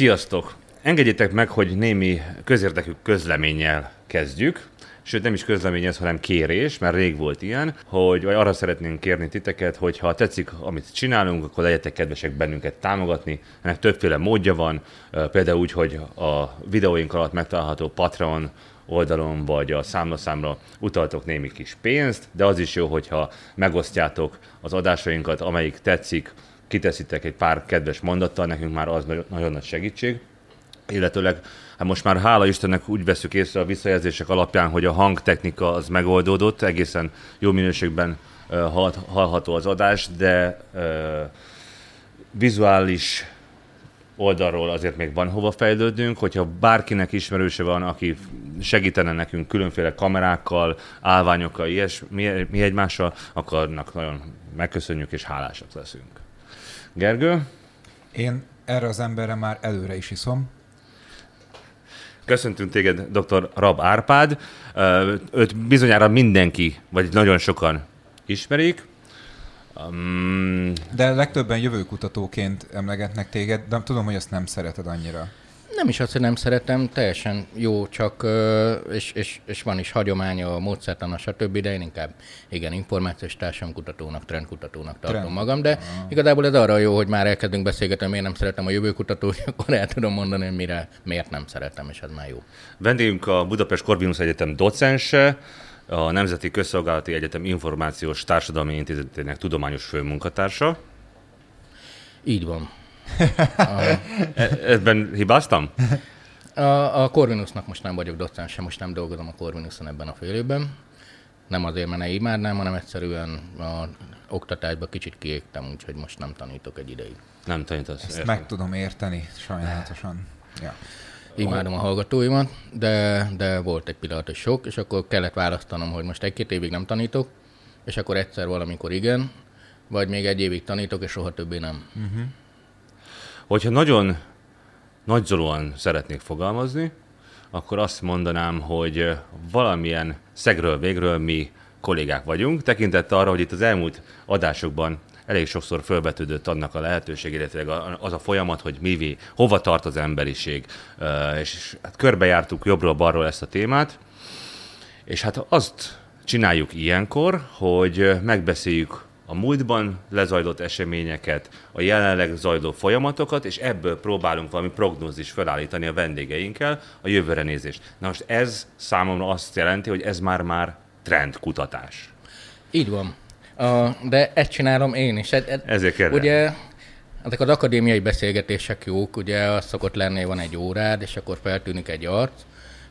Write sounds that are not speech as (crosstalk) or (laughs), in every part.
Sziasztok! Engedjétek meg, hogy némi közérdekű közleménnyel kezdjük. Sőt, nem is közlemény ez, hanem kérés, mert rég volt ilyen, hogy vagy arra szeretnénk kérni titeket, hogy ha tetszik, amit csinálunk, akkor legyetek kedvesek bennünket támogatni. Ennek többféle módja van, például úgy, hogy a videóink alatt megtalálható Patreon oldalon vagy a számlaszámra utaltok némi kis pénzt, de az is jó, hogyha megosztjátok az adásainkat, amelyik tetszik, kiteszitek egy pár kedves mondattal, nekünk már az nagyon nagy segítség. Illetőleg hát most már hála Istennek úgy veszük észre a visszajelzések alapján, hogy a hangtechnika az megoldódott, egészen jó minőségben hallható az adás, de vizuális oldalról azért még van hova fejlődnünk, hogyha bárkinek ismerőse van, aki segítene nekünk különféle kamerákkal, állványokkal, ilyes, mi, egymással, akkor annak nagyon megköszönjük és hálásak leszünk. Gergő? Én erre az emberre már előre is iszom. Köszöntünk téged, dr. Rab Árpád. Őt bizonyára mindenki, vagy nagyon sokan ismerik. Um... De legtöbben jövőkutatóként emlegetnek téged, de tudom, hogy azt nem szereted annyira. Nem is azt, hogy nem szeretem, teljesen jó, csak és, és, és van is hagyománya, a módszertana, stb., de én inkább igen, információs társadalomkutatónak, trendkutatónak tartom Trend. magam, de ah. igazából ez arra jó, hogy már elkezdünk beszélgetni, miért nem szeretem a jövőkutatót, (laughs) akkor el tudom mondani, hogy mire, miért nem szeretem, és ez már jó. Vendégünk a Budapest Corvinus Egyetem docense, a Nemzeti Közszolgálati Egyetem Információs Társadalmi Intézetének tudományos főmunkatársa. Így van. E, ebben hibáztam? A, a Corvinusnak most nem vagyok docens, most nem dolgozom a Corvinuson ebben a fél évben. Nem azért, mert ne imádnám, hanem egyszerűen a oktatásba kicsit kiégtem, úgyhogy most nem tanítok egy ideig. Nem tanítasz. Ezt értem. meg tudom érteni, sajnálatosan. Ja. Imádom a hallgatóimat, de, de volt egy pillanat, hogy sok, és akkor kellett választanom, hogy most egy-két évig nem tanítok, és akkor egyszer valamikor igen, vagy még egy évig tanítok, és soha többé nem. Uh-huh. Hogyha nagyon nagyzolóan szeretnék fogalmazni, akkor azt mondanám, hogy valamilyen szegről végről mi kollégák vagyunk, tekintettel arra, hogy itt az elmúlt adásokban elég sokszor fölbetődött annak a lehetőség, illetve az a folyamat, hogy mi, hova tart az emberiség. És hát körbejártuk jobbról-balról ezt a témát, és hát azt csináljuk ilyenkor, hogy megbeszéljük a múltban lezajlott eseményeket, a jelenleg zajló folyamatokat, és ebből próbálunk valami prognózis felállítani a vendégeinkkel a jövőre nézést. Na most ez számomra azt jelenti, hogy ez már-már trendkutatás. Így van. Uh, de ezt csinálom én is. Ed, ed, Ezért kérdem. Ugye ezek az akadémiai beszélgetések jók, ugye az szokott lenni, van egy órád, és akkor feltűnik egy arc,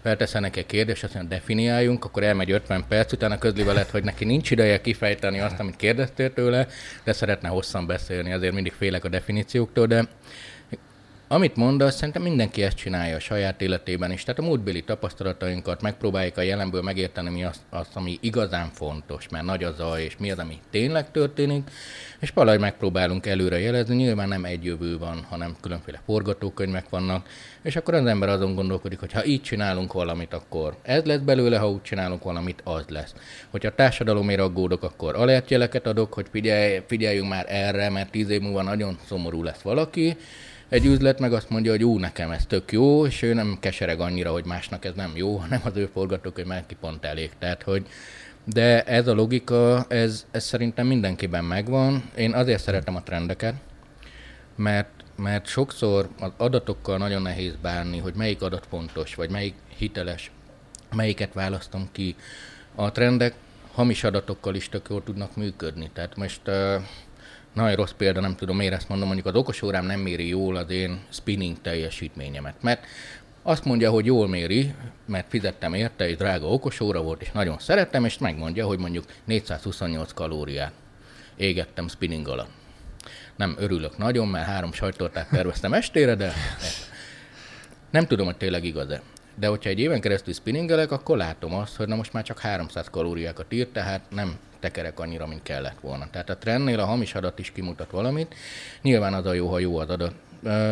felteszenek egy kérdést, azt mondja, definiáljunk, akkor elmegy 50 perc, utána közli veled, hogy neki nincs ideje kifejteni azt, amit kérdeztél tőle, de szeretne hosszan beszélni, azért mindig félek a definícióktól, de amit mondasz, szerintem mindenki ezt csinálja a saját életében is. Tehát a múltbéli tapasztalatainkat megpróbáljuk a jelenből megérteni, mi az, az, ami igazán fontos, mert nagy az a, és mi az, ami tényleg történik, és valahogy megpróbálunk előre jelezni. Nyilván nem egy jövő van, hanem különféle forgatókönyvek vannak, és akkor az ember azon gondolkodik, hogy ha így csinálunk valamit, akkor ez lesz belőle, ha úgy csinálunk valamit, az lesz. Hogyha a társadalomért aggódok, akkor alertjeleket adok, hogy figyelj, figyeljünk már erre, mert tíz év múlva nagyon szomorú lesz valaki, egy üzlet meg azt mondja, hogy ú, nekem ez tök jó, és ő nem kesereg annyira, hogy másnak ez nem jó, (laughs) hanem az ő hogy már ki pont elég. Tehát, hogy de ez a logika, ez, ez szerintem mindenkiben megvan. Én azért szeretem a trendeket, mert, mert sokszor az adatokkal nagyon nehéz bánni, hogy melyik adat fontos, vagy melyik hiteles, melyiket választom ki. A trendek hamis adatokkal is tök jól tudnak működni. Tehát most uh, nagyon rossz példa, nem tudom miért ezt mondom, mondjuk az okos órám nem méri jól az én spinning teljesítményemet, mert azt mondja, hogy jól méri, mert fizettem érte, egy drága okos óra volt, és nagyon szerettem, és megmondja, hogy mondjuk 428 kalóriát égettem spinning alatt. Nem örülök nagyon, mert három sajtortát terveztem estére, de nem tudom, hogy tényleg igaz-e. De hogyha egy éven keresztül spinningelek, akkor látom azt, hogy na most már csak 300 kalóriákat ír, tehát nem tekerek annyira, mint kellett volna. Tehát a trendnél a hamis adat is kimutat valamit. Nyilván az a jó, ha jó az adat.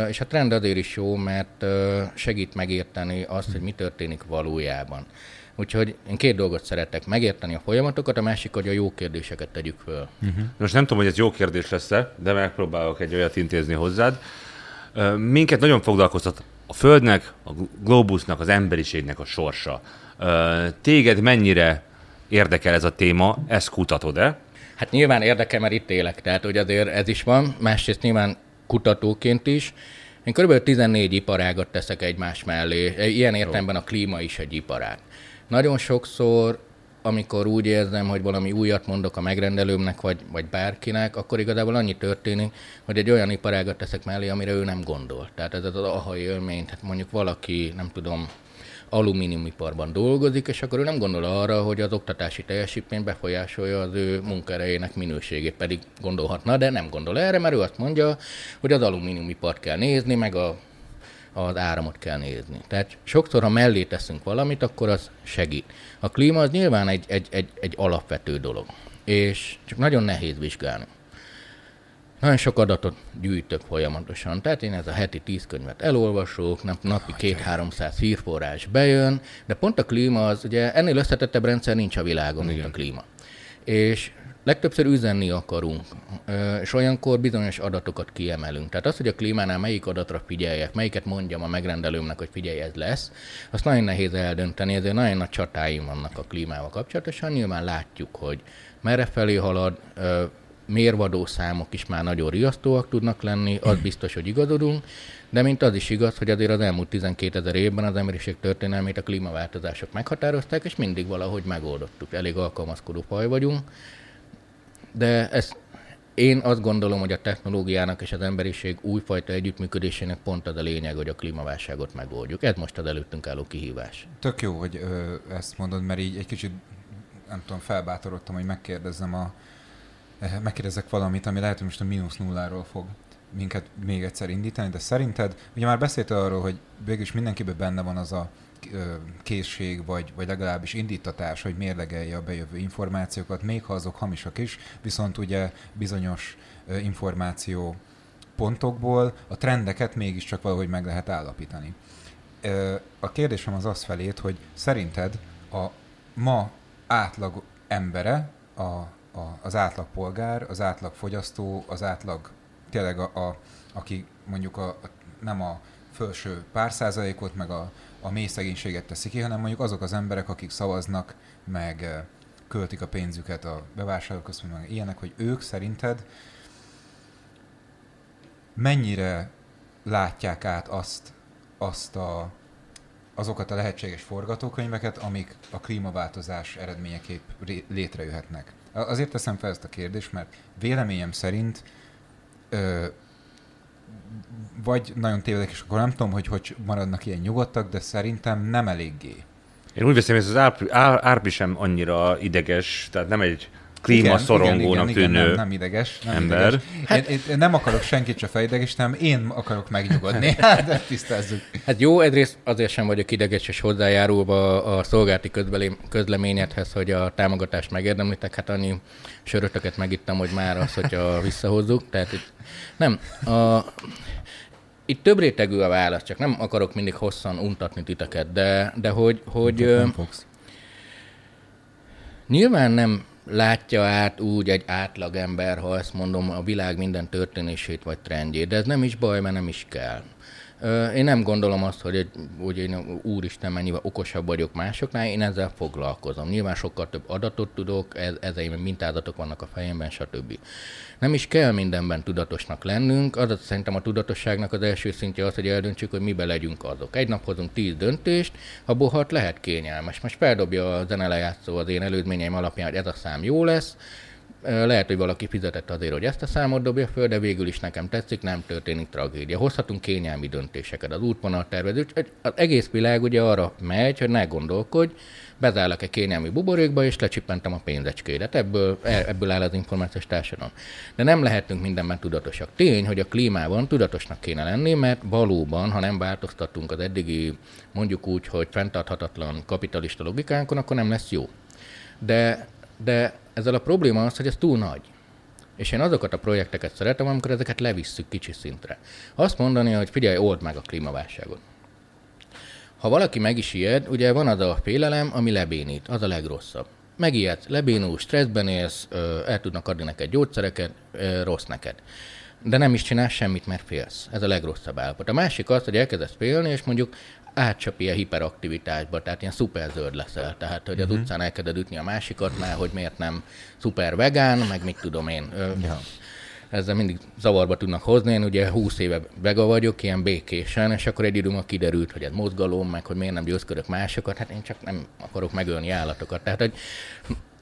És a trend azért is jó, mert segít megérteni azt, hogy mi történik valójában. Úgyhogy én két dolgot szeretek, megérteni a folyamatokat, a másik, hogy a jó kérdéseket tegyük föl. Uh-huh. Most nem tudom, hogy ez jó kérdés lesz-e, de megpróbálok egy olyat intézni hozzád. Minket nagyon foglalkoztat a Földnek, a globusnak, az emberiségnek a sorsa. Téged mennyire érdekel ez a téma, ezt kutatod-e? Hát nyilván érdekel, mert itt élek, tehát hogy azért ez is van, másrészt nyilván kutatóként is. Én kb. 14 iparágat teszek egymás mellé, ilyen értelemben a klíma is egy iparág. Nagyon sokszor amikor úgy érzem, hogy valami újat mondok a megrendelőmnek, vagy, vagy bárkinek, akkor igazából annyi történik, hogy egy olyan iparágat teszek mellé, amire ő nem gondol. Tehát ez az ahai élmény, tehát mondjuk valaki, nem tudom, alumíniumiparban dolgozik, és akkor ő nem gondol arra, hogy az oktatási teljesítmény befolyásolja az ő munkaerejének minőségét, pedig gondolhatna, de nem gondol erre, mert ő azt mondja, hogy az alumíniumipart kell nézni, meg a az áramot kell nézni. Tehát sokszor, ha mellé teszünk valamit, akkor az segít. A klíma az nyilván egy, egy, egy, egy alapvető dolog, és csak nagyon nehéz vizsgálni. Nagyon sok adatot gyűjtök folyamatosan, tehát én ez a heti tíz könyvet elolvasok, nap, napi két-háromszáz hírforrás bejön, de pont a klíma az, ugye ennél összetettebb rendszer nincs a világon, Igen. mint a klíma. És legtöbbször üzenni akarunk, és olyankor bizonyos adatokat kiemelünk. Tehát az, hogy a klímánál melyik adatra figyeljek, melyiket mondjam a megrendelőmnek, hogy figyelj, ez lesz, azt nagyon nehéz eldönteni, ezért nagyon nagy csatáim vannak a klímával kapcsolatosan. Nyilván látjuk, hogy merre felé halad, mérvadó számok is már nagyon riasztóak tudnak lenni, az biztos, hogy igazodunk, de mint az is igaz, hogy azért az elmúlt 12 ezer évben az emberiség történelmét a klímaváltozások meghatározták, és mindig valahogy megoldottuk. Elég alkalmazkodó faj vagyunk, de ez én azt gondolom, hogy a technológiának és az emberiség újfajta együttműködésének pont az a lényeg, hogy a klímaválságot megoldjuk. Ez most az előttünk álló kihívás. Tök jó, hogy ö, ezt mondod, mert így egy kicsit, nem tudom, felbátorodtam, hogy megkérdezzem a, megkérdezek valamit, ami lehet, hogy most a mínusz nulláról fog minket még egyszer indítani, de szerinted, ugye már beszéltél arról, hogy végülis mindenkiben benne van az a készség, vagy, vagy legalábbis indítatás, hogy mérlegelje a bejövő információkat, még ha azok hamisak is, viszont ugye bizonyos információ pontokból a trendeket mégiscsak valahogy meg lehet állapítani. A kérdésem az az felét, hogy szerinted a ma átlag embere, a, a, az átlag polgár, az átlag fogyasztó, az átlag tényleg a, a aki mondjuk a, a, nem a felső pár százalékot, meg a a mély szegénységet teszi ki, hanem mondjuk azok az emberek, akik szavaznak, meg költik a pénzüket a bevásárlóközpontban, meg ilyenek, hogy ők szerinted mennyire látják át azt, azt a, azokat a lehetséges forgatókönyveket, amik a klímaváltozás eredményeképp létrejöhetnek. Azért teszem fel ezt a kérdést, mert véleményem szerint ö, vagy nagyon tévedek, és akkor nem tudom, hogy hogy maradnak ilyen nyugodtak, de szerintem nem eléggé. Én úgy veszem, hogy ez az árpi, árpi sem annyira ideges, tehát nem egy klímaszorongónak tűnő nem, nem ideges, nem ember. Ideges. Hát, én, én, nem akarok senkit se nem én akarok megnyugodni. (laughs) Hát, de tisztázzuk. Hát jó, egyrészt azért sem vagyok ideges, és hozzájárulva a szolgálti közleményedhez, hogy a támogatást megérdemlitek, hát annyi sörötöket megittem, hogy már az, hogyha visszahozzuk. Tehát itt, nem, a, itt több rétegű a válasz, csak nem akarok mindig hosszan untatni titeket, de, de hogy, hogy nem fogsz. Nyilván nem látja át úgy egy átlagember, ha ezt mondom, a világ minden történését vagy trendjét, de ez nem is baj, mert nem is kell. Én nem gondolom azt, hogy, hogy én úristen mennyivel okosabb vagyok másoknál, én ezzel foglalkozom. Nyilván sokkal több adatot tudok, ez, ezeim mintázatok vannak a fejemben, stb. Nem is kell mindenben tudatosnak lennünk, az szerintem a tudatosságnak az első szintje az, hogy eldöntsük, hogy mibe legyünk azok. Egy nap hozunk tíz döntést, abból hat lehet kényelmes. Most feldobja a zenelejátszó az én elődményeim alapján, hogy ez a szám jó lesz, lehet, hogy valaki fizetett azért, hogy ezt a számot dobja föl, de végül is nekem tetszik, nem történik tragédia. Hozhatunk kényelmi döntéseket. Az útvonal tervező, az egész világ ugye arra megy, hogy ne gondolkodj, bezállok egy kényelmi buborékba, és lecsipentem a pénzecskédet. Ebből, e, ebből áll az információs társadalom. De nem lehetünk mindenben tudatosak. Tény, hogy a klímában tudatosnak kéne lenni, mert valóban, ha nem változtatunk az eddigi, mondjuk úgy, hogy fenntarthatatlan kapitalista logikánkon, akkor nem lesz jó. De, de ezzel a probléma az, hogy ez túl nagy. És én azokat a projekteket szeretem, amikor ezeket levisszük kicsi szintre. Azt mondani, hogy figyelj, old meg a klímaválságot. Ha valaki meg is ijed, ugye van az a félelem, ami lebénít, az a legrosszabb. Megijed, lebénul, stresszben élsz, el tudnak adni neked gyógyszereket, rossz neked. de nem is csinál semmit, mert félsz. Ez a legrosszabb állapot. A másik az, hogy elkezdesz félni, és mondjuk átcsap ilyen hiperaktivitásba, tehát ilyen szuperzöld leszel. Tehát, hogy az uh-huh. utcán elkezded ütni a másikat, mert hogy miért nem szuper vegán, meg mit tudom én. Ja. Ezzel mindig zavarba tudnak hozni. Én ugye 20 éve vega vagyok, ilyen békésen, és akkor egy időben kiderült, hogy ez mozgalom, meg hogy miért nem győzködök másokat. Hát én csak nem akarok megölni állatokat. Tehát, hogy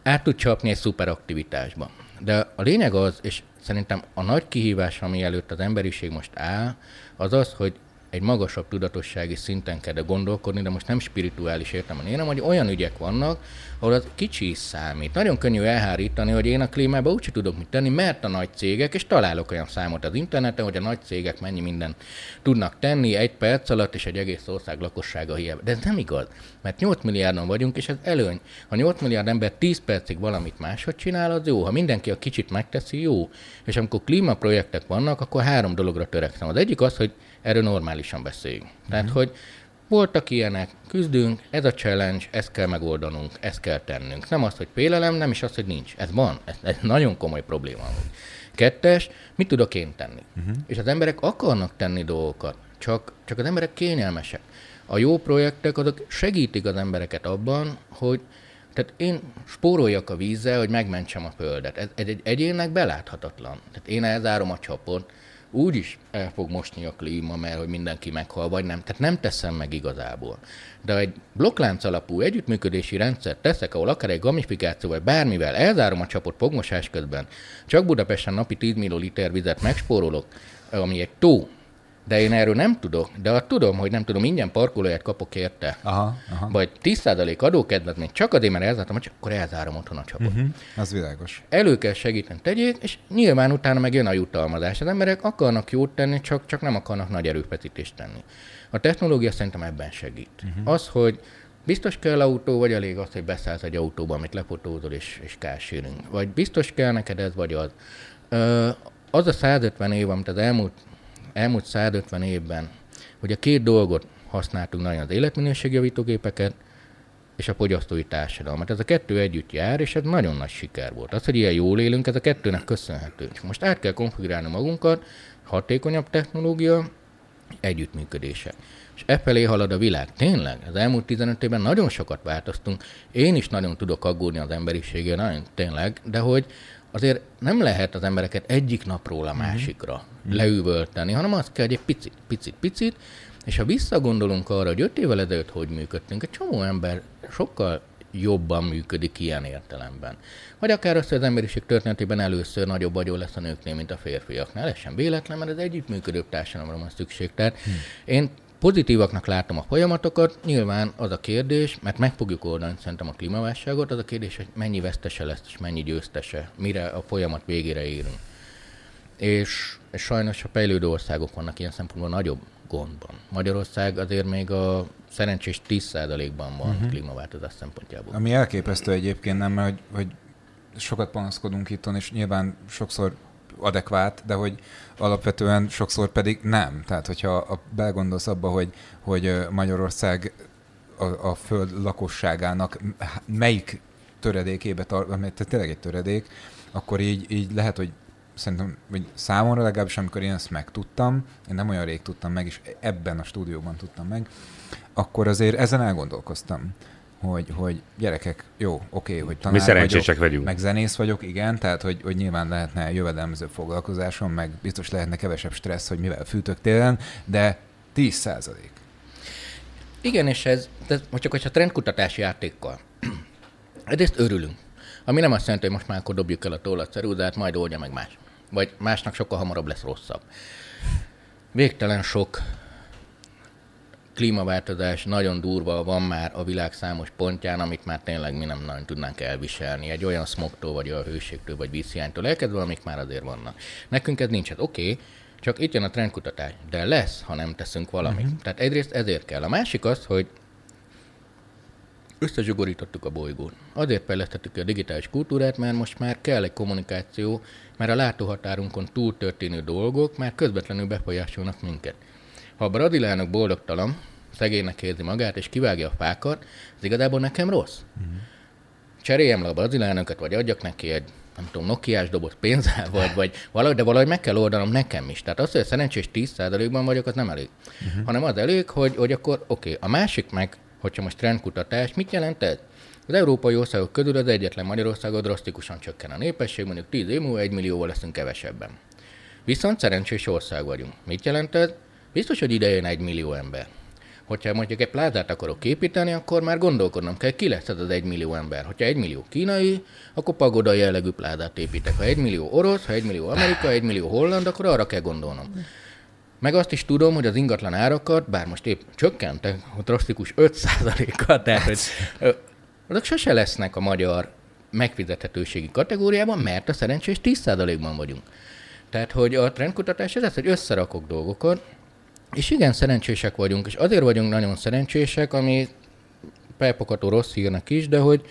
át tud csapni egy szuperaktivitásba. De a lényeg az, és szerintem a nagy kihívás, ami előtt az emberiség most áll, az az, hogy egy magasabb tudatossági szinten kell gondolkodni, de most nem spirituális értelemben hanem hogy olyan ügyek vannak, ahol az kicsi is számít. Nagyon könnyű elhárítani, hogy én a klímában úgy tudok mit tenni, mert a nagy cégek, és találok olyan számot az interneten, hogy a nagy cégek mennyi minden tudnak tenni egy perc alatt, és egy egész ország lakossága hiába. De ez nem igaz, mert 8 milliárdon vagyunk, és ez előny. Ha 8 milliárd ember 10 percig valamit máshogy csinál, az jó. Ha mindenki a kicsit megteszi, jó. És amikor klímaprojektek vannak, akkor három dologra törekszem. Az egyik az, hogy erről normálisan beszéljünk. Tehát, hogy voltak ilyenek, küzdünk, ez a challenge, ezt kell megoldanunk, ezt kell tennünk. Nem az, hogy félelem, nem is az, hogy nincs. Ez van, ez, ez nagyon komoly probléma. Kettes, mit tudok én tenni? Uh-huh. És az emberek akarnak tenni dolgokat, csak, csak az emberek kényelmesek. A jó projektek azok segítik az embereket abban, hogy tehát én spóroljak a vízzel, hogy megmentsem a földet. Ez, ez egy egyénnek beláthatatlan. Tehát én elzárom a csapot, úgy is el fog mosni a klíma, mert hogy mindenki meghal, vagy nem. Tehát nem teszem meg igazából. De egy blokklánc alapú együttműködési rendszert teszek, ahol akár egy gamifikáció, vagy bármivel elzárom a csapot fogmosás közben, csak Budapesten napi 10 millió liter vizet megspórolok, ami egy tó, de én erről nem tudok, de azt tudom, hogy nem tudom, ingyen parkolóját kapok érte, aha, aha. vagy 10% adókedvezményt, csak azért, mert elzártam, csak akkor elzárom otthon a csapot. Uh-huh, az világos. Elő kell segíteni, tegyék, és nyilván utána meg jön a jutalmazás. Az emberek akarnak jót tenni, csak, csak nem akarnak nagy erőfeszítést tenni. A technológia szerintem ebben segít. Uh-huh. Az, hogy biztos kell autó, vagy elég az, hogy beszállsz egy autóba, amit lefotózol és, és kársírünk. Vagy biztos kell neked ez, vagy az. Ö, az a 150 év, amit az elmúlt elmúlt 150 évben, hogy a két dolgot használtunk nagyon az életminőségjavítógépeket és a fogyasztói társadalmat. Ez a kettő együtt jár, és ez nagyon nagy siker volt. Az, hogy ilyen jól élünk, ez a kettőnek köszönhető. Most át kell konfigurálni magunkat, hatékonyabb technológia, együttműködése. És e felé halad a világ. Tényleg, az elmúlt 15 évben nagyon sokat változtunk. Én is nagyon tudok aggódni az emberiségért, nagyon tényleg, de hogy azért nem lehet az embereket egyik napról a mhm. másikra mm. leüvölteni, hanem azt kell, hogy egy picit, picit, picit, és ha visszagondolunk arra, hogy öt évvel ezelőtt hogy működtünk, egy csomó ember sokkal jobban működik ilyen értelemben. Vagy akár az, hogy az emberiség történetében először nagyobb vagyó lesz a nőknél, mint a férfiaknál. Ez sem véletlen, mert az együttműködő társadalomra van szükség. Tehát hmm. én Pozitívaknak látom a folyamatokat, nyilván az a kérdés, mert meg fogjuk oldani szerintem a klímaválságot, az a kérdés, hogy mennyi vesztese lesz, és mennyi győztese, mire a folyamat végére érünk. És, és sajnos a fejlődő országok vannak ilyen szempontból nagyobb gondban. Magyarország azért még a szerencsés 10%-ban van uh-huh. klímaváltozás szempontjából. Ami elképesztő egyébként nem, mert hogy, hogy sokat panaszkodunk itt, és nyilván sokszor adekvát, de hogy alapvetően sokszor pedig nem. Tehát, hogyha a, belegondolsz abba, hogy, hogy Magyarország a, a föld lakosságának melyik töredékébe tart, mert tényleg egy töredék, akkor így, így lehet, hogy szerintem, vagy számomra legalábbis, amikor én ezt megtudtam, én nem olyan rég tudtam meg, és ebben a stúdióban tudtam meg, akkor azért ezen elgondolkoztam hogy, hogy gyerekek, jó, oké, hogy tanár Mi szerencsések vagyok, vagyunk. meg zenész vagyok, igen, tehát hogy, hogy nyilván lehetne jövedelmező foglalkozásom, meg biztos lehetne kevesebb stressz, hogy mivel fűtök télen, de 10 százalék. Igen, és ez, most csak hogyha trendkutatási játékkal. Egyrészt örülünk. Ami nem azt jelenti, hogy most már akkor dobjuk el a tollat ceruzát, majd oldja meg más. Vagy másnak sokkal hamarabb lesz rosszabb. Végtelen sok klímaváltozás nagyon durva van már a világ számos pontján, amit már tényleg mi nem nagyon tudnánk elviselni. Egy olyan smogtól, vagy a hőségtől, vagy vízhiánytól elkezdve, amik már azért vannak. Nekünk ez nincs, hát oké, okay, csak itt jön a trendkutatás, de lesz, ha nem teszünk valamit. Uh-huh. Tehát egyrészt ezért kell. A másik az, hogy összezsugorítottuk a bolygót. Azért fejlesztettük a digitális kultúrát, mert most már kell egy kommunikáció, mert a látóhatárunkon túl történő dolgok már közvetlenül befolyásolnak minket. Ha a brazilánok boldogtalan, szegénynek érzi magát, és kivágja a fákat, az igazából nekem rossz. Uh-huh. cseréljem le a brazilánöket, vagy adjak neki egy nem tudom, Nokiás doboz pénzzel, vagy, vagy valahogy, de valahogy meg kell oldanom nekem is. Tehát az, hogy szerencsés 10%-ban vagyok, az nem elég. Uh-huh. Hanem az elég, hogy, hogy akkor oké, okay, a másik meg, hogyha most trendkutatás, mit jelent ez? Az európai országok közül az egyetlen Magyarországon drasztikusan csökken a népesség, mondjuk 10 év múlva 1 millióval leszünk kevesebben. Viszont szerencsés ország vagyunk. Mit jelent ez? Biztos, hogy ide jön egy millió ember. Hogyha mondjuk egy plázát akarok építeni, akkor már gondolkodnom kell, ki lesz ez az egy millió ember. Hogyha egy millió kínai, akkor pagoda jellegű plázát építek. Ha egy millió orosz, ha egy millió amerika, egy millió holland, akkor arra kell gondolnom. Meg azt is tudom, hogy az ingatlan árakat, bár most épp csökkentek, drasztikus 5%-kal, tehát hogy azok sose lesznek a magyar megfizethetőségi kategóriában, mert a szerencsés 10%-ban vagyunk. Tehát, hogy a trendkutatás ez az, hogy összerakok dolgokat, és igen, szerencsések vagyunk, és azért vagyunk nagyon szerencsések, ami felpokató rossz hírnek is, de hogy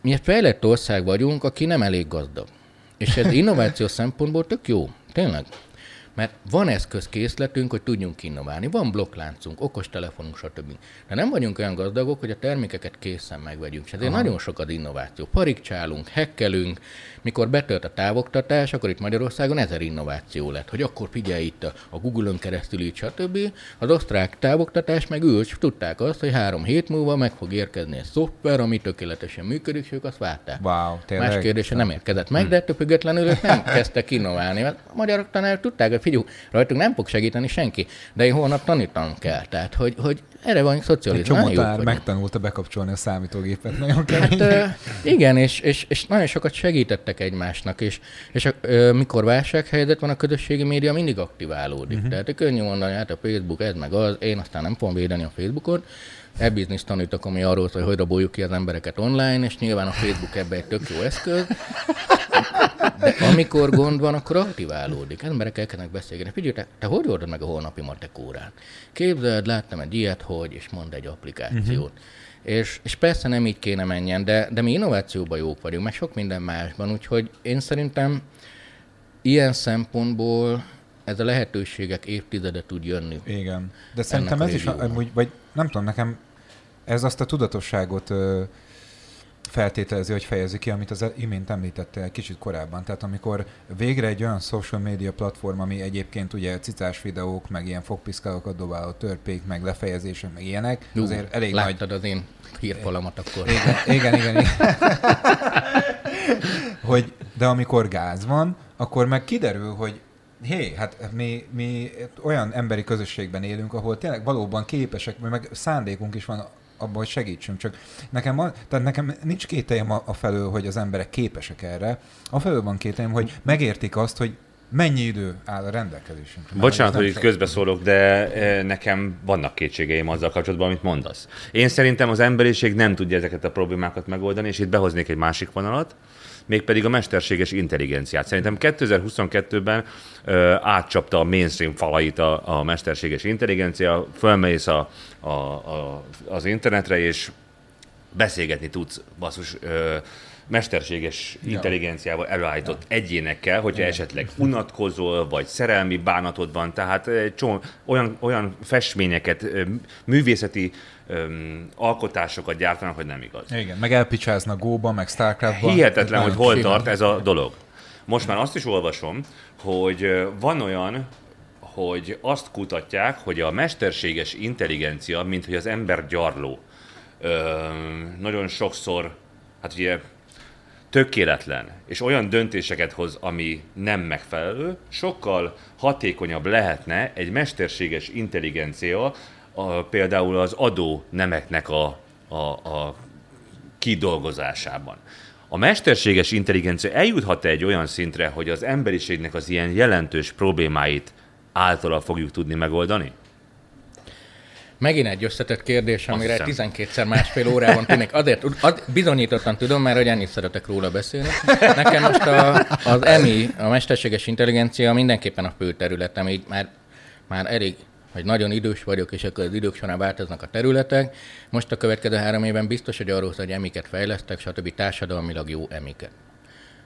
mi egy fejlett ország vagyunk, aki nem elég gazdag. És ez (laughs) innováció szempontból tök jó. Tényleg. Mert van eszközkészletünk, hogy tudjunk innoválni, van blokkláncunk, okostelefonunk, stb. De nem vagyunk olyan gazdagok, hogy a termékeket készen megvegyünk. És ezért Aha. nagyon sok az innováció. Parikcsálunk, hekkelünk, mikor betölt a távoktatás, akkor itt Magyarországon ezer innováció lett, hogy akkor figyelj itt a, a Google-ön keresztül így, stb. Az osztrák távoktatás meg ők tudták azt, hogy három hét múlva meg fog érkezni egy szoftver, ami tökéletesen működik, és ők azt várták. Wow, tényleg? Más kérdése nem érkezett meg, de ettől függetlenül ők nem (laughs) kezdtek innoválni. Mert a magyarok tanár tudták, hogy figyelj, rajtunk nem fog segíteni senki, de én holnap tanítanom kell. Tehát, hogy, hogy erre van. Egy csomó megtanulta bekapcsolni a számítógépet, nagyon kemény. Hát, igen, és, és, és nagyon sokat segítettek egymásnak, és, és ö, mikor válsághelyzet van, a közösségi média mindig aktiválódik. Uh-huh. Tehát könnyű mondani, hát a Facebook ez meg az, én aztán nem fogom védeni a Facebookot, e-business tanítok, ami arról szól, hogy hogy raboljuk ki az embereket online, és nyilván a Facebook ebbe egy tök jó eszköz. De amikor gond van, akkor aktiválódik. Emberek elkezdenek beszélgetni. Figyelj, te, te hogy oldod meg a holnapi matek órát? Képzeld, láttam egy ilyet, hogy, és mond egy applikációt. Uh-huh. És, és persze nem így kéne menjen, de, de mi innovációban jók vagyunk, meg sok minden másban, úgyhogy én szerintem ilyen szempontból ez a lehetőségek évtizede tud jönni. Igen. De szerintem ez is, amúgy, vagy nem tudom, nekem ez azt a tudatosságot ö, feltételezi, hogy fejezi ki, amit az imént említettél kicsit korábban. Tehát amikor végre egy olyan social media platform, ami egyébként ugye cicás videók, meg ilyen fogpiszkálókat dobáló törpék, meg lefejezések, meg ilyenek, Jú, azért elég láttad nagy... az én hírfalamat akkor. Igen, igen, igen. igen. (laughs) hogy, de amikor gáz van, akkor meg kiderül, hogy hé, hát mi, mi olyan emberi közösségben élünk, ahol tényleg valóban képesek, meg szándékunk is van abban, hogy segítsünk. Csak nekem, tehát nekem nincs kételjem a, a felől, hogy az emberek képesek erre. A felől van kételjem, hogy megértik azt, hogy mennyi idő áll a rendelkezésünkre. Bocsánat, hogy itt közbeszólok, de e, nekem vannak kétségeim azzal kapcsolatban, amit mondasz. Én szerintem az emberiség nem tudja ezeket a problémákat megoldani, és itt behoznék egy másik vonalat, mégpedig a mesterséges intelligenciát. Szerintem 2022-ben ö, átcsapta a mainstream falait a, a mesterséges intelligencia, fölmész a, a, a, az internetre, és beszélgetni tudsz, basszus, ö, mesterséges intelligenciával előállított ja. egyénekkel, hogyha ja. esetleg unatkozol, vagy szerelmi bánatod van, tehát csomó, olyan, olyan festményeket, művészeti öm, alkotásokat gyártanak, hogy nem igaz. Igen, meg elpicsáznak Go-ba, meg Starcraft-ban. Hihetetlen, hogy hol tart ez a dolog. Most már azt is olvasom, hogy van olyan, hogy azt kutatják, hogy a mesterséges intelligencia, mint hogy az ember gyarló, öm, nagyon sokszor, hát ugye tökéletlen, és olyan döntéseket hoz, ami nem megfelelő, sokkal hatékonyabb lehetne egy mesterséges intelligencia, a, például az adó nemeknek a, a, a kidolgozásában. A mesterséges intelligencia eljuthat egy olyan szintre, hogy az emberiségnek az ilyen jelentős problémáit általa fogjuk tudni megoldani? Megint egy összetett kérdés, amire 12-szer másfél órában tudnék. Azért ad, bizonyítottan tudom, mert hogy ennyit szeretek róla beszélni. Nekem most a, az EMI, a mesterséges intelligencia mindenképpen a fő területem, így már, már elég hogy nagyon idős vagyok, és akkor az idők során változnak a területek. Most a következő három évben biztos, hogy arról hogy emiket fejlesztek, stb. társadalmilag jó emiket.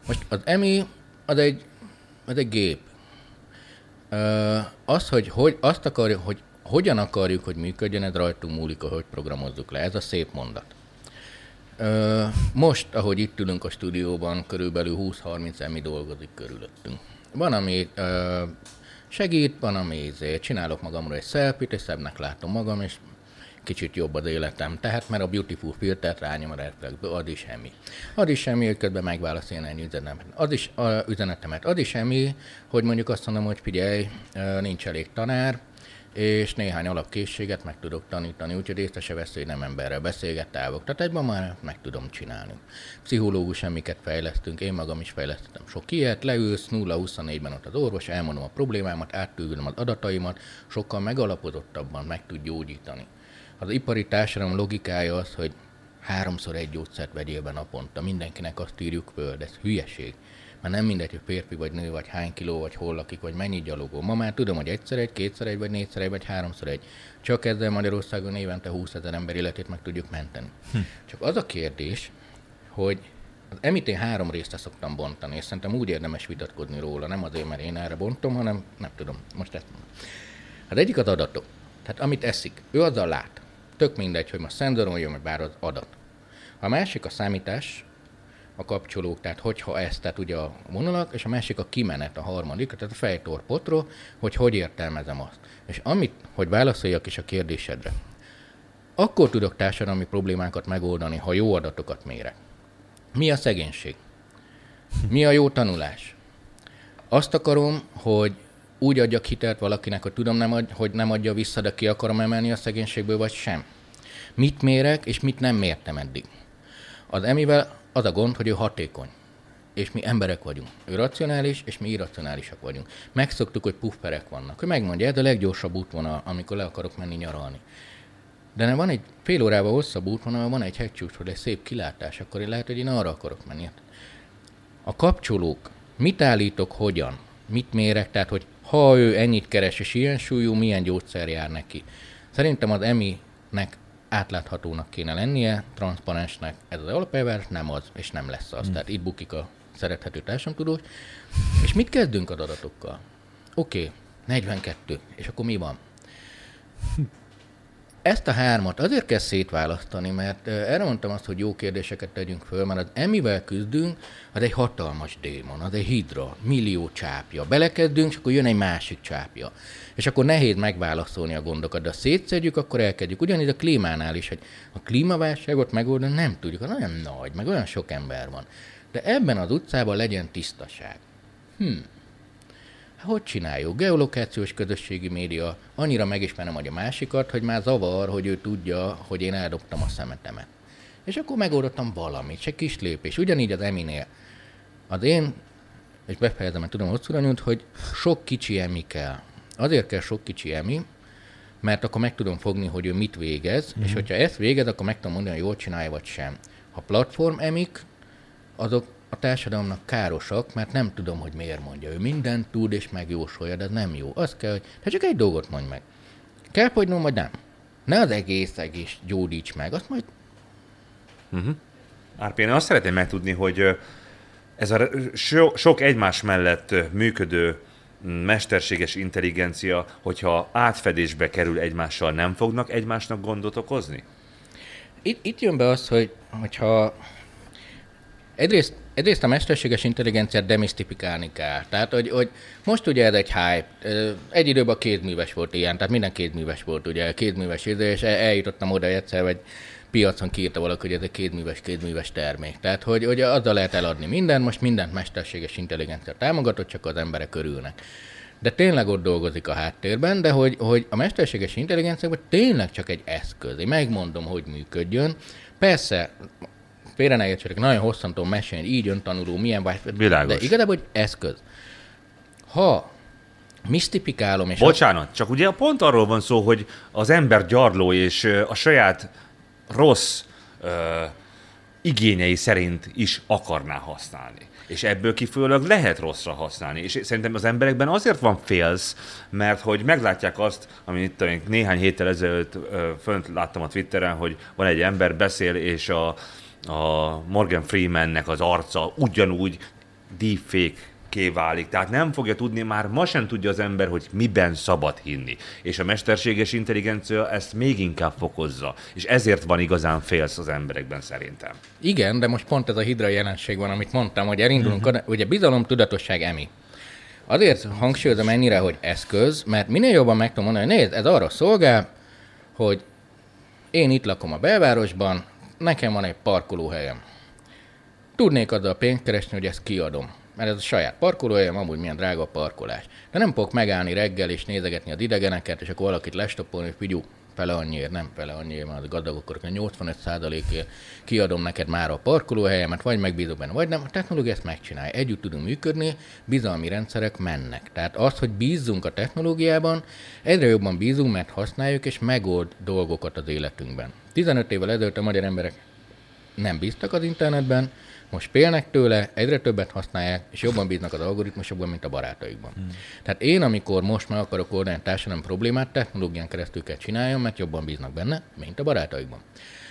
Most az emi az egy, az egy gép. Az, hogy, hogy azt akarja, hogy hogyan akarjuk, hogy működjön, ez rajtunk múlik, hogy programozzuk le. Ez a szép mondat. Ö, most, ahogy itt ülünk a stúdióban, körülbelül 20-30 emi dolgozik körülöttünk. Van, ami ö, segít, van, ami ezért csinálok magamról egy szelpit, és szebbnek látom magam, és kicsit jobb az életem. Tehát, mert a Beautiful filtert rányom a reflexbe, az is semmi. Az is semmi, közben megválaszoljon egy üzenetet. Az is a üzenetemet. Az is semmi, hogy mondjuk azt mondom, hogy figyelj, nincs elég tanár, és néhány alapkészséget meg tudok tanítani, úgyhogy észre se vesz, hogy nem emberrel beszélget, távoktatásban már meg tudom csinálni. Pszichológus semmiket fejlesztünk, én magam is fejlesztettem sok ilyet, leülsz 0-24-ben ott az orvos, elmondom a problémámat, áttűgülöm az adataimat, sokkal megalapozottabban meg tud gyógyítani. Az ipari társadalom logikája az, hogy háromszor egy gyógyszert vegyél be naponta. Mindenkinek azt írjuk föl, de ez hülyeség. Már nem mindegy, hogy férfi vagy nő, vagy hány kiló, vagy hol lakik, vagy mennyi gyalogó. Ma már tudom, hogy egyszer egy, kétszer egy, vagy négyszer egy, vagy háromszor egy. Csak ezzel Magyarországon évente 20 ezer ember életét meg tudjuk menteni. Hm. Csak az a kérdés, hogy az emit én három részre szoktam bontani, és szerintem úgy érdemes vitatkozni róla, nem azért, mert én erre bontom, hanem nem tudom, most ezt mondom. Az egyik az adatok. Tehát amit eszik, ő azzal lát. Tök mindegy, hogy most szenzoron jön, vagy bár az adat. A másik a számítás, a kapcsolók, tehát hogyha ez, tehát ugye a vonalak, és a másik a kimenet, a harmadik, tehát a fejtorpotról, hogy hogy értelmezem azt. És amit, hogy válaszoljak is a kérdésedre, akkor tudok társadalmi problémákat megoldani, ha jó adatokat mérek. Mi a szegénység? Mi a jó tanulás? Azt akarom, hogy úgy adjak hitelt valakinek, hogy tudom, nem ad, hogy nem adja vissza, de ki akarom emelni a szegénységből, vagy sem. Mit mérek, és mit nem mértem eddig. Az emivel az a gond, hogy ő hatékony. És mi emberek vagyunk. Ő racionális, és mi irracionálisak vagyunk. Megszoktuk, hogy pufferek vannak. Ő megmondja, ez a leggyorsabb útvonal, amikor le akarok menni nyaralni. De nem van egy fél órával hosszabb útvonal, van egy hegycsúcsról egy szép kilátás, akkor én lehet, hogy én arra akarok menni. A kapcsolók, mit állítok, hogyan, mit mérek, tehát hogy ha ő ennyit keres és ilyen súlyú, milyen gyógyszer jár neki. Szerintem az emi-nek átláthatónak kéne lennie, transzparensnek ez az alapelvár, nem az, és nem lesz az. Hmm. Tehát itt bukik a szerethető társadalomtudós. És mit kezdünk az adatokkal? Oké, okay, 42, és akkor mi van? (laughs) Ezt a hármat azért kell szétválasztani, mert erre mondtam azt, hogy jó kérdéseket tegyünk föl, mert az emivel küzdünk, az egy hatalmas démon, az egy hidra, millió csápja. Belekezdünk, és akkor jön egy másik csápja. És akkor nehéz megválaszolni a gondokat, de ha szétszedjük, akkor elkezdjük. Ugyanígy a klímánál is, hogy a klímaválságot megoldani nem tudjuk, az olyan nagy, meg olyan sok ember van. De ebben az utcában legyen tisztaság. Hm, hogy csináljuk? Geolokációs közösségi média, annyira megismerem hogy a másikat, hogy már zavar, hogy ő tudja, hogy én eldobtam a szemetemet. És akkor megoldottam valamit, se kis lépés. Ugyanígy az Eminél. Az én, és befejezem, mert tudom hosszúra nyújt, hogy sok kicsi emi kell. Azért kell sok kicsi emi, mert akkor meg tudom fogni, hogy ő mit végez, mm-hmm. és hogyha ezt végez, akkor meg tudom mondani, hogy jól csinálja, vagy sem. Ha platform emik, azok a társadalomnak károsak, mert nem tudom, hogy miért mondja. Ő mindent tud és megjósolja, de ez nem jó. Az kell, hogy hát csak egy dolgot mondj meg. Kell fogynom, vagy nem? Ne az egész egész gyógyíts meg, azt majd... Uh-huh. Árpi, én azt szeretném megtudni, hogy ez a so, sok egymás mellett működő mesterséges intelligencia, hogyha átfedésbe kerül egymással, nem fognak egymásnak gondot okozni? Itt, itt jön be az, hogy hogyha egyrészt Egyrészt a mesterséges intelligenciát demisztifikálni kell. Tehát, hogy, hogy most ugye ez egy hype. Egy időben a kézműves volt ilyen, tehát minden kézműves volt, ugye kézműves idő, és eljutottam oda egyszer, hogy piacon kiírta valaki, hogy ez egy kézműves, kézműves termék. Tehát, hogy, hogy azzal lehet eladni minden, most mindent mesterséges intelligencia támogatott, csak az emberek örülnek. De tényleg ott dolgozik a háttérben, de hogy, hogy a mesterséges intelligencia tényleg csak egy eszköz. Én megmondom, hogy működjön. Persze, félre ne értsetek, nagyon hosszan tudom mesélni, így öntanuló, milyen vagy. Világos. De igazából hogy eszköz. Ha misztipikálom, és... Bocsánat, a... csak ugye pont arról van szó, hogy az ember gyarló és a saját rossz uh, igényei szerint is akarná használni. És ebből kifolyólag lehet rosszra használni. És szerintem az emberekben azért van félsz, mert hogy meglátják azt, amit itt néhány héttel ezelőtt fönt láttam a Twitteren, hogy van egy ember, beszél, és a, a Morgan Freemannek az arca ugyanúgy deepfake válik, tehát nem fogja tudni, már ma sem tudja az ember, hogy miben szabad hinni. És a mesterséges intelligencia ezt még inkább fokozza. És ezért van igazán félsz az emberekben szerintem. Igen, de most pont ez a hidra jelenség van, amit mondtam, hogy elindulunk, uh-huh. ugye bizalom, tudatosság, emi. Azért hangsúlyozom ennyire, hogy eszköz, mert minél jobban meg tudom mondani, hogy nézd, ez arra szolgál, hogy én itt lakom a belvárosban, nekem van egy parkolóhelyem. Tudnék azzal pénzt keresni, hogy ezt kiadom. Mert ez a saját parkolóhelyem, amúgy milyen drága a parkolás. De nem fogok megállni reggel és nézegetni a idegeneket, és akkor valakit lestopolni, hogy figyú, fele annyiért, nem fele annyiért, mert gazdagok akkor 85%-ért kiadom neked már a parkolóhelyemet, vagy megbízok benne, vagy nem. A technológia ezt megcsinálja. Együtt tudunk működni, bizalmi rendszerek mennek. Tehát az, hogy bízzunk a technológiában, egyre jobban bízunk, mert használjuk és megold dolgokat az életünkben. 15 évvel ezelőtt a magyar emberek nem bíztak az internetben, most félnek tőle, egyre többet használják, és jobban bíznak az algoritmusokban, mint a barátaikban. Hmm. Tehát én, amikor most meg akarok oldani társadalmi problémát, technológián keresztül kell csináljam, mert jobban bíznak benne, mint a barátaikban.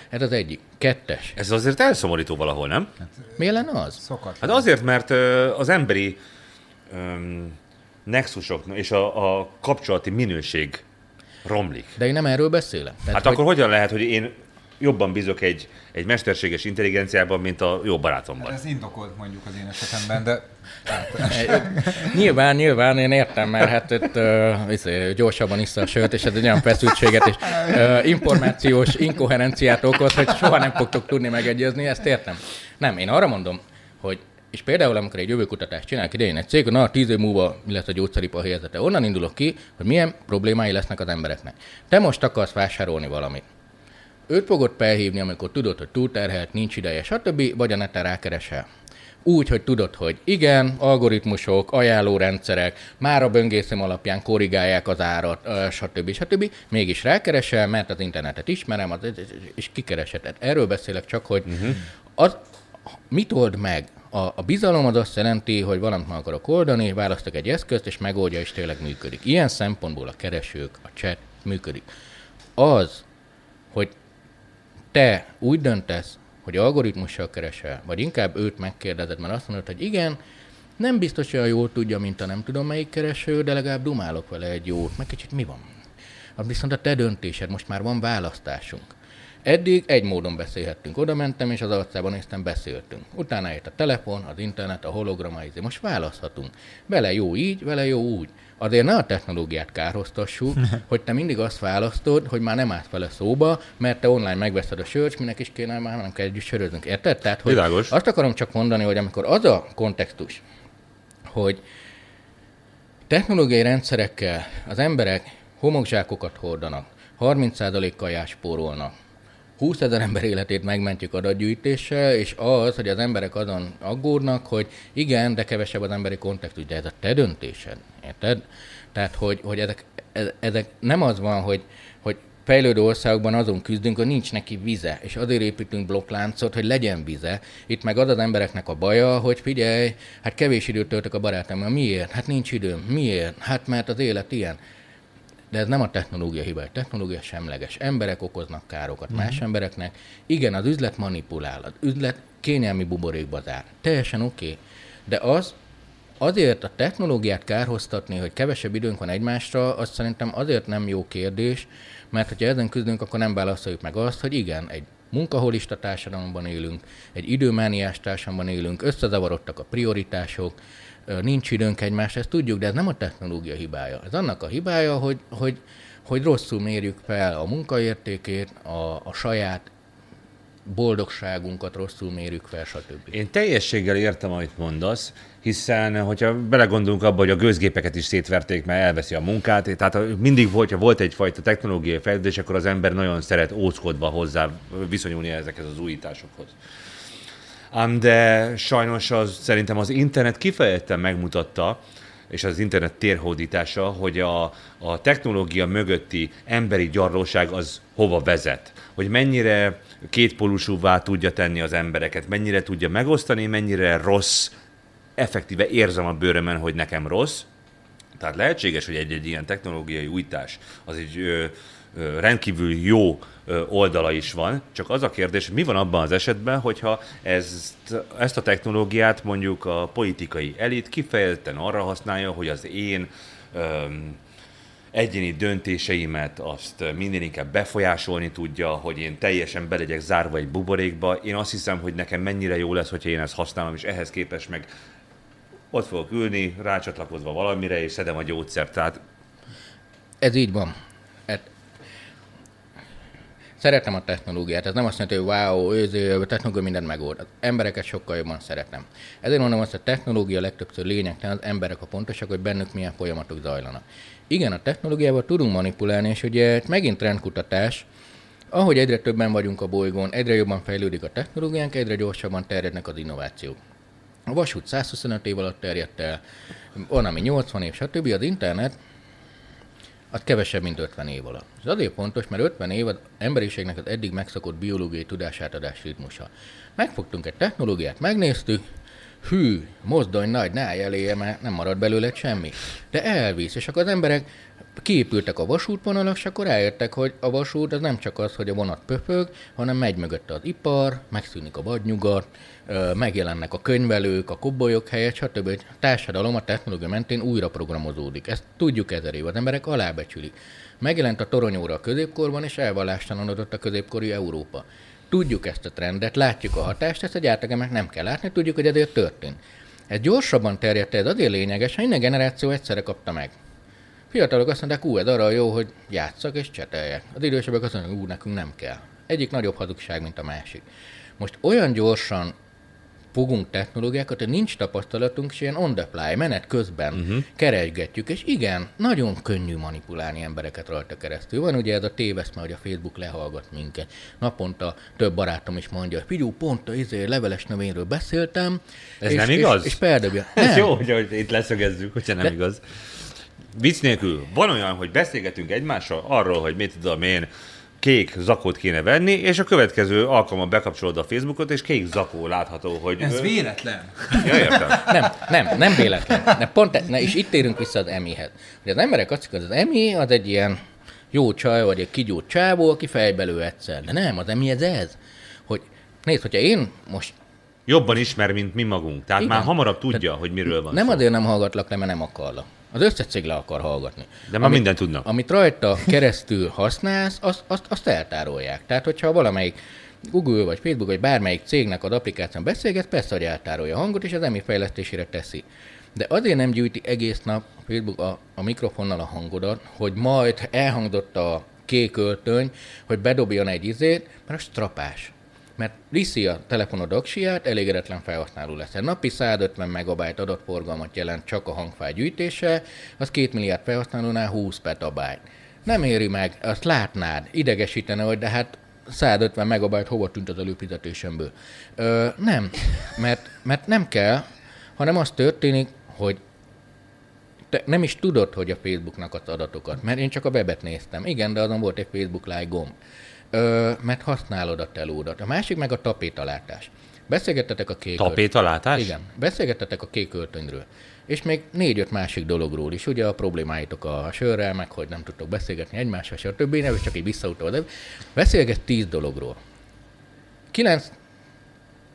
Ez az egyik. Kettes. Ez azért elszomorító valahol, nem? Hát, Miért lenne az? Szokatlan. Hát azért, mert az emberi um, nexusok és a, a kapcsolati minőség romlik. De én nem erről beszélek. Tehát, hát hogy... akkor hogyan lehet, hogy én jobban bízok egy, egy mesterséges intelligenciában, mint a jó barátomban. Ez indokolt mondjuk az én esetemben, de... (laughs) nyilván, nyilván, én értem, mert hát itt uh, gyorsabban iszza a sört, és ez egy olyan feszültséget és uh, információs inkoherenciát okoz, hogy soha nem fogtok tudni megegyezni, ezt értem. Nem, én arra mondom, hogy és például, amikor egy jövőkutatást csinálok idején egy cég, na, tíz év múlva mi lesz a gyógyszeripar helyzete, onnan indulok ki, hogy milyen problémái lesznek az embereknek. Te most akarsz vásárolni valamit őt fogod felhívni, amikor tudod, hogy túlterhelt, nincs ideje, stb., vagy a neten rákeresel. Úgy, hogy tudod, hogy igen, algoritmusok, ajánlórendszerek már a böngészem alapján korrigálják az árat, stb. stb. Mégis rákeresel, mert az internetet ismerem, az, és kikeresed. Erről beszélek csak, hogy uh-huh. az, mit old meg? A, a bizalom az azt jelenti, hogy valamit meg akarok oldani, választok egy eszközt, és megoldja, és tényleg működik. Ilyen szempontból a keresők, a chat működik. Az, hogy te úgy döntesz, hogy algoritmussal keresel, vagy inkább őt megkérdezed, mert azt mondod, hogy igen, nem biztos olyan jól tudja, mint a nem tudom melyik kereső, de legalább dumálok vele egy jót, meg kicsit mi van? Az viszont a te döntésed, most már van választásunk. Eddig egy módon beszélhettünk. Oda mentem, és az arcában néztem, beszéltünk. Utána jött a telefon, az internet, a holograma, izé. most választhatunk. Vele jó így, vele jó úgy azért ne a technológiát kárhoztassuk, (laughs) hogy te mindig azt választod, hogy már nem állsz vele szóba, mert te online megveszed a sört, minek is kéne, már nem kell együtt söröznünk. Érted? Tehát, hogy Világos. azt akarom csak mondani, hogy amikor az a kontextus, hogy technológiai rendszerekkel az emberek homokzsákokat hordanak, 30%-kal jáspórolnak, 20 ezer ember életét megmentjük adatgyűjtéssel, és az, hogy az emberek azon aggódnak, hogy igen, de kevesebb az emberi kontextus, de ez a te döntésed, érted? Tehát, hogy, hogy ezek, ezek nem az van, hogy, hogy fejlődő országokban azon küzdünk, hogy nincs neki vize, és azért építünk blokkláncot, hogy legyen vize. Itt meg az az embereknek a baja, hogy figyelj, hát kevés időt töltök a barátommal. Miért? Hát nincs időm. Miért? Hát mert az élet ilyen. De ez nem a technológia hiba, a technológia semleges. Emberek okoznak károkat mm. más embereknek. Igen, az üzlet manipulál, az üzlet kényelmi buborékba zár. Teljesen oké. Okay. De az, azért a technológiát kárhoztatni, hogy kevesebb időnk van egymásra, az szerintem azért nem jó kérdés, mert ha ezen küzdünk, akkor nem válaszoljuk meg azt, hogy igen, egy munkaholista társadalomban élünk, egy időmániás társadalomban élünk, összezavarodtak a prioritások, nincs időnk egymásra, ezt tudjuk, de ez nem a technológia hibája. Ez annak a hibája, hogy, hogy, hogy rosszul mérjük fel a munkaértékét, a, a saját boldogságunkat rosszul mérjük fel, stb. Én teljességgel értem, amit mondasz, hiszen hogyha belegondolunk abba, hogy a gőzgépeket is szétverték, mert elveszi a munkát, tehát mindig, hogyha volt egyfajta technológiai fejlődés, akkor az ember nagyon szeret óckodva hozzá viszonyulni ezekhez az újításokhoz. Ám de sajnos az, szerintem az internet kifejezetten megmutatta, és az internet térhódítása, hogy a, a technológia mögötti emberi gyarlóság az hova vezet. Hogy mennyire kétpólusúvá tudja tenni az embereket, mennyire tudja megosztani, mennyire rossz, effektíve érzem a bőrömen, hogy nekem rossz. Tehát lehetséges, hogy egy-egy ilyen technológiai újítás az egy rendkívül jó oldala is van, csak az a kérdés, mi van abban az esetben, hogyha ezt, ezt a technológiát mondjuk a politikai elit kifejezetten arra használja, hogy az én öm, egyéni döntéseimet azt minden inkább befolyásolni tudja, hogy én teljesen belegyek zárva egy buborékba. Én azt hiszem, hogy nekem mennyire jó lesz, hogyha én ezt használom, és ehhez képest meg ott fogok ülni, rácsatlakozva valamire, és szedem a gyógyszert. Tehát... Ez így van. Szeretem a technológiát. Ez nem azt jelenti, hogy wow, őző, a technológia mindent megold. Az embereket sokkal jobban szeretem. Ezért mondom azt, hogy a technológia legtöbbször lényegtelen, az emberek a pontosak, hogy bennük milyen folyamatok zajlanak. Igen, a technológiával tudunk manipulálni, és ugye megint rendkutatás, ahogy egyre többen vagyunk a bolygón, egyre jobban fejlődik a technológiánk, egyre gyorsabban terjednek az innovációk. A vasút 125 év alatt terjedt el, van ami 80 év, stb. Az internet az kevesebb, mint 50 év alatt. Ez azért fontos, mert 50 év az emberiségnek az eddig megszokott biológiai tudásátadás ritmusa. Megfogtunk egy technológiát, megnéztük, hű, mozdony nagy, ne állj eléje, mert nem marad belőle semmi. De elvisz, és akkor az emberek kiépültek a vasútvonalak, és akkor rájöttek, hogy a vasút az nem csak az, hogy a vonat pöpög, hanem megy mögötte az ipar, megszűnik a vadnyugat, megjelennek a könyvelők, a kobolyok helyett, stb. A társadalom a technológia mentén újra programozódik. Ezt tudjuk ezer év, az emberek alábecsülik. Megjelent a toronyóra a középkorban, és elvallástalanodott a középkori Európa. Tudjuk ezt a trendet, látjuk a hatást, ezt egy átlagemnek nem kell látni, tudjuk, hogy ezért történt. Ez gyorsabban terjedt, ez azért lényeges, hogy minden generáció egyszerre kapta meg. Fiatalok azt mondták, ú, ez arra jó, hogy játszak és cseteljek. Az idősebbek azt mondják, ú, nekünk nem kell. Egyik nagyobb hazugság, mint a másik. Most olyan gyorsan fogunk technológiákat, hogy nincs tapasztalatunk, és ilyen on the fly, menet közben uh-huh. keresgetjük, és igen, nagyon könnyű manipulálni embereket rajta keresztül. Van ugye ez a téveszme, hogy a Facebook lehallgat minket. Naponta több barátom is mondja, hogy figyú, pont a izé, leveles növényről beszéltem. Ez és, nem igaz? És, és. Ez jó, hogy itt leszögezzük, hogyha nem De... igaz. Vicc nélkül, van olyan, hogy beszélgetünk egymással arról, hogy mit tudom én, kék zakót kéne venni, és a következő alkalommal bekapcsolod a Facebookot, és kék zakó látható, hogy... Ez véletlen. Ja, értem. Nem, nem, nem véletlen. De pont, ne, és itt térünk vissza az emihez. Hogy az emberek azt hiszik, hogy az emi az egy ilyen jó csaj, vagy egy kigyújt csávó, aki fejbelő egyszer. De nem, az emi ez ez. Hogy nézd, hogyha én most Jobban ismer, mint mi magunk. Tehát Igen. már hamarabb tudja, Tehát hogy miről van Nem szó. azért nem hallgatlak le, mert nem akarlak. Az összes cég le akar hallgatni. De már mindent tudnak. Amit rajta keresztül használsz, azt, azt, azt eltárolják. Tehát, hogyha valamelyik Google vagy Facebook vagy bármelyik cégnek az applikáción beszélget, persze, hogy eltárolja a hangot, és az emi fejlesztésére teszi. De azért nem gyűjti egész nap Facebook a, a mikrofonnal a hangodat, hogy majd elhangzott a kék öltöny, hogy bedobjon egy izét, mert a strapás mert viszi a telefonod aksiját, elégedetlen felhasználó lesz. Napi 150 megabyte adatforgalmat jelent csak a hangfáj gyűjtése, az 2 milliárd felhasználónál 20 petabyte. Nem éri meg, azt látnád, idegesítene, hogy de hát 150 megabyte hova tűnt az előfizetésemből. Ö, nem, mert, mert nem kell, hanem az történik, hogy te nem is tudod, hogy a Facebooknak az adatokat, mert én csak a webet néztem. Igen, de azon volt egy Facebook like gomb. Ö, mert használod a telódat. A másik meg a tapétalátás. Beszélgettetek a kék Tapétalátás? Igen, beszélgettetek a kék öltönyről. És még négy-öt másik dologról is. Ugye a problémáitok a sörrel, meg hogy nem tudtok beszélgetni egymással, stb. Nem, csak így. De beszélget tíz dologról. Kilenc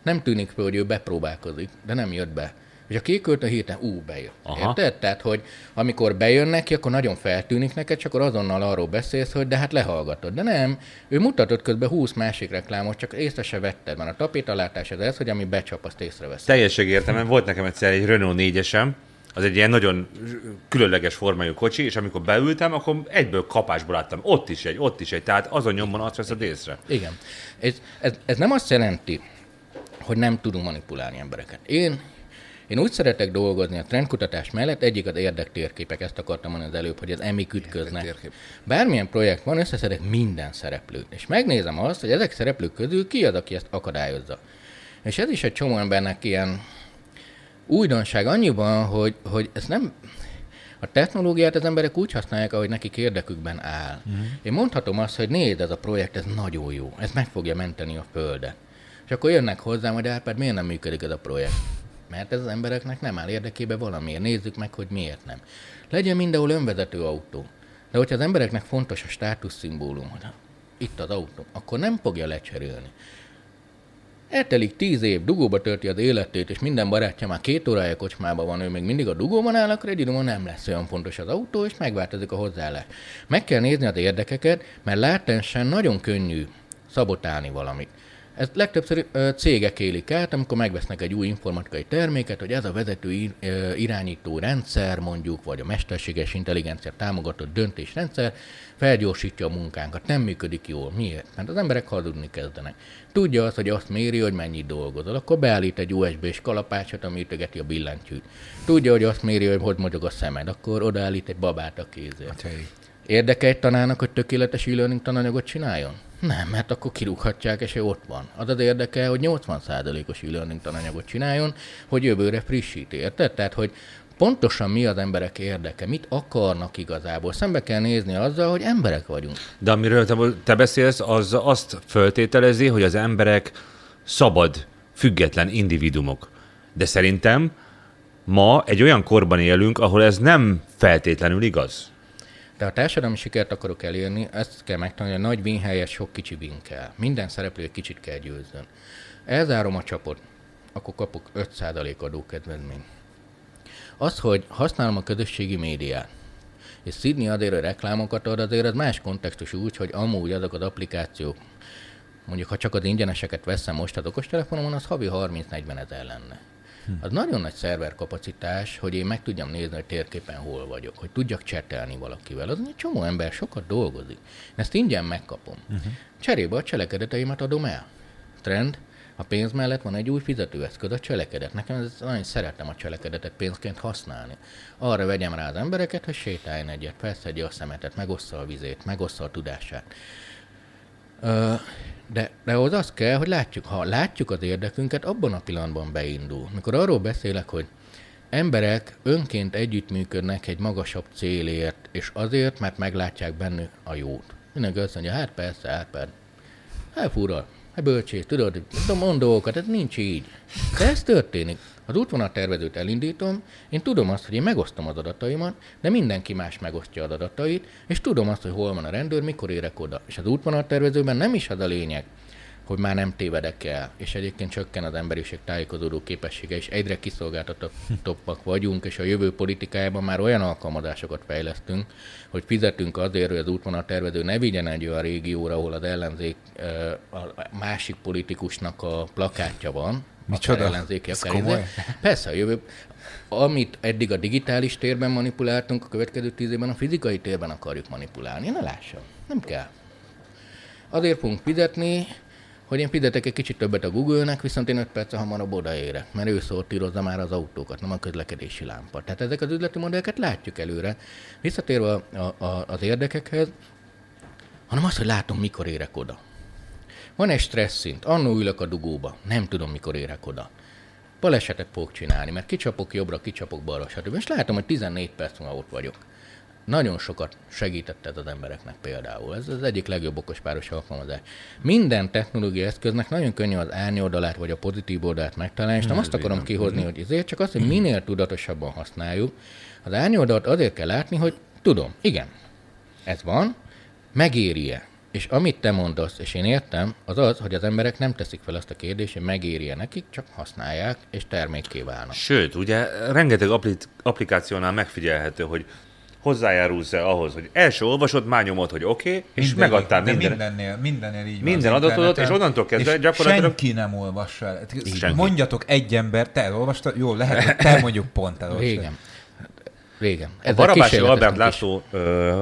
nem tűnik fel, hogy ő bepróbálkozik, de nem jött be. És a kék a héten, ú, bejött. Aha. Érted? Tehát, hogy amikor bejön neki, akkor nagyon feltűnik neked, csak akkor azonnal arról beszélsz, hogy de hát lehallgatod. De nem, ő mutatott közben 20 másik reklámot, csak észre se vetted. Van a tapétalátás ez, ez, hogy ami becsap, azt észrevesz. Teljesség értem, volt nekem egyszer egy Renault 4-esem, az egy ilyen nagyon különleges formájú kocsi, és amikor beültem, akkor egyből kapásból láttam, ott is egy, ott is egy, tehát azon nyomban azt veszed észre. Igen. Ez, ez, ez nem azt jelenti, hogy nem tudunk manipulálni embereket. Én én úgy szeretek dolgozni a trendkutatás mellett, egyik az érdektérképek, ezt akartam mondani az előbb, hogy az emi ütköznek. Bármilyen projekt van, összeszedek minden szereplőt, és megnézem azt, hogy ezek szereplők közül ki az, aki ezt akadályozza. És ez is egy csomó embernek ilyen újdonság annyiban, hogy, hogy ez nem, a technológiát az emberek úgy használják, ahogy nekik érdekükben áll. Uh-huh. Én mondhatom azt, hogy nézd, ez a projekt, ez nagyon jó, ez meg fogja menteni a Földet. És akkor jönnek hozzám, hogy hát miért nem működik ez a projekt? Mert ez az embereknek nem áll érdekébe valamiért. Nézzük meg, hogy miért nem. Legyen mindenhol önvezető autó. De hogyha az embereknek fontos a státuszszimbólum, hogy itt az autó, akkor nem fogja lecserélni. Eltelik tíz év, dugóba tölti az életét, és minden barátja már két órája kocsmában van, ő még mindig a dugóban áll, akkor egy időben nem lesz olyan fontos az autó, és megváltozik a hozzáállás. Meg kell nézni az érdekeket, mert látensen nagyon könnyű szabotálni valamit. Ezt legtöbbször cégek élik át, amikor megvesznek egy új informatikai terméket, hogy ez a vezető irányító rendszer, mondjuk, vagy a mesterséges intelligencia támogatott döntésrendszer felgyorsítja a munkánkat. Nem működik jól. Miért? Mert az emberek hazudni kezdenek. Tudja azt, hogy azt méri, hogy mennyit dolgozol. Akkor beállít egy USB-s kalapácsot, ami ütögeti a billentyűt. Tudja, hogy azt méri, hogy hogy mozog a szemed. Akkor odaállít egy babát a kézért. Érdeke egy tanának, hogy tökéletes e-learning tananyagot csináljon? Nem, mert akkor kirúghatják, és ő ott van. Az az érdeke, hogy 80%-os e-learning tananyagot csináljon, hogy jövőre frissíti. Érted? Tehát, hogy pontosan mi az emberek érdeke, mit akarnak igazából. Szembe kell nézni azzal, hogy emberek vagyunk. De amiről te, beszélsz, az azt föltételezi, hogy az emberek szabad, független individumok. De szerintem ma egy olyan korban élünk, ahol ez nem feltétlenül igaz. De ha társadalmi sikert akarok elérni, ezt kell megtanulni, a nagy win sok kicsi win kell. Minden szereplő egy kicsit kell győzzön. Elzárom a csapot, akkor kapok 5% adókedvezményt. Az, hogy használom a közösségi médiát, és szidni azért reklámokat ad, azért az más kontextus úgy, hogy amúgy azok az applikációk, mondjuk ha csak az ingyeneseket veszem most az okostelefonomon, az havi 30-40 ezer lenne. Hm. Az nagyon nagy szerverkapacitás, hogy én meg tudjam nézni, hogy térképen hol vagyok, hogy tudjak csetelni valakivel. Az egy csomó ember sokat dolgozik. Ezt ingyen megkapom. Uh-huh. Cserébe a cselekedeteimet adom el. Trend, a pénz mellett van egy új fizetőeszköz, a cselekedet. Nekem ez nagyon szeretem a cselekedetet pénzként használni. Arra vegyem rá az embereket, hogy sétáljon egyet, felszedje a szemetet, megossza a vizét, megossza a tudását. De, de ahhoz az kell, hogy látjuk, ha látjuk az érdekünket, abban a pillanatban beindul. Mikor arról beszélek, hogy emberek önként együttműködnek egy magasabb célért, és azért, mert meglátják benne a jót. Mindenki azt mondja, hát persze, hát persze. Hát fura, hát bölcsész, tudod, mond dolgokat, ez nincs így. De ez történik. Az útvonaltervezőt elindítom, én tudom azt, hogy én megosztom az adataimat, de mindenki más megosztja az adatait, és tudom azt, hogy hol van a rendőr, mikor érek oda. És az útvonaltervezőben nem is az a lényeg, hogy már nem tévedek el, és egyébként csökken az emberiség tájékozódó képessége, és egyre kiszolgáltatottak vagyunk, és a jövő politikájában már olyan alkalmazásokat fejlesztünk, hogy fizetünk azért, hogy az útvonaltervező ne vigyen egy olyan régióra, ahol az ellenzék a másik politikusnak a plakátja van, Micsoda? ellenzéki akár Persze, a jövő, amit eddig a digitális térben manipuláltunk, a következő tíz évben a fizikai térben akarjuk manipulálni. Ne lássam, nem kell. Azért fogunk fizetni, hogy én fizetek egy kicsit többet a Google-nek, viszont én 5 perc hamarabb odaérek, mert ő szortírozza már az autókat, nem a közlekedési lámpa. Tehát ezek az üzleti modelleket látjuk előre. Visszatérve a, a, az érdekekhez, hanem az, hogy látom, mikor érek oda. Van egy stressz szint, annó ülök a dugóba, nem tudom, mikor érek oda. Balesetet fogok csinálni, mert kicsapok jobbra, kicsapok balra, stb. És látom, hogy 14 perc múlva ott vagyok. Nagyon sokat segített ez az embereknek például. Ez az egyik legjobb okos páros alkalmazás. Minden technológiai eszköznek nagyon könnyű az árnyoldalát vagy a pozitív oldalát megtalálni, és nem azt akarom kihozni, hogy ezért csak az, hogy minél tudatosabban használjuk. Az árnyoldalt azért kell látni, hogy tudom, igen, ez van, megéri-e? És amit te mondasz, és én értem, az az, hogy az emberek nem teszik fel azt a kérdést, hogy megéri-e nekik, csak használják, és termékké válnak. Sőt, ugye rengeteg applikációnál megfigyelhető, hogy hozzájárulsz-e ahhoz, hogy első olvasod, már nyomod, hogy oké, okay, és minden, megadtál minden, mindennél, mindennél így minden adatot, és onnantól kezdve gyakorlatilag... senki nem olvassa el. Senki. Mondjatok egy ember, te elolvastad, jó, lehet, hogy te mondjuk pont elolvastad. Régen. Régen. Ez a Barabási Albert László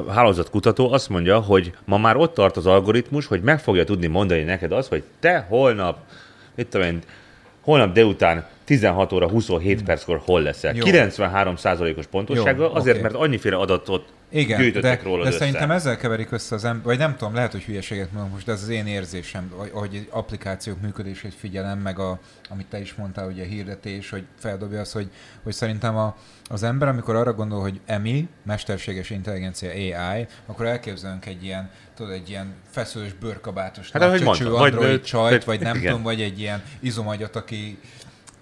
hálózatkutató azt mondja, hogy ma már ott tart az algoritmus, hogy meg fogja tudni mondani neked azt, hogy te holnap, mit tudom én, holnap délután 16 óra 27 perckor hol leszel. Jó. 93%-os pontossággal, azért, okay. mert annyiféle adatot igen, gyűjtöttek de, róla de össze. szerintem ezzel keverik össze az ember, vagy nem tudom, lehet, hogy hülyeséget mondom most, de ez az én érzésem, hogy applikációk működését figyelem, meg a, amit te is mondtál, hogy a hirdetés, hogy feldobja az, hogy, hogy szerintem a, az ember, amikor arra gondol, hogy EMI, mesterséges intelligencia AI, akkor elképzelünk egy ilyen, tudod, egy ilyen feszülős bőrkabátos hát, nagy csöcső android vagy, csajt, vagy nem igen. tudom, vagy egy ilyen izomagyat, aki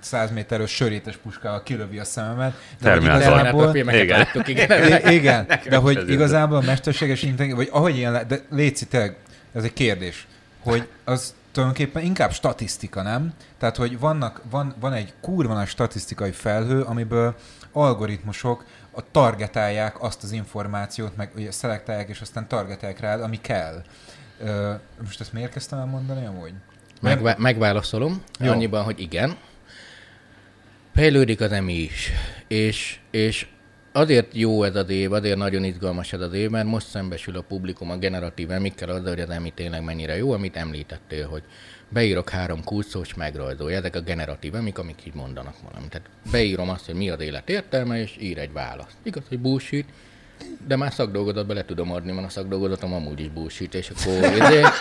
100 méteres sörétes puskával kilövi a szememet. De hogy igazából... igen. láttuk, igen. igen, de hogy igazából a mesterséges intelligencia, vagy ahogy ilyen, de Léci, tényleg, ez egy kérdés, hogy az tulajdonképpen inkább statisztika, nem? Tehát, hogy vannak, van, van egy kurva nagy statisztikai felhő, amiből algoritmusok a targetálják azt az információt, meg ugye szelektálják, és aztán targetálják rá, ami kell. Ö, most ezt miért kezdtem el mondani amúgy? Megvá- megválaszolom, Jó. annyiban, hogy igen. Fejlődik az emi is, és, és azért jó ez az év, azért nagyon izgalmas ez az év, mert most szembesül a publikum a generatív emikkel azzal, hogy az emi tényleg mennyire jó, amit említettél, hogy beírok három és megrajzolja. Ezek a generatív emik, amik így mondanak valamit. Tehát beírom azt, hogy mi az élet értelme, és ír egy választ. Igaz, hogy bullshit, de már szakdolgozat bele tudom adni, mert a szakdolgozatom amúgy is bullshit, és akkor ezért,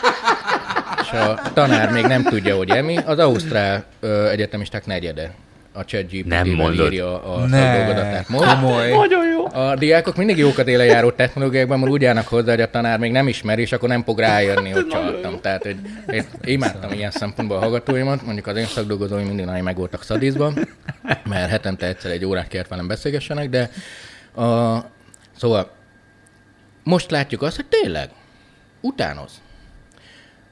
és a tanár még nem tudja, hogy emi. Az Ausztrál egyetemisták negyede a ChatGPT nem mondod. írja a szakdolgozatát most. Komoly. Nagyon jó. A diákok mindig jókat éle járó technológiákban, mert úgy állnak hozzá, hogy a tanár még nem ismeri, és akkor nem fog rájönni, hogy csaltam. Tehát hogy én imádtam ilyen szempontból a hallgatóimat, mondjuk az én szakdolgozóim mindig nagyon meg voltak szadizban, mert hetente egyszer egy órát kért velem beszélgessenek, de a, szóval most látjuk azt, hogy tényleg utánoz.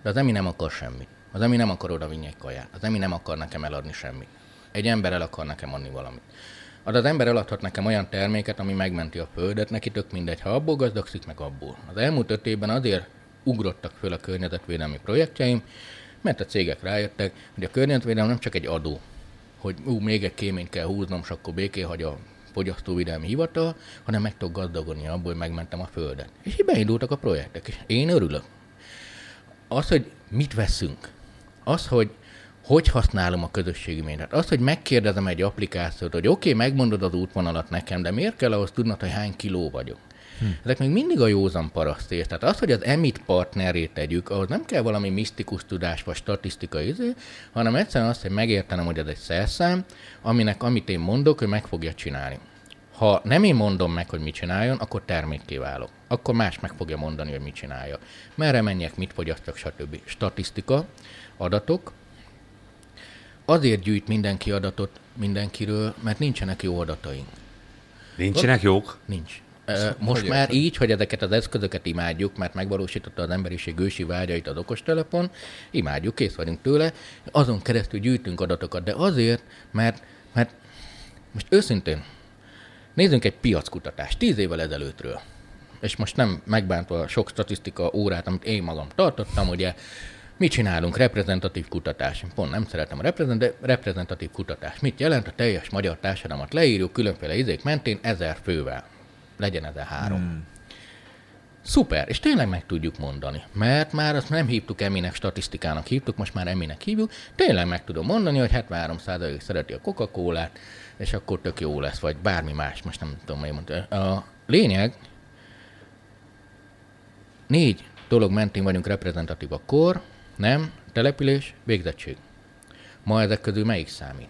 De az emi nem akar semmit. Az emi nem akar oda vinni egy kaját. Az emi nem akar nekem eladni semmit. Egy ember el akar nekem adni valamit. Az az ember eladhat nekem olyan terméket, ami megmenti a földet, neki tök mindegy, ha abból gazdagszik, meg abból. Az elmúlt öt évben azért ugrottak föl a környezetvédelmi projektjeim, mert a cégek rájöttek, hogy a környezetvédelem nem csak egy adó, hogy ú, még egy kéményt kell húznom, és akkor béké hagy a fogyasztóvédelmi hivatal, hanem meg tudok gazdagodni abból, hogy megmentem a földet. És így beindultak a projektek, és én örülök. Az, hogy mit veszünk, az, hogy hogy használom a közösségi médiát. Az, hogy megkérdezem egy applikációt, hogy oké, okay, megmondod az útvonalat nekem, de miért kell ahhoz tudnod, hogy hány kiló vagyok? Hm. Ezek még mindig a józan parasztér. Tehát az, hogy az emit partnerét tegyük, ahhoz nem kell valami misztikus tudás vagy statisztikai izé, hanem egyszerűen azt, hogy megértenem, hogy ez egy szerszám, aminek amit én mondok, ő meg fogja csinálni. Ha nem én mondom meg, hogy mit csináljon, akkor termékké válok. Akkor más meg fogja mondani, hogy mit csinálja. Merre menjek, mit fogyasztok, stb. Statisztika, adatok, azért gyűjt mindenki adatot mindenkiről, mert nincsenek jó adataink. Nincsenek jók? Nincs. Most hogy már értem? így, hogy ezeket az eszközöket imádjuk, mert megvalósította az emberiség ősi vágyait az okostelefon, imádjuk, kész vagyunk tőle, azon keresztül gyűjtünk adatokat, de azért, mert, mert most őszintén, nézzünk egy piackutatást tíz évvel ezelőttről, és most nem megbántva a sok statisztika órát, amit én magam tartottam, ugye Mit csinálunk? Reprezentatív kutatás. Pont nem szeretem a reprezent, reprezentatív kutatás. Mit jelent? A teljes magyar társadalmat leírjuk különféle izék mentén ezer fővel. Legyen ezer három. Hmm. Szuper, és tényleg meg tudjuk mondani, mert már azt nem hívtuk eminek statisztikának hívtuk, most már eminek hívjuk, tényleg meg tudom mondani, hogy 73% szereti a Coca-Colát, és akkor tök jó lesz, vagy bármi más, most nem tudom, hogy mondta. A lényeg, négy dolog mentén vagyunk reprezentatív a kor, nem, település, végzettség. Ma ezek közül melyik számít?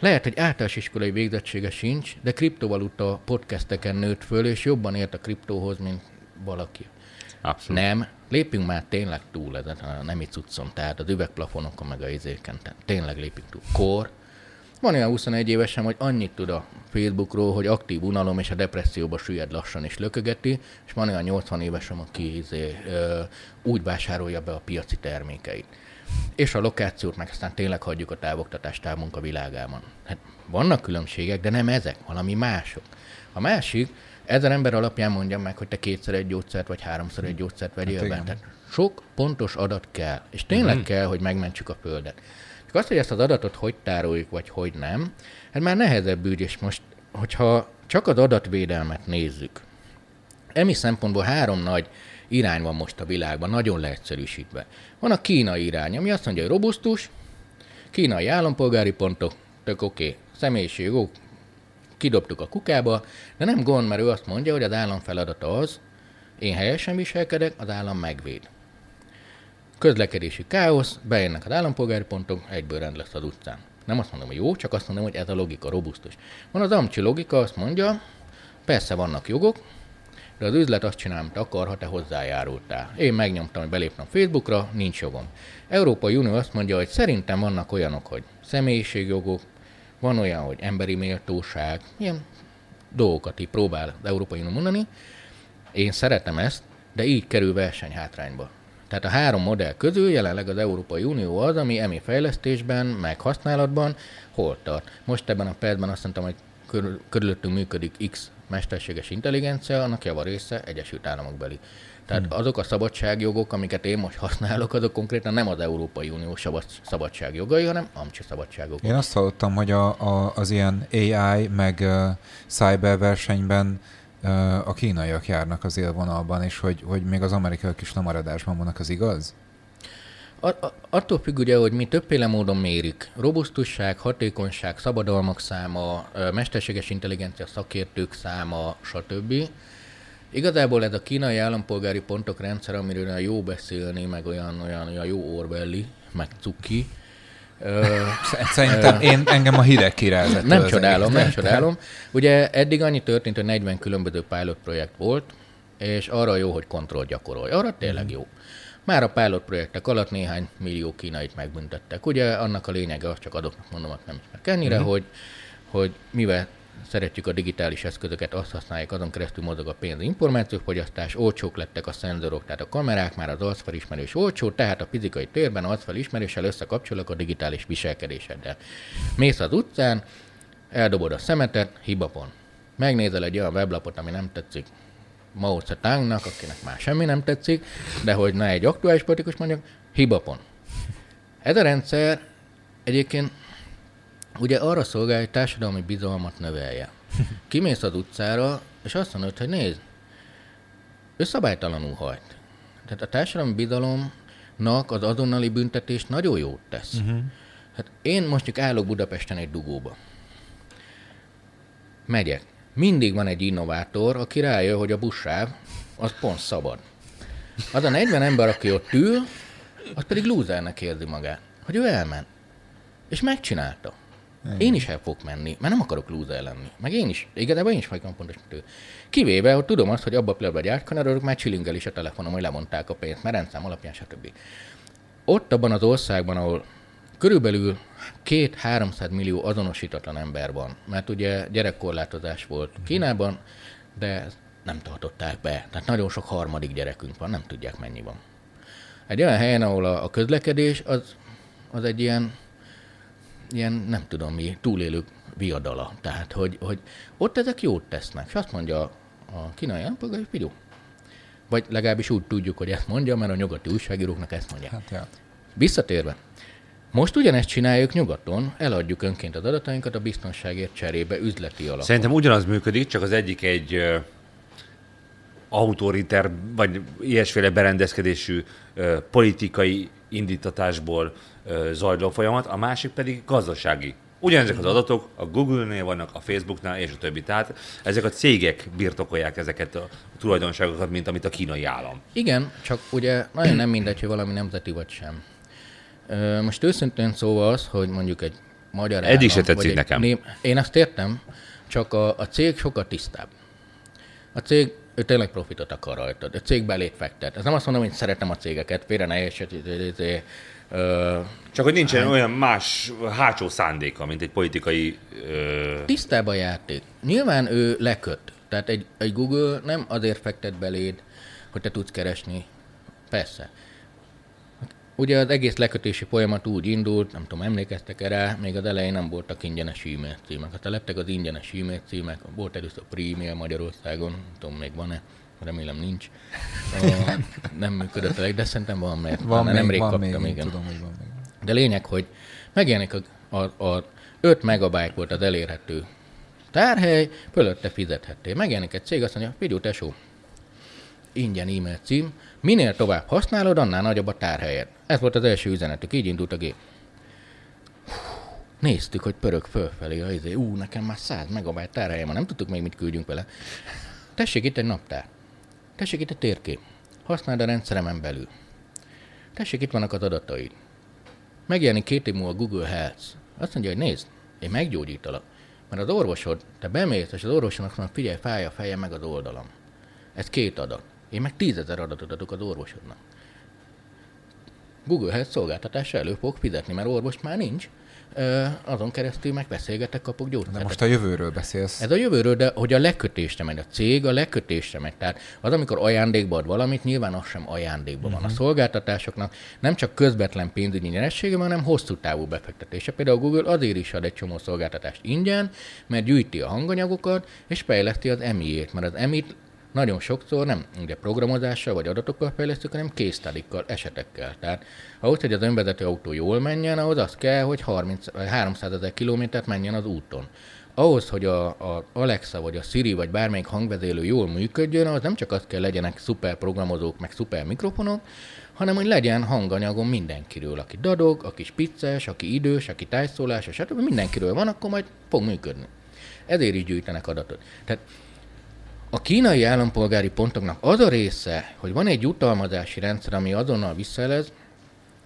Lehet, hogy általános iskolai végzettsége sincs, de kriptovaluta podcasteken nőtt föl, és jobban ért a kriptóhoz, mint valaki. Abszolút. Nem, lépjünk már tényleg túl ezen, nem itt cuccom, tehát az üvegplafonokon, meg a izéken, tehát tényleg lépjünk túl. Kor, van olyan 21 évesen, hogy annyit tud a Facebookról, hogy aktív unalom és a depresszióba süllyed lassan is lökögeti, és van olyan 80 évesen, aki izé, ö, úgy vásárolja be a piaci termékeit. És a lokációt meg aztán tényleg hagyjuk a távoktatás távmunka világában. Hát vannak különbségek, de nem ezek, valami mások. A másik, ezer ember alapján mondjam meg, hogy te kétszer egy gyógyszert, vagy háromszor egy gyógyszert vegyél hát be. Tehát sok pontos adat kell, és tényleg mm. kell, hogy megmentsük a Földet. Csak azt, hogy ezt az adatot hogy tároljuk, vagy hogy nem, hát már nehezebb ügy, és most, hogyha csak az adatvédelmet nézzük, emi szempontból három nagy irány van most a világban, nagyon leegyszerűsítve. Van a kínai irány, ami azt mondja, hogy robusztus, kínai állampolgári pontok, tök oké, okay. személyiség, jó, kidobtuk a kukába, de nem gond, mert ő azt mondja, hogy az állam feladata az, én helyesen viselkedek, az állam megvéd közlekedési káosz, bejönnek az állampolgári pontok, egyből rend lesz az utcán. Nem azt mondom, hogy jó, csak azt mondom, hogy ez a logika robusztus. Van az amcsi logika, azt mondja, persze vannak jogok, de az üzlet azt csinál, amit akar, ha te hozzájárultál. Én megnyomtam, hogy belépnem Facebookra, nincs jogom. Európai Unió azt mondja, hogy szerintem vannak olyanok, hogy személyiségjogok, van olyan, hogy emberi méltóság, ilyen dolgokat így próbál az Európai Unió mondani. Én szeretem ezt, de így kerül versenyhátrányba. Tehát a három modell közül jelenleg az Európai Unió az, ami emi fejlesztésben, meg használatban hol tart. Most ebben a percben azt mondtam, hogy körül, körülöttünk működik X mesterséges intelligencia, annak java része Egyesült Államok beli. Tehát hmm. azok a szabadságjogok, amiket én most használok, azok konkrétan nem az Európai Unió szabadságjogai, hanem amcsi szabadságok. Én azt hallottam, hogy a, a, az ilyen AI meg uh, cyber versenyben a kínaiak járnak az élvonalban, és hogy, hogy még az amerikaiak is lemaradásban vannak, az igaz? attól függ ugye, hogy mi többféle módon mérik. Robusztusság, hatékonyság, szabadalmak száma, mesterséges intelligencia szakértők száma, stb. Igazából ez a kínai állampolgári pontok rendszer, amiről olyan jó beszélni, meg olyan, olyan, olyan jó Orwelli, meg cuki. Szerintem én, engem a hideg kirázott. Nem csodálom, nem csodálom. Ugye eddig annyi történt, hogy 40 különböző pilot projekt volt, és arra jó, hogy kontroll gyakorolj. Arra tényleg jó. Már a pilot projektek alatt néhány millió kínait megbüntettek. Ugye annak a lényege, csak adoknak mondom, hogy nem ismerek ennyire, uh-huh. hogy, hogy mivel szeretjük a digitális eszközöket, azt használják, azon keresztül mozog a pénz információfogyasztás, olcsók lettek a szenzorok, tehát a kamerák, már az arcfelismerés olcsó, tehát a fizikai térben arcfelismeréssel összekapcsolok a digitális viselkedéseddel. Mész az utcán, eldobod a szemetet, hibapon. Megnézel egy olyan weblapot, ami nem tetszik, Mao Zedongnak, akinek már semmi nem tetszik, de hogy ne egy aktuális politikus mondjak, hibapon. Ez a rendszer egyébként ugye arra szolgál, hogy társadalmi bizalmat növelje. (laughs) Kimész az utcára, és azt mondod, hogy nézd, ő szabálytalanul hajt. Tehát a társadalmi bizalomnak az azonnali büntetés nagyon jót tesz. Uh-huh. Hát én most állok Budapesten egy dugóba. Megyek mindig van egy innovátor, aki rájön, hogy a buszsáv az pont szabad. Az a 40 ember, aki ott ül, az pedig lúzernek érzi magát, hogy ő elment. És megcsinálta. Én is el fogok menni, mert nem akarok lúzer lenni. Meg én is, igazából én is vagyok pontos, mint ő. Kivéve, hogy tudom azt, hogy abban a pillanatban, hogy átkanyarodok, már csilingel is a telefonom, hogy lemondták a pénzt, mert rendszám alapján, stb. Ott abban az országban, ahol körülbelül két-háromszáz millió azonosítatlan ember van, mert ugye gyerekkorlátozás volt. Kínában, de nem tartották be. Tehát nagyon sok harmadik gyerekünk van, nem tudják mennyi van. Egy olyan helyen, ahol a, a közlekedés az, az egy ilyen, ilyen, nem tudom mi, túlélők viadala. Tehát, hogy, hogy ott ezek jót tesznek. És azt mondja a kínai állampolgár, hogy figyelj, vagy legalábbis úgy tudjuk, hogy ezt mondja, mert a nyugati újságíróknak ezt mondják. Hát, ja. Visszatérve, most ugyanezt csináljuk nyugaton, eladjuk önként az adatainkat a biztonságért cserébe üzleti alapon. Szerintem ugyanaz működik, csak az egyik egy uh, autoriter, vagy ilyesféle berendezkedésű politikai indítatásból zajló folyamat, a másik pedig gazdasági. Ugyanezek az adatok a Google-nél vannak, a Facebooknál és a többi. Tehát ezek a cégek birtokolják ezeket a tulajdonságokat, mint amit a kínai állam. Igen, csak ugye nagyon nem mindegy, hogy valami nemzeti vagy sem. Most őszintén szóval az, hogy mondjuk egy magyar Eddig se tetszik nekem. Ném, én ezt értem, csak a, a cég sokkal tisztább. A cég ő tényleg profitot akar rajta. A cég belét fektet. Ez nem azt mondom, hogy szeretem a cégeket, félre ne értset, csak hogy nincsen olyan más hátsó szándéka, mint egy politikai... Ö... Tisztább a játék. Nyilván ő leköt. Tehát egy, egy Google nem azért fektet beléd, hogy te tudsz keresni. Persze. Ugye az egész lekötési folyamat úgy indult, nem tudom, emlékeztek erre, még az elején nem voltak ingyenes e-mail címek. Hát lettek az ingyenes e-mail címek, volt először pre Magyarországon, nem tudom, még van-e, remélem nincs. Nem működött elég, de szerintem van, mert van még, nemrég van kaptam, még, igen. Tudom, hogy van még. De lényeg, hogy megjelenik a, a, a 5 megabyte volt az elérhető tárhely, fölötte fizethettél. Megjelenik egy cég, azt mondja, figyelj, tesó, ingyen e-mail cím, minél tovább használod, annál nagyobb a tárhelyed. Ez volt az első üzenetük, így indult a gép. Néztük, hogy pörög fölfelé, a izé, ú, nekem már 100 megabyte tárhelyem van, nem tudtuk még mit küldjünk vele. Tessék itt egy naptár. Tessék itt egy térkép. Használd a rendszeremen belül. Tessék, itt vannak az adataid. Megjelenik két év múlva Google Health. Azt mondja, hogy nézd, én meggyógyítalak. Mert az orvosod, te bemész, és az orvosodnak mondja, figyelj, fáj a feje meg az oldalam. Ez két adat. Én meg tízezer adatot adok az orvosodnak. Google Health szolgáltatásra elő fogok fizetni, mert orvos már nincs, azon keresztül meg beszélgetek, kapok gyógyszert. De most a jövőről beszélsz. Ez a jövőről, de hogy a lekötésre megy, a cég a lekötésre megy. Tehát az, amikor ajándékba ad valamit, nyilván az sem ajándékban uh-huh. van. A mhm. szolgáltatásoknak nem csak közvetlen pénzügyi nyeressége, hanem hosszú távú befektetése. Például a Google azért is ad egy csomó szolgáltatást ingyen, mert gyűjti a hanganyagokat, és fejleszti az emi-ét, mert az emi nagyon sokszor nem ugye programozással vagy adatokkal fejlesztjük, hanem késztádikkal, esetekkel. Tehát ahhoz, hogy az önvezető autó jól menjen, ahhoz az kell, hogy 30, 300 ezer kilométert menjen az úton. Ahhoz, hogy a, a Alexa, vagy a Siri, vagy bármelyik hangvezélő jól működjön, az nem csak az kell legyenek szuper programozók, meg szuper mikrofonok, hanem hogy legyen hanganyagon mindenkiről, aki dadog, aki spicces, aki idős, aki tájszólás, stb. mindenkiről van, akkor majd fog működni. Ezért is gyűjtenek adatot. Tehát a kínai állampolgári pontoknak az a része, hogy van egy jutalmazási rendszer, ami azonnal visszaelez,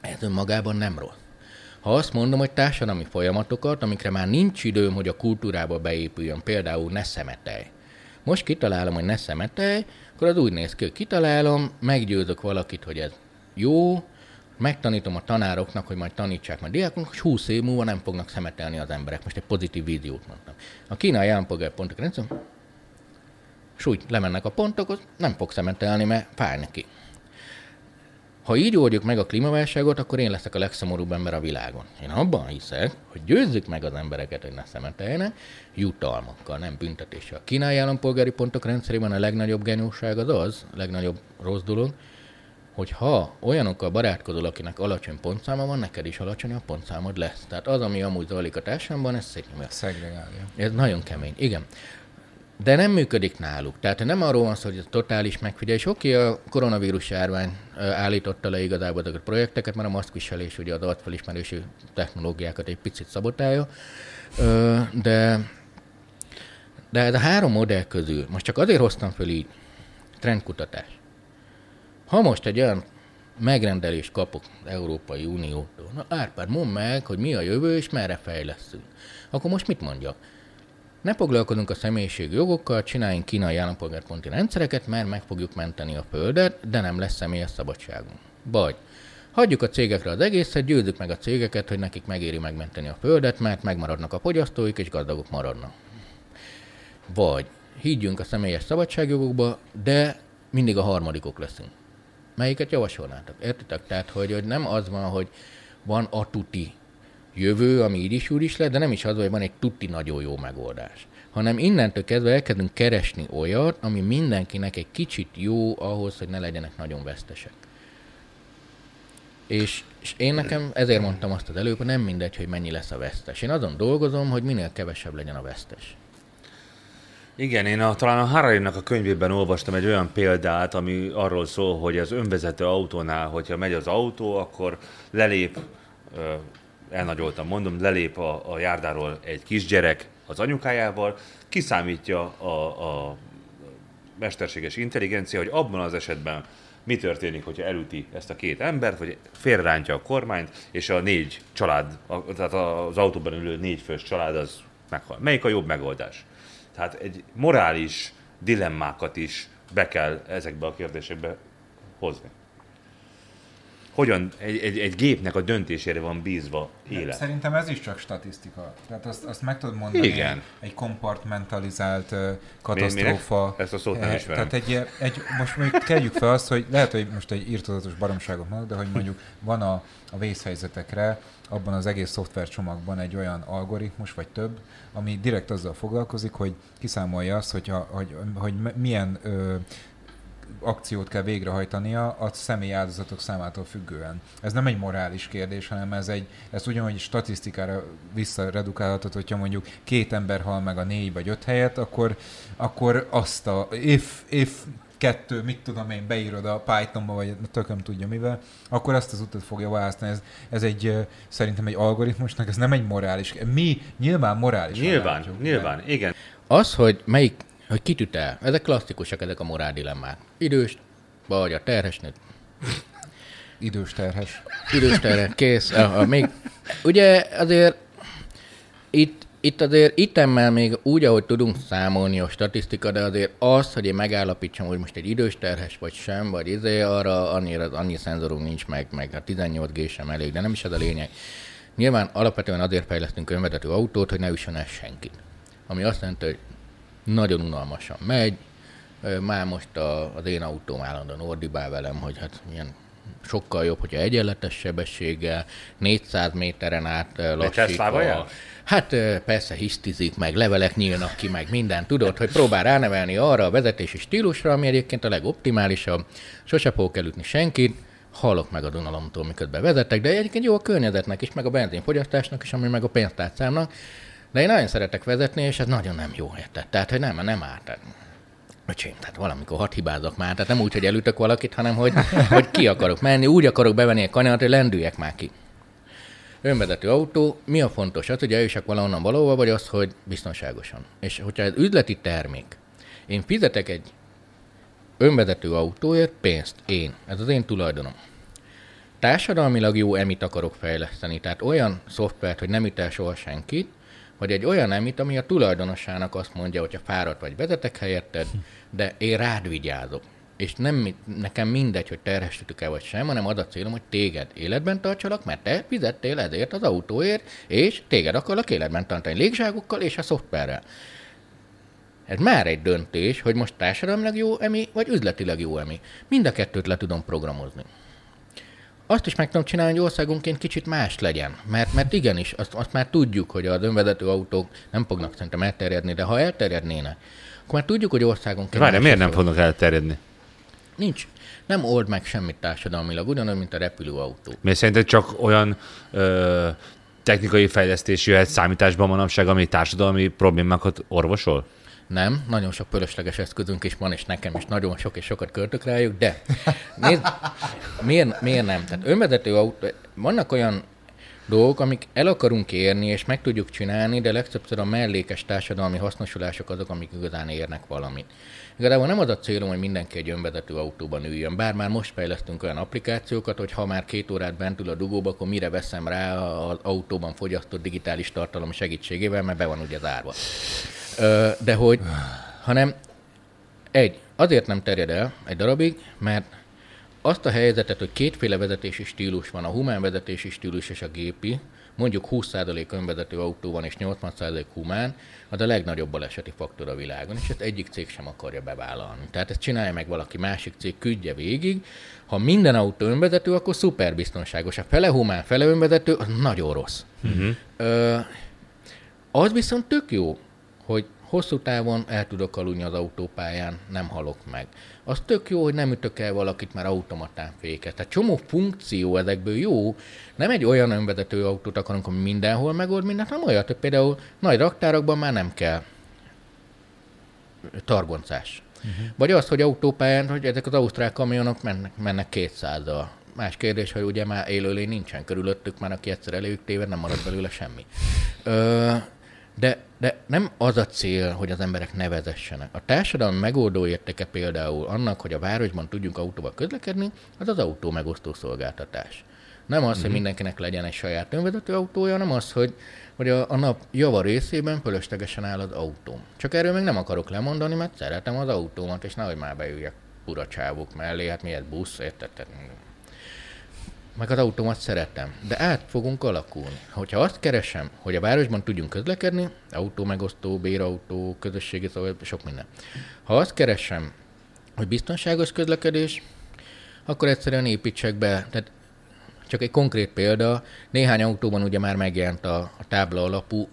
ez önmagában nem rossz. Ha azt mondom, hogy társadalmi folyamatokat, amikre már nincs időm, hogy a kultúrába beépüljön, például ne szemetelj. Most kitalálom, hogy ne szemetelj, akkor az úgy néz ki, hogy kitalálom, meggyőzök valakit, hogy ez jó, megtanítom a tanároknak, hogy majd tanítsák majd diákoknak, és 20 év múlva nem fognak szemetelni az emberek. Most egy pozitív víziót mondtam. A kínai állampolgár pontok rendszer, és úgy lemennek a pontok, nem fog szemetelni, mert fáj neki. Ha így oldjuk meg a klímaválságot, akkor én leszek a legszomorúbb ember a világon. Én abban hiszek, hogy győzzük meg az embereket, hogy ne szemeteljenek, jutalmakkal, nem büntetéssel. A kínai állampolgári pontok rendszerében a legnagyobb genyóság az az, a legnagyobb rossz dolog, hogy ha olyanokkal barátkozol, akinek alacsony pontszáma van, neked is alacsony a pontszámod lesz. Tehát az, ami amúgy zajlik a társadalomban, ez szépen. Szegregálja. Ez nagyon kemény. Igen. De nem működik náluk. Tehát nem arról van szó, hogy ez totális megfigyelés. Oké, a koronavírus járvány állította le igazából azokat a projekteket, mert a maszkviselés ugye az arcfelismerősi technológiákat egy picit szabotálja. De, de ez a három modell közül, most csak azért hoztam föl így, trendkutatás. Ha most egy olyan megrendelést kapok Európai Uniótól, na Árpád, mondd meg, hogy mi a jövő és merre fejleszünk. Akkor most mit mondjak? Ne foglalkozunk a személyiség jogokkal, csináljunk kínai állampolgárponti rendszereket, mert meg fogjuk menteni a földet, de nem lesz személyes szabadságunk. Vagy hagyjuk a cégekre az egészet, győzzük meg a cégeket, hogy nekik megéri megmenteni a földet, mert megmaradnak a fogyasztóik, és gazdagok maradnak. Vagy higgyünk a személyes szabadságjogokba, de mindig a harmadikok leszünk. Melyiket javasolnátok? Értitek? Tehát, hogy, hogy nem az van, hogy van a tuti jövő, ami így is úgy is lehet, de nem is az, hogy van egy tuti nagyon jó megoldás. Hanem innentől kezdve elkezdünk keresni olyat, ami mindenkinek egy kicsit jó ahhoz, hogy ne legyenek nagyon vesztesek. És, és én nekem ezért mondtam azt az előbb, hogy nem mindegy, hogy mennyi lesz a vesztes. Én azon dolgozom, hogy minél kevesebb legyen a vesztes. Igen, én a, talán a Harari-nak a könyvében olvastam egy olyan példát, ami arról szól, hogy az önvezető autónál, hogyha megy az autó, akkor lelép elnagyoltam mondom, lelép a, a járdáról egy kisgyerek az anyukájával, kiszámítja a, a mesterséges intelligencia, hogy abban az esetben mi történik, hogyha elüti ezt a két embert, vagy félrántja a kormányt, és a négy család, a, tehát az autóban ülő négy fős család az meghal. Melyik a jobb megoldás? Tehát egy morális dilemmákat is be kell ezekbe a kérdésekbe hozni hogyan egy, egy, egy gépnek a döntésére van bízva élet. Szerintem ez is csak statisztika. Tehát azt, azt meg tudod mondani, Igen. egy kompartmentalizált uh, katasztrófa. Ezt a szót nem eh, ismerem. Tehát egy, egy, most még kegyük fel azt, hogy lehet, hogy most egy írtozatos baromságot mondok, de hogy mondjuk van a, a vészhelyzetekre abban az egész szoftvercsomagban egy olyan algoritmus, vagy több, ami direkt azzal foglalkozik, hogy kiszámolja azt, hogy, hogy, hogy milyen ö, akciót kell végrehajtania a személy áldozatok számától függően. Ez nem egy morális kérdés, hanem ez egy, ez ugyanúgy statisztikára visszaredukálhatod, hogyha mondjuk két ember hal meg a négy vagy öt helyet, akkor, akkor azt a if, if kettő, mit tudom én, beírod a Pythonba, vagy tököm tudja mivel, akkor azt az utat fogja választani. Ez, ez egy, szerintem egy algoritmusnak, ez nem egy morális. Mi nyilván morális. Nyilván, nyilván, igen. Az, hogy melyik hogy kit üt el. Ezek klasszikusak, ezek a morál dilemmák. Idős, vagy a terhes nőt. Idős terhes. Idős terhes, kész. A, a, még, ugye azért itt itt azért itemmel még úgy, ahogy tudunk számolni a statisztika, de azért az, hogy én megállapítsam, hogy most egy idős terhes vagy sem, vagy izé, arra annyira, annyi szenzorunk nincs meg, meg a 18 G sem elég, de nem is ez a lényeg. Nyilván alapvetően azért fejlesztünk önvezető autót, hogy ne üssön el senkit. Ami azt jelenti, hogy nagyon unalmasan megy, már most a, az én autóm állandóan ordibál velem, hogy hát milyen sokkal jobb, hogyha egyenletes sebességgel, 400 méteren át lassítva. Hát persze hisztizik, meg levelek nyílnak ki, meg minden. Tudod, hogy próbál ránevelni arra a vezetési stílusra, ami egyébként a legoptimálisabb. Sose fogok elütni senkit, hallok meg a Dunalomtól, miközben vezetek, de egyébként jó a környezetnek is, meg a benzinfogyasztásnak is, ami meg a pénztárcámnak. De én nagyon szeretek vezetni, és ez nagyon nem jó érted. Tehát, hogy nem, nem árt. Öcsém, tehát valamikor hat hibázok már, tehát nem úgy, hogy elütök valakit, hanem hogy, (laughs) hogy ki akarok menni, úgy akarok bevenni a kanyart, hogy lendüljek már ki. Önvezető autó, mi a fontos? Az, hogy eljussak valahonnan valahova, vagy az, hogy biztonságosan. És hogyha ez üzleti termék, én fizetek egy önvezető autóért pénzt, én, ez az én tulajdonom. Társadalmilag jó emit akarok fejleszteni, tehát olyan szoftvert, hogy nem üt el soha senkit, vagy egy olyan emit, ami a tulajdonosának azt mondja, hogy a fáradt vagy vezetek helyetted, de én rád vigyázok. És nem nekem mindegy, hogy terhesítük el vagy sem, hanem az a célom, hogy téged életben tartsalak, mert te fizettél ezért az autóért, és téged akarlak életben tartani légzsákokkal és a szoftverrel. Ez már egy döntés, hogy most társadalmilag jó emi, vagy üzletileg jó emi. Mind a kettőt le tudom programozni azt is meg tudom csinálni, hogy országonként kicsit más legyen. Mert, mert igenis, azt, azt már tudjuk, hogy az önvezető autók nem fognak szerintem elterjedni, de ha elterjednének, akkor már tudjuk, hogy országonként... Várj, miért nem fognak elterjedni? Nincs. Nem old meg semmit társadalmilag, ugyanúgy, mint a repülőautó. Mert szerinted csak olyan ö, technikai fejlesztés jöhet számításban manapság, ami társadalmi problémákat orvosol? Nem, nagyon sok fölösleges eszközünk is van, és nekem is nagyon sok és sokat költök rájuk, de nézd, miért, miért nem? Tehát önvezető autó, vannak olyan dolgok, amik el akarunk érni, és meg tudjuk csinálni, de legtöbbször a mellékes társadalmi hasznosulások azok, amik igazán érnek valamit. Igazából nem az a célom, hogy mindenki egy önvezető autóban üljön, bár már most fejlesztünk olyan applikációkat, hogy ha már két órát bent ül a dugóba, akkor mire veszem rá az autóban fogyasztott digitális tartalom segítségével, mert be van ugye zárva. De hogy, hanem egy, azért nem terjed el egy darabig, mert azt a helyzetet, hogy kétféle vezetési stílus van, a humán vezetési stílus és a gépi, mondjuk 20% önvezető autó van és 80% humán, az a legnagyobb baleseti faktor a világon, és ezt egyik cég sem akarja bevállalni. Tehát ezt csinálja meg valaki másik cég, küldje végig. Ha minden autó önvezető, akkor szuper biztonságos. A fele humán, fele önvezető, az nagyon rossz. Uh-huh. Ö, az viszont tök jó, hogy hosszú távon el tudok aludni az autópályán, nem halok meg. Az tök jó, hogy nem ütök el valakit, már automatán féket. Tehát csomó funkció ezekből jó. Nem egy olyan önvezető autót akarunk, ami mindenhol megold mindent, hanem olyat, hogy például nagy raktárakban már nem kell targoncás. Uh-huh. Vagy az, hogy autópályán, hogy ezek az ausztrál kamionok mennek, mennek 200 Más kérdés, hogy ugye már élőlény nincsen körülöttük, már aki egyszer eléjük téved, nem marad belőle semmi. Ö, de, de nem az a cél, hogy az emberek ne vezessenek. A társadalmi megoldó értéke például annak, hogy a városban tudjunk autóval közlekedni, az az autó megosztó szolgáltatás. Nem az, mm-hmm. hogy mhm. mindenkinek legyen egy saját önvezető autója, hanem az, hogy, hogy a, a nap java részében fölöslegesen áll az autóm. Csak erről még nem akarok lemondani, mert szeretem az autómat, és nehogy már beüljek ura csávok mellé, hát miért busz, érted? Meg az autómat szeretem, de át fogunk alakulni. Hogyha azt keresem, hogy a városban tudjunk közlekedni, autó megosztó, bérautó, közösségi szó, sok minden. Ha azt keresem, hogy biztonságos közlekedés, akkor egyszerűen építsek be. Tehát csak egy konkrét példa, néhány autóban ugye már megjelent a, a tábla alapú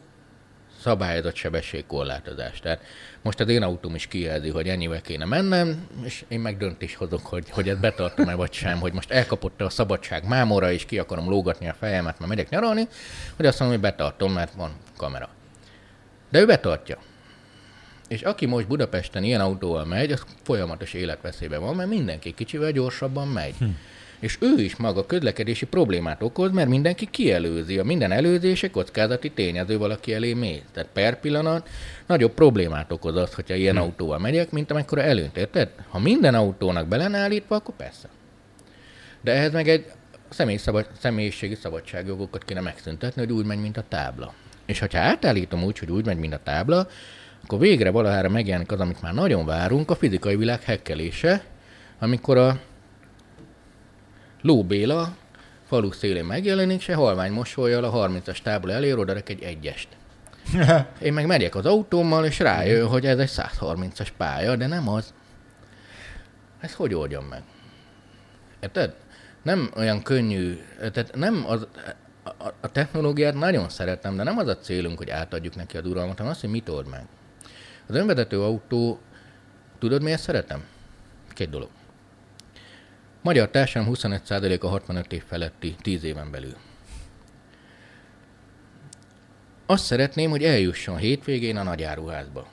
szabályozott sebességkorlátozás. Tehát most az én autóm is kijelzi, hogy ennyivel kéne mennem, és én meg döntés hozok, hogy, hogy ezt betartom-e vagy sem, hogy most elkapott a szabadság mámora, és ki akarom lógatni a fejemet, mert megyek nyaralni, hogy azt mondom, hogy betartom, mert van kamera. De ő betartja. És aki most Budapesten ilyen autóval megy, az folyamatos életveszélyben van, mert mindenki kicsivel gyorsabban megy. Hm és ő is maga közlekedési problémát okoz, mert mindenki kielőzi. A minden előzése kockázati tényező valaki elé mész. Tehát per pillanat nagyobb problémát okoz az, hogyha ilyen hmm. autóval megyek, mint amekkora előnt, érted? Ha minden autónak bele állítva, akkor persze. De ehhez meg egy személy szabad, személyiségi szabadságjogokat kéne megszüntetni, hogy úgy megy, mint a tábla. És ha átállítom úgy, hogy úgy megy, mint a tábla, akkor végre valahára megjelenik az, amit már nagyon várunk, a fizikai világ hekkelése, amikor a Ló Béla falu szélén megjelenik, se halvány mosolyjal a 30-as tábla elé odarek egy egyest. (laughs) Én meg megyek az autómmal, és rájön, hogy ez egy 130-as pálya, de nem az. Ezt hogy oldjam meg? Érted? Nem olyan könnyű, tehát nem az, a, a technológiát nagyon szeretem, de nem az a célunk, hogy átadjuk neki a uralmat, hanem az, hogy mit old meg. Az önvezető autó, tudod miért szeretem? Két dolog. Magyar társadalom 25%-a 65 év feletti 10 éven belül. Azt szeretném, hogy eljusson hétvégén a nagyáruházba.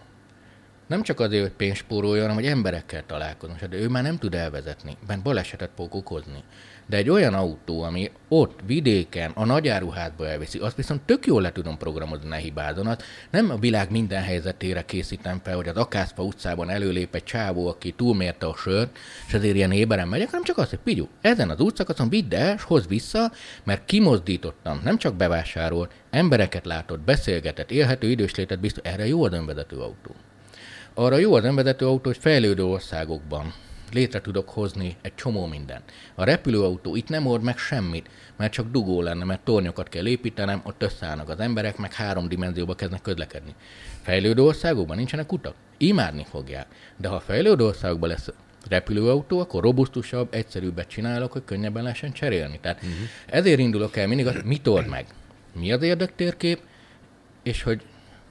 Nem csak azért, hogy pénzt spóroljon, hanem hogy emberekkel találkozom. De ő már nem tud elvezetni, mert balesetet fog okozni. De egy olyan autó, ami ott vidéken a nagyáruházba elviszi, azt viszont tök jól le tudom programozni, ne hibázonat. Nem a világ minden helyzetére készítem fel, hogy az Akászfa utcában előlép egy csávó, aki túlmérte a sört, és ezért ilyen éberen megyek, hanem csak azt, hogy pigyú, ezen az utcakaszon vidd el, és hozz vissza, mert kimozdítottam, nem csak bevásárolt, embereket látott, beszélgetett, élhető időslétet biztos, erre jó az önvezető autó. Arra jó az önvezető autó, hogy fejlődő országokban létre tudok hozni egy csomó mindent. A repülőautó itt nem old meg semmit, mert csak dugó lenne, mert tornyokat kell építenem, ott összeállnak az emberek, meg három dimenzióba kezdnek közlekedni. Fejlődő országokban nincsenek utak? Imádni fogják. De ha fejlődő országokban lesz repülőautó, akkor robusztusabb, egyszerűbbet csinálok, hogy könnyebben lehessen cserélni. Tehát uh-huh. ezért indulok el mindig, hogy mit old meg. Mi az érdektérkép, és hogy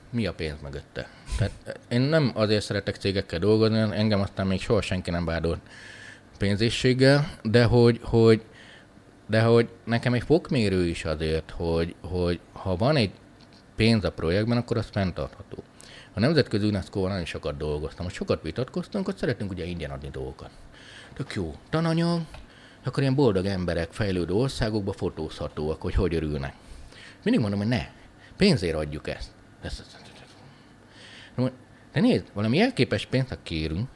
mi a pénz mögötte. Tehát én nem azért szeretek cégekkel dolgozni, engem aztán még soha senki nem vádolt pénzésséggel, de hogy, hogy, de hogy nekem egy fokmérő is azért, hogy, hogy ha van egy pénz a projektben, akkor az fenntartható. A Nemzetközi UNESCO-val nagyon sokat dolgoztam, hogy sokat vitatkoztunk, hogy szeretünk ugye ingyen adni dolgokat. Tök jó. Tananyag, akkor ilyen boldog emberek fejlődő országokba fotózhatóak, hogy hogy örülnek. Mindig mondom, hogy ne, pénzért adjuk ezt. ezt, ezt de nézd, valami elképes pénzt, ha kérünk,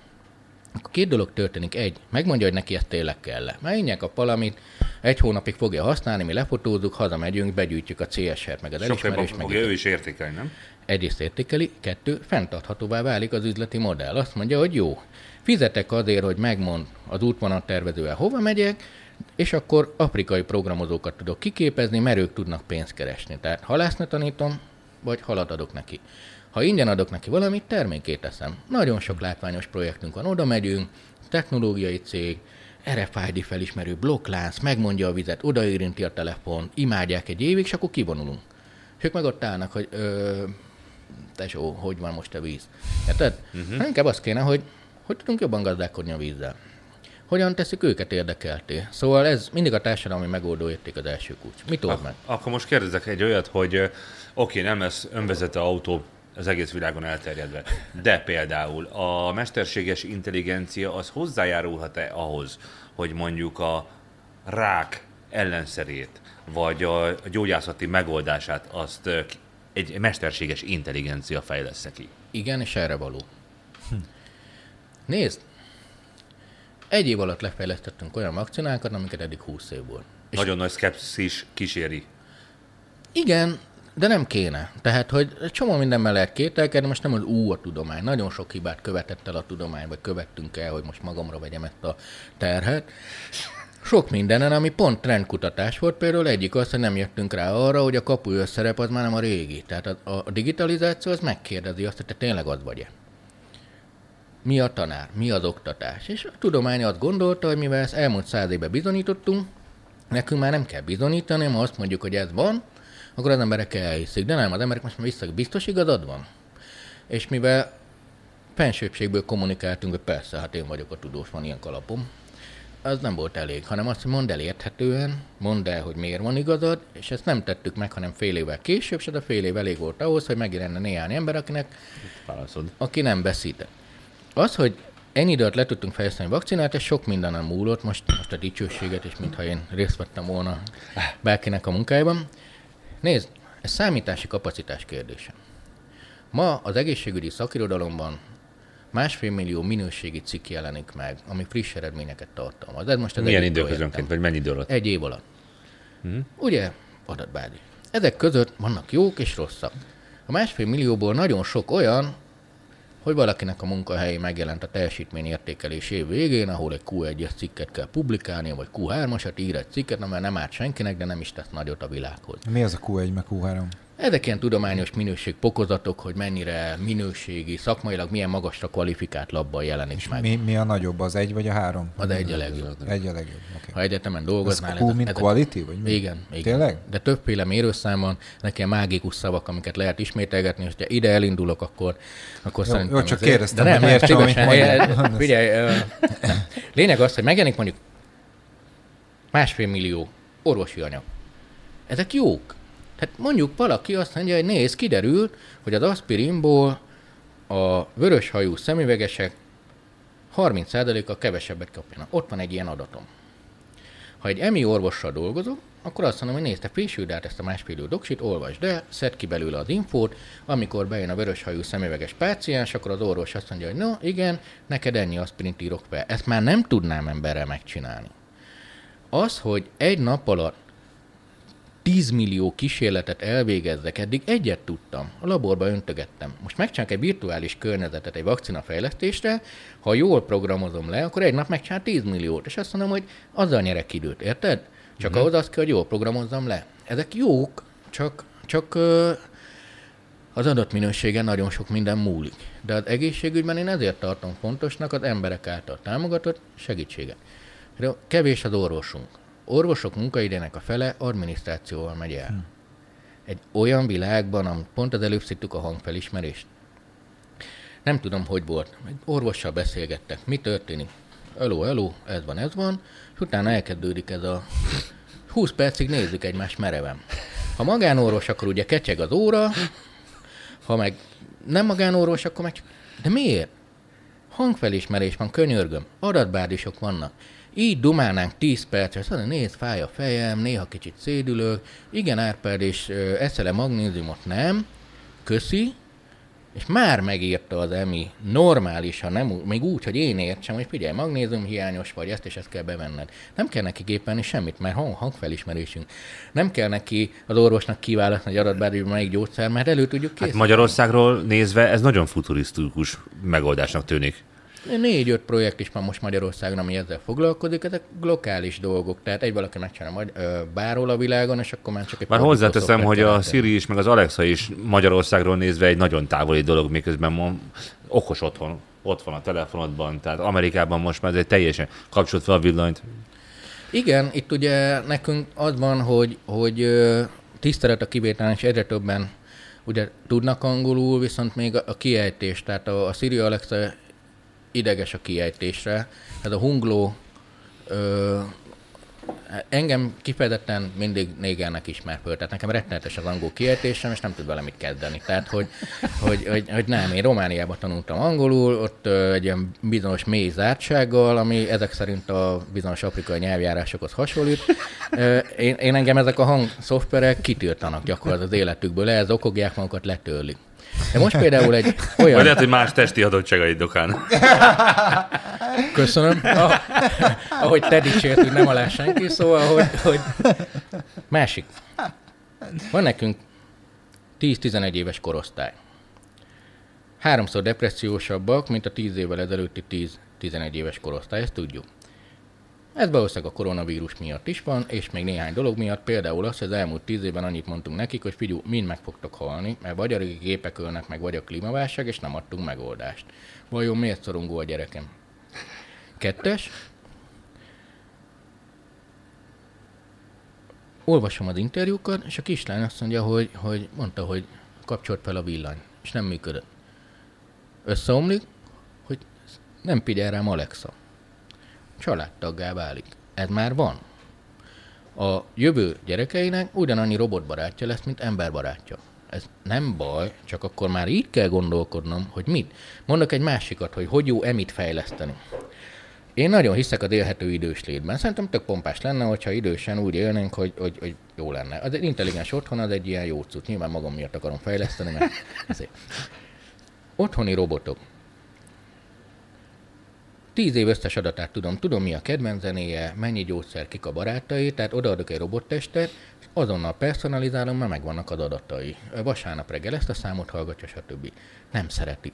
akkor két dolog történik. Egy, megmondja, hogy neki ezt tényleg kell. Menjek a palamit, egy hónapig fogja használni, mi lefotózzuk, hazamegyünk, begyűjtjük a CSR-t, meg az elismerést. Meg ő is értékeli, nem? Egyrészt értékeli, kettő, fenntarthatóvá válik az üzleti modell. Azt mondja, hogy jó, fizetek azért, hogy megmond az útvonat tervezővel hova megyek, és akkor afrikai programozókat tudok kiképezni, mert ők tudnak pénzt keresni. Tehát halászni tanítom, vagy halat adok neki. Ha ingyen adok neki valamit, termékét teszem. Nagyon sok látványos projektünk van, oda megyünk, technológiai cég, RFID felismerő blokklánc, megmondja a vizet, odaérinti a telefon, imádják egy évig, és akkor kivonulunk. És ők meg ott állnak, hogy ö, tesó, hogy van most a víz. Érted? Uh-huh. Hát inkább az kéne, hogy hogy tudunk jobban gazdálkodni a vízzel. Hogyan teszik őket érdekelté? Szóval ez mindig a társadalmi megoldó érték az első kulcs. Mit old meg? Akkor most kérdezek egy olyat, hogy oké, okay, nem lesz önvezető autó az egész világon elterjedve. De például a mesterséges intelligencia az hozzájárulhat-e ahhoz, hogy mondjuk a rák ellenszerét, vagy a gyógyászati megoldását azt egy mesterséges intelligencia fejlesz ki? Igen, és erre való. Hm. Nézd, egy év alatt lefejlesztettünk olyan vakcinákat, amiket eddig 20 év volt. Nagyon nagy szkepszis kíséri. Igen, de nem kéne. Tehát, hogy csomó mindenben lehet kételkedni, most nem az ú a tudomány. Nagyon sok hibát követett el a tudomány, vagy követtünk el, hogy most magamra vegyem ezt a terhet. Sok mindenen, ami pont trendkutatás volt, például egyik az, hogy nem jöttünk rá arra, hogy a kapuőr szerep az már nem a régi. Tehát a, a digitalizáció az megkérdezi azt, hogy te tényleg az vagy-e. Mi a tanár? Mi az oktatás? És a tudomány azt gondolta, hogy mivel ezt elmúlt száz éve bizonyítottunk, nekünk már nem kell bizonyítani, ha azt mondjuk, hogy ez van, akkor az emberek elhiszik. De nem, az emberek most már vissza, biztos igazad van? És mivel fensőbbségből kommunikáltunk, hogy persze, hát én vagyok a tudós, van ilyen kalapom, az nem volt elég, hanem azt, hogy mondd el érthetően, mondd el, hogy miért van igazad, és ezt nem tettük meg, hanem fél évvel később, és ez a fél év elég volt ahhoz, hogy megjelenne néhány ember, akinek, Válaszod. aki nem beszített. Az, hogy ennyi időt le tudtunk fejleszteni vakcinát, ez sok mindenem múlott, most, most a dicsőséget, és mintha én részt vettem volna bárkinek a munkájában. Nézd, ez számítási kapacitás kérdése. Ma az egészségügyi szakirodalomban másfél millió minőségi cikk jelenik meg, ami friss eredményeket tartalmaz. Ez most az Milyen időközönként, vagy mennyi idő alatt? Egy év alatt. Hmm. Ugye, adatbázis. Ezek között vannak jók és rosszak. A másfél millióból nagyon sok olyan, hogy valakinek a munkahelyén megjelent a teljesítményértékelés év végén, ahol egy Q1-es cikket kell publikálni, vagy Q3-asat ír egy cikket, amely nem árt senkinek, de nem is tesz nagyot a világhoz. Mi az a Q1 meg Q3? Ezek ilyen tudományos minőségpokozatok, hogy mennyire minőségi, szakmailag milyen magasra kvalifikált labban jelenik És meg. mi, mi a nagyobb, az egy vagy a három? Az egy a legjobb. Egy a legjobb, oké. Ha egyetemen dolgoznál... Q, mint quality, vagy mi? Igen, igen. Tényleg? De többféle mérőszám van, ilyen mágikus szavak, amiket lehet ismételgetni, és ha ide elindulok, akkor, akkor Jó, szerintem... jó, csak ez- kérdeztem, de nem, értsem, amit szívesen, Figyelj, lényeg az, hogy megjelenik mondjuk másfél millió orvosi anyag. Ezek jók. Tehát mondjuk valaki azt mondja, hogy nézd, kiderült, hogy az aspirinból a vöröshajú szemüvegesek 30%-a kevesebbet kapjanak. Ott van egy ilyen adatom. Ha egy emi orvossal dolgozok, akkor azt mondom, hogy nézd, te frissüld át ezt a másfél millió doksit, olvasd, de szedd ki belőle az infót, amikor bejön a vöröshajú szemüveges páciens, akkor az orvos azt mondja, hogy no, igen, neked ennyi aspirint írok fel. Ezt már nem tudnám emberrel megcsinálni. Az, hogy egy nap alatt 10 millió kísérletet elvégezzek, eddig egyet tudtam, a laborba öntögettem. Most megcsinálok egy virtuális környezetet egy vakcina fejlesztésre, ha jól programozom le, akkor egy nap megcsinál 10 milliót, és azt mondom, hogy azzal nyerek időt, érted? Csak uh-huh. ahhoz az kell, hogy jól programozzam le. Ezek jók, csak, csak az adatminőségen nagyon sok minden múlik. De az egészségügyben én ezért tartom fontosnak az emberek által támogatott segítséget. Kevés az orvosunk. Orvosok munkaidének a fele adminisztrációval megy el. Hmm. Egy olyan világban, amit pont az előbb szittük a hangfelismerést. Nem tudom, hogy volt. Egy orvossal beszélgettek. Mi történik? Eló, eló, ez van, ez van. És utána elkezdődik ez a 20 percig nézzük egymást mereven. Ha magánorvos, akkor ugye kecseg az óra, ha meg nem magánorvos, akkor meg. De miért? Hangfelismerés van, könyörgöm. Adatbázisok vannak. Így dumálnánk 10 percre, azt mondja, nézd, fáj a fejem, néha kicsit szédülök, igen, Árpád, és eszel-e magnéziumot? Nem. Köszi. És már megírta az EMI normális, ha nem, még úgy, hogy én értsem, hogy figyelj, magnézium hiányos vagy, ezt és ezt kell bevenned. Nem kell neki gépelni semmit, mert hang, hangfelismerésünk. Nem kell neki az orvosnak kiválasztani egy adatbázisban melyik gyógyszer, mert elő tudjuk Hát készíteni. Magyarországról nézve ez nagyon futurisztikus megoldásnak tűnik. Négy-öt projekt is van most Magyarországon, ami ezzel foglalkozik, ezek lokális dolgok. Tehát egy valaki megcsinál majd ö, bárhol a világon, és akkor már csak egy Már hozzáteszem, hogy a. Siri is, meg az Alexa is Magyarországról nézve egy nagyon távoli dolog, miközben ma okos otthon, ott van a telefonodban, tehát Amerikában most már ez egy teljesen kapcsolt fel a villanyt. Igen, itt ugye nekünk az van, hogy, hogy tisztelet a kivételen, és egyre többen ugye tudnak angolul, viszont még a, a kiejtés, tehát a, a Siri Alexa ideges a kiejtésre, tehát a hungló ö, engem kifejezetten mindig négernek ismer föl, tehát nekem rettenetes az angol kiejtésem, és nem tud vele mit kezdeni. Tehát, hogy, hogy, hogy, hogy nem, én Romániában tanultam angolul, ott egy ilyen bizonyos mély zártsággal, ami ezek szerint a bizonyos afrikai nyelvjárásokhoz hasonlít. Én, én engem ezek a hangszoftverek kitiltanak gyakorlatilag az életükből, ez okogják magukat, letörlik. De most például egy Vagy olyan... lehet, hogy más testi adottságaid dokán. Köszönöm. Ah, ahogy te dicsért, hogy nem alá senki, szóval, hogy, hogy... Másik. Van nekünk 10-11 éves korosztály. Háromszor depressziósabbak, mint a 10 évvel ezelőtti 10-11 éves korosztály, ezt tudjuk. Ez valószínűleg a koronavírus miatt is van, és még néhány dolog miatt, például az, hogy az elmúlt tíz évben annyit mondtunk nekik, hogy figyú, mind meg fogtok halni, mert vagy a régi gépek ölnek meg, vagy a klímaválság, és nem adtunk megoldást. Vajon miért szorongó a gyerekem? Kettes. Olvasom az interjúkat, és a kislány azt mondja, hogy, hogy mondta, hogy kapcsolt fel a villany, és nem működött. Összeomlik, hogy nem figyel rám Alexa. Családtaggá válik. Ez már van. A jövő gyerekeinek ugyanannyi robotbarátja lesz, mint emberbarátja. Ez nem baj, csak akkor már így kell gondolkodnom, hogy mit. Mondok egy másikat, hogy hogy jó emit fejleszteni. Én nagyon hiszek az élhető idős létben. Szerintem tök pompás lenne, hogyha idősen úgy élnénk, hogy, hogy, hogy jó lenne. Az egy intelligens otthon, az egy ilyen jó cucc. Nyilván magam miatt akarom fejleszteni, mert (laughs) ezért. Otthoni robotok. Tíz év összes adatát tudom, tudom mi a kedvenc zenéje, mennyi gyógyszer, kik a barátai, tehát odaadok egy robottestet, azonnal personalizálom, mert megvannak az adatai. Vasárnap reggel ezt a számot hallgatja, stb. Nem szereti.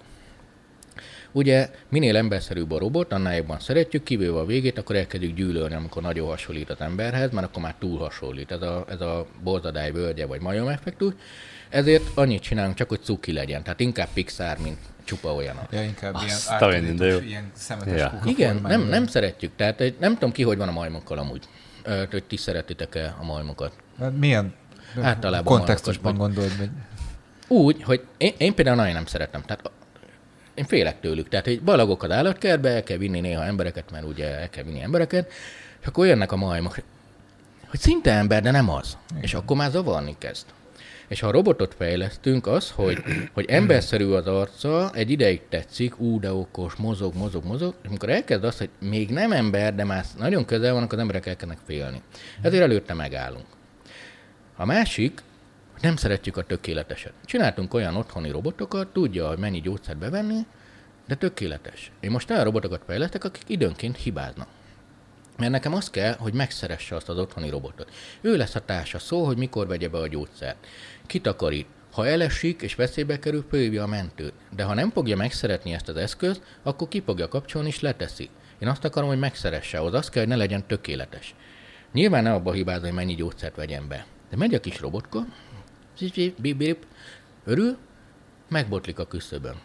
Ugye minél emberszerűbb a robot, annál jobban szeretjük, kivéve a végét, akkor elkezdjük gyűlölni, amikor nagyon hasonlít az emberhez, mert akkor már túl hasonlít. Ez a, ez a borzadály völgye vagy majom effektus. Ezért annyit csinálunk, csak hogy cuki legyen. Tehát inkább Pixar, mint csupa olyan. Ja, inkább Azt ilyen ártalítós, jó. ilyen szemetes Ja. kuka Igen, nem, nem szeretjük. Tehát nem tudom ki, hogy van a majmokkal amúgy. Ö, hogy ti szeretitek-e a majmokat. Hát Milyen Általában kontextusban gondolod, hogy Úgy, hogy én, én például nagyon nem szeretem. Tehát én félek tőlük. Tehát, hogy balagok az állatkertbe, el kell vinni néha embereket, mert ugye el kell vinni embereket, és akkor jönnek a majmok, hogy szinte ember, de nem az. Igen. És akkor már zavarni kezd. És ha a robotot fejlesztünk, az, hogy, hogy emberszerű az arca, egy ideig tetszik, ú, de okos, mozog, mozog, mozog, és amikor elkezd az, hogy még nem ember, de már nagyon közel vannak, az emberek elkezdenek félni. Ezért előtte megállunk. A másik, hogy nem szeretjük a tökéleteset. Csináltunk olyan otthoni robotokat, tudja, hogy mennyi gyógyszert bevenni, de tökéletes. Én most olyan robotokat fejlesztek, akik időnként hibáznak. Mert nekem az kell, hogy megszeresse azt az otthoni robotot. Ő lesz a társa, szól, hogy mikor vegye be a gyógyszert. Kitakarít. Ha elesik és veszélybe kerül, fölhívja a mentőt. De ha nem fogja megszeretni ezt az eszközt, akkor ki fogja kapcsolni és leteszi. Én azt akarom, hogy megszeresse, az az kell, hogy ne legyen tökéletes. Nyilván ne abba hibázza, hogy mennyi gyógyszert vegyen be. De megy a kis robotka, bip, örül, megbotlik a küszöbön.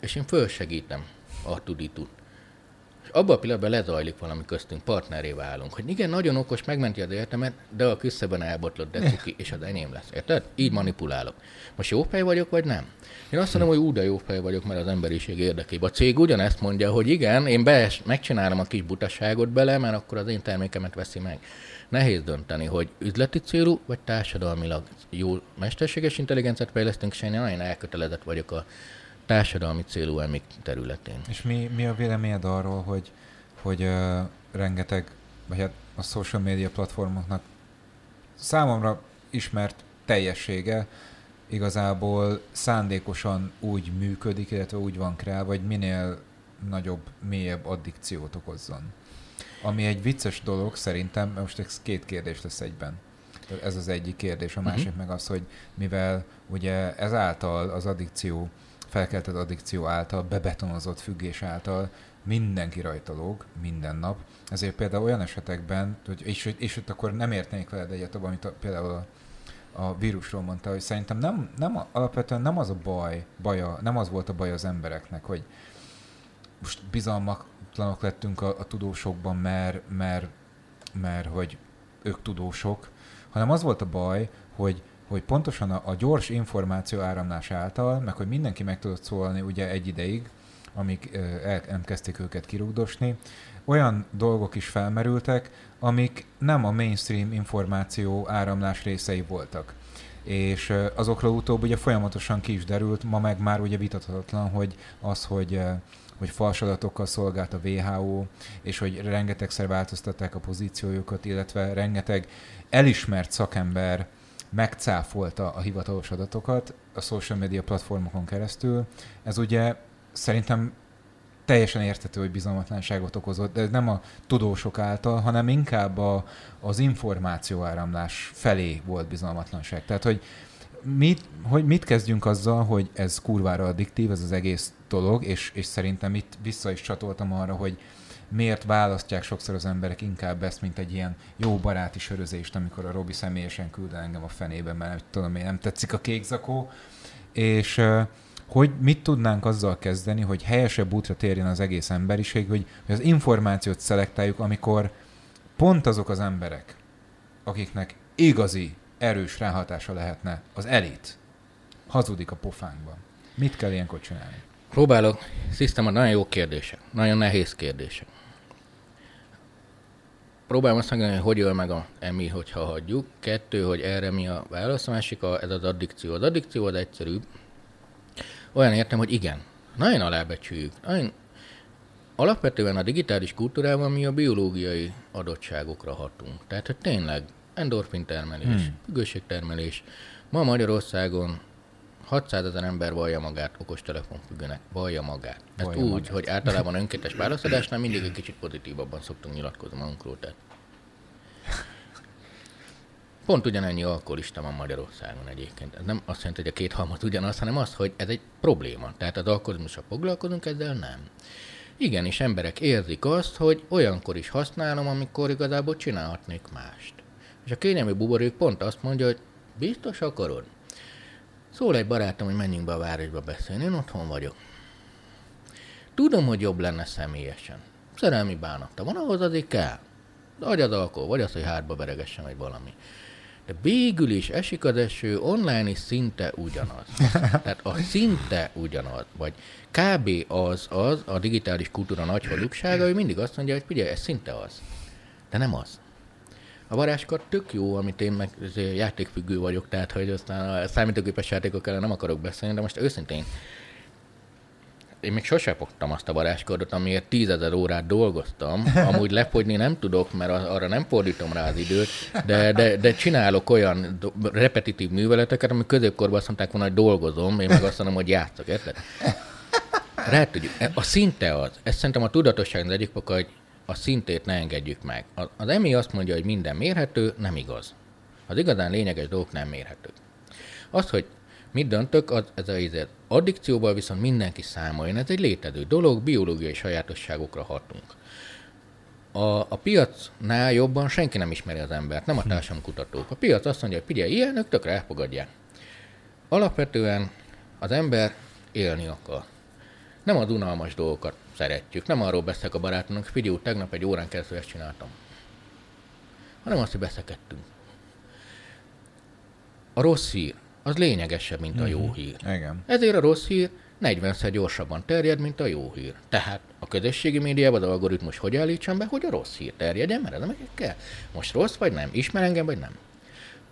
És én fölsegítem a tuditut. Abban a pillanatban lezajlik valami köztünk, partneré válunk. Hogy igen, nagyon okos, megmenti az életemet, de a küszöbön elbotlott, de cuki, és az enyém lesz. Érted? Így manipulálok. Most jó fej vagyok, vagy nem? Én azt mondom, hogy ú, de jó fej vagyok, mert az emberiség érdekében. A cég ugyanezt mondja, hogy igen, én bees, megcsinálom a kis butaságot bele, mert akkor az én termékemet veszi meg. Nehéz dönteni, hogy üzleti célú, vagy társadalmilag jó mesterséges intelligenciát fejlesztünk, és én nagyon elkötelezett vagyok a társadalmi célú emik területén. És mi, mi a véleményed arról, hogy, hogy uh, rengeteg, vagy hát a social media platformoknak számomra ismert teljessége igazából szándékosan úgy működik, illetve úgy van kreálva, hogy minél nagyobb, mélyebb addikciót okozzon. Ami egy vicces dolog szerintem, most ez két kérdés lesz egyben. Ez az egyik kérdés. A másik uh-huh. meg az, hogy mivel ugye ezáltal az addikció, felkeltett addikció által, bebetonozott függés által mindenki rajta lóg, minden nap. Ezért például olyan esetekben, hogy, és, és itt akkor nem értenék veled egyet abban, amit a, például a, a vírusról mondta, hogy szerintem nem, nem, alapvetően nem az a baj, baja, nem az volt a baj az embereknek, hogy most bizalmatlanok lettünk a, a tudósokban, mert, mert, mert hogy ők tudósok, hanem az volt a baj, hogy, hogy pontosan a, a gyors információ áramlás által, meg hogy mindenki meg tudott szólni ugye egy ideig, amíg ö, el, nem kezdték őket kirúgdosni, olyan dolgok is felmerültek, amik nem a mainstream információ áramlás részei voltak. És azokról utóbb ugye folyamatosan ki is derült, ma meg már ugye vitathatatlan, hogy az, hogy hogy fals adatokkal szolgált a WHO, és hogy rengetegszer változtatták a pozíciójukat, illetve rengeteg elismert szakember megcáfolta a hivatalos adatokat a social media platformokon keresztül. Ez ugye szerintem teljesen értető, hogy bizalmatlanságot okozott, de ez nem a tudósok által, hanem inkább a, az információáramlás felé volt bizalmatlanság. Tehát, hogy mit, hogy mit kezdjünk azzal, hogy ez kurvára addiktív, ez az egész dolog, és, és szerintem itt vissza is csatoltam arra, hogy miért választják sokszor az emberek inkább ezt, mint egy ilyen jó baráti sörözést, amikor a Robi személyesen küld engem a fenébe, mert nem tudom, én nem tetszik a kékzakó, és hogy mit tudnánk azzal kezdeni, hogy helyesebb útra térjen az egész emberiség, hogy, hogy az információt szelektáljuk, amikor pont azok az emberek, akiknek igazi, erős ráhatása lehetne, az elit, hazudik a pofánkban. Mit kell ilyenkor csinálni? Próbálok, Szisztema, nagyon jó kérdések, nagyon nehéz kérdések. Próbálom azt mondani, hogy hogy öl meg a emi, hogyha hagyjuk. Kettő, hogy erre mi a válasz, a másik, a, ez az addikció. Az addikció az egyszerűbb. Olyan értem, hogy igen, nagyon alábecsüljük. Nagyon... Alapvetően a digitális kultúrában mi a biológiai adottságokra hatunk. Tehát, hogy tényleg endorfin termelés, hmm. függőségtermelés. Ma Magyarországon 600 ezer ember vallja magát okostelefonfüggőnek, vallja magát. Ezt Vallja úgy, magát. hogy általában önkéntes válaszadásnál mindig egy kicsit pozitívabban szoktunk nyilatkozni magunkról. Tehát Pont ugyanennyi alkoholista van Magyarországon egyébként. Ez nem azt jelenti, hogy a két halmaz ugyanaz, hanem az, hogy ez egy probléma. Tehát az alkoholizmussal foglalkozunk, ezzel nem. Igen, és emberek érzik azt, hogy olyankor is használom, amikor igazából csinálhatnék mást. És a kényelmi buborék pont azt mondja, hogy biztos akarod? Szól egy barátom, hogy menjünk be a városba beszélni, én otthon vagyok. Tudom, hogy jobb lenne személyesen. Szerelmi bánata van, ahhoz azért kell. Vagy az alkohol, vagy az, hogy hátba veregessen, vagy valami. De végül is esik az eső, online is szinte ugyanaz. (laughs) Tehát a szinte ugyanaz, vagy kb. az az, a digitális kultúra nagy hazugsága, hogy mindig azt mondja, hogy figyelj, ez szinte az. De nem az. A varázskar tök jó, amit én meg azért játékfüggő vagyok, tehát hogy aztán a számítógépes játékok ellen nem akarok beszélni, de most őszintén én még sose fogtam azt a varázskardot, amiért tízezer órát dolgoztam. (laughs) Amúgy lefogyni nem tudok, mert arra nem fordítom rá az időt, de, de, de csinálok olyan repetitív műveleteket, amik középkorban azt mondták volna, hogy dolgozom, én meg azt mondom, hogy játszok, érted? Rá tudjuk. A szinte az. Ez szerintem a tudatosság az egyik foka, hogy a szintét ne engedjük meg. Az EMI azt mondja, hogy minden mérhető, nem igaz. Az igazán lényeges dolgok nem mérhetők. Az, hogy mit döntök, az, ez a izé. Addikcióval viszont mindenki számoljon. Ez egy létező dolog, biológiai sajátosságokra hatunk. A, a piacnál jobban senki nem ismeri az embert, nem a társadalomkutatók. A piac azt mondja, hogy figyelj, ilyenök tökre elfogadják. Alapvetően az ember élni akar. Nem az unalmas dolgokat szeretjük. Nem arról beszélek a barátomnak, figyelj, tegnap egy órán keresztül ezt csináltam. Hanem azt, hogy beszekedtünk. A rossz hír, az lényegesebb, mint a jó hír. Igen. Ezért a rossz hír 40-szer gyorsabban terjed, mint a jó hír. Tehát a közösségi médiában az algoritmus hogy állítsam be, hogy a rossz hír terjedjen, mert ez nem kell. Most rossz vagy nem? Ismer engem vagy nem?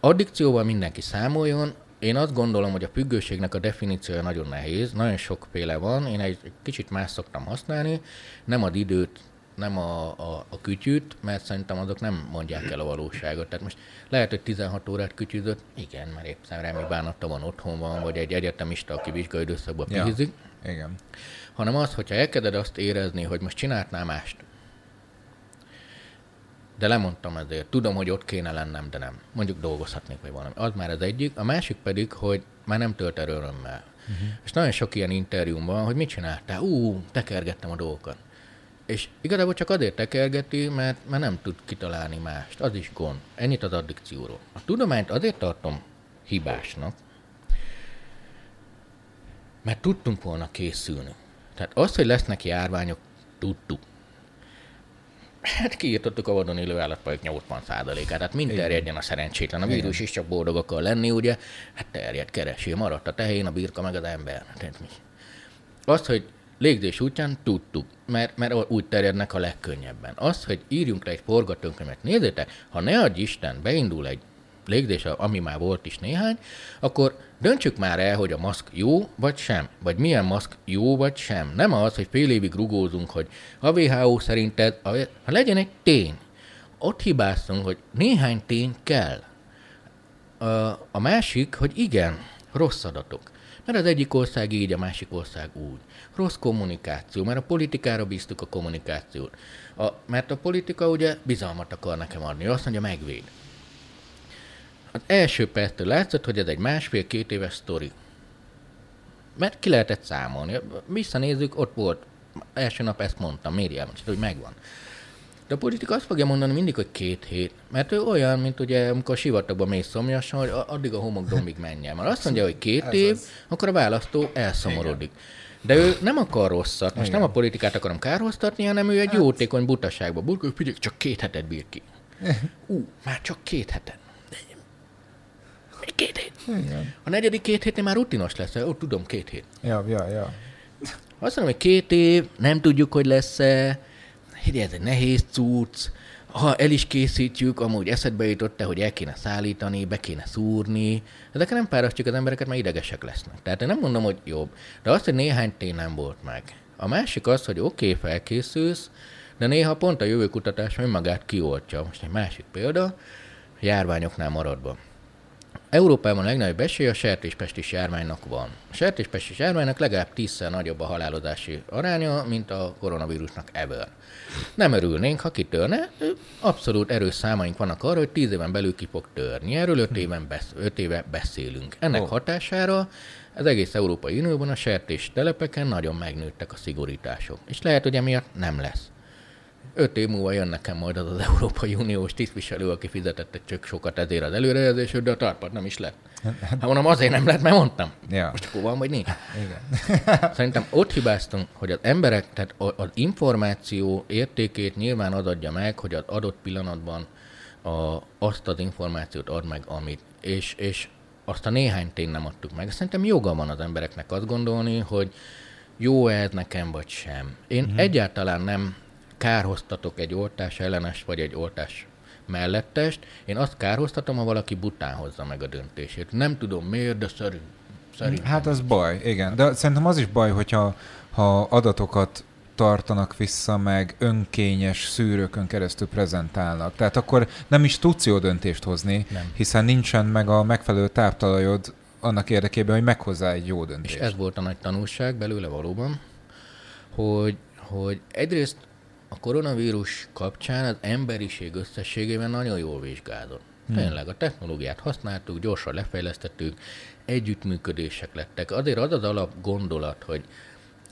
Addikcióval mindenki számoljon. Én azt gondolom, hogy a függőségnek a definíciója nagyon nehéz, nagyon sokféle van. Én egy kicsit más szoktam használni, nem az időt, nem a, a, a kütyűt, mert szerintem azok nem mondják el a valóságot. Tehát most lehet, hogy 16 órát kütyűzött, igen, mert épp szemremi bánata van, otthon van, vagy egy egyetemista, aki vizsgai időszakban Ja. Igen. hanem az, hogyha elkezded azt érezni, hogy most csináltnál mást, de lemondtam ezért. Tudom, hogy ott kéne lennem, de nem. Mondjuk dolgozhatnék, vagy valami. Az már az egyik. A másik pedig, hogy már nem tölt el örömmel. Uh-huh. És nagyon sok ilyen interjúm van, hogy mit csináltál? Ú, tekergettem a dolgokat. És igazából csak azért tekergeti, mert, mert nem tud kitalálni mást. Az is gond. Ennyit az addikcióról. A tudományt azért tartom hibásnak, mert tudtunk volna készülni. Tehát az, hogy lesznek járványok, tudtuk. Hát kiírtottuk a vadon élő állatfajok 80%-át, tehát mind terjedjen a szerencsétlen. A vírus is csak boldog akar lenni, ugye? Hát terjed, keresi, maradt a tehén, a birka, meg az ember. Tehát mi? Azt, hogy légzés útján tudtuk, mert, mert úgy terjednek a legkönnyebben. Az, hogy írjunk le egy forgatókönyvet, nézzétek, ha ne adj Isten, beindul egy légzés, ami már volt is néhány, akkor döntsük már el, hogy a maszk jó vagy sem, vagy milyen maszk jó vagy sem. Nem az, hogy fél évig rugózunk, hogy a WHO szerinted, a, ha legyen egy tény. Ott hibáztunk, hogy néhány tény kell. A, másik, hogy igen, rossz adatok. Mert az egyik ország így, a másik ország úgy. Rossz kommunikáció, mert a politikára bíztuk a kommunikációt. A, mert a politika ugye bizalmat akar nekem adni, azt mondja megvéd. Az első perctől látszott, hogy ez egy másfél-két éves sztori. Mert ki lehetett számolni. Visszanézzük, ott volt. Első nap ezt mondtam, miért elmondtad, hogy megvan. De a politika azt fogja mondani mindig, hogy két hét. Mert ő olyan, mint ugye, amikor sivatagban mész szomjasan, hogy addig a homokdombig menjen. Mert azt mondja, hogy két Ez év, az. akkor a választó elszomorodik. De ő nem akar rosszat, most nem a politikát akarom kárhoztatni, hanem ő egy jótékony butaságba burkol, figyelj, csak két hetet bír ki. (laughs) Ú, már csak két hetet. Még két hét. Igen. A negyedik két hétnél már rutinos lesz, ó, tudom, két hét. Ja, ja, ja. Azt mondom, hogy két év, nem tudjuk, hogy lesz-e, Higgye, ez egy nehéz cucc, ha el is készítjük, amúgy eszedbe jutott hogy el kéne szállítani, be kéne szúrni. Ezek nem párasztjuk az embereket, mert idegesek lesznek. Tehát én nem mondom, hogy jobb. De azt, hogy néhány tény nem volt meg. A másik az, hogy oké, okay, felkészülsz, de néha pont a jövőkutatás önmagát kioltja. Most egy másik példa, járványoknál maradva. Európában a legnagyobb esély a sertéspestis járványnak van. A sertéspestis járványnak legalább tízszer nagyobb a halálozási aránya, mint a koronavírusnak ever. Nem örülnénk, ha kitörne. Abszolút erős számaink vannak arra, hogy tíz éven belül ki fog törni. Erről öt, éven besz- öt éve beszélünk. Ennek Oh. hatására az egész Európai Unióban a sertés telepeken nagyon megnőttek a szigorítások. És lehet, hogy emiatt nem lesz. Öt év múlva jön nekem majd az az Európai Uniós tisztviselő, aki fizetett egy csök sokat ezért az előrejelzésért, de a tarpat nem is lett. Hát mondom, azért nem lett, mert mondtam. Ja. Most akkor van, vagy nincs. Igen. (laughs) Szerintem ott hibáztunk, hogy az emberek, tehát az információ értékét nyilván az adja meg, hogy az adott pillanatban a, azt az információt ad meg, amit. És, és azt a néhány tény nem adtuk meg. Szerintem joga van az embereknek azt gondolni, hogy jó ez nekem, vagy sem. Én mm-hmm. egyáltalán nem kárhoztatok egy oltás ellenes, vagy egy oltás mellettest. Én azt kárhoztatom, ha valaki bután hozza meg a döntését. Nem tudom miért, de szerint, szerint Hát az baj, igen. De szerintem az is baj, hogyha ha adatokat tartanak vissza, meg önkényes szűrőkön keresztül prezentálnak. Tehát akkor nem is tudsz jó döntést hozni, Nem. hiszen nincsen meg a megfelelő táptalajod annak érdekében, hogy meghozzá egy jó És döntést. ez volt a nagy tanulság belőle valóban, hogy, hogy egyrészt a koronavírus kapcsán az emberiség összességében nagyon jól vizsgázott. Hmm. Tényleg a technológiát használtuk, gyorsan lefejlesztettük, együttműködések lettek. Azért az az alap gondolat, hogy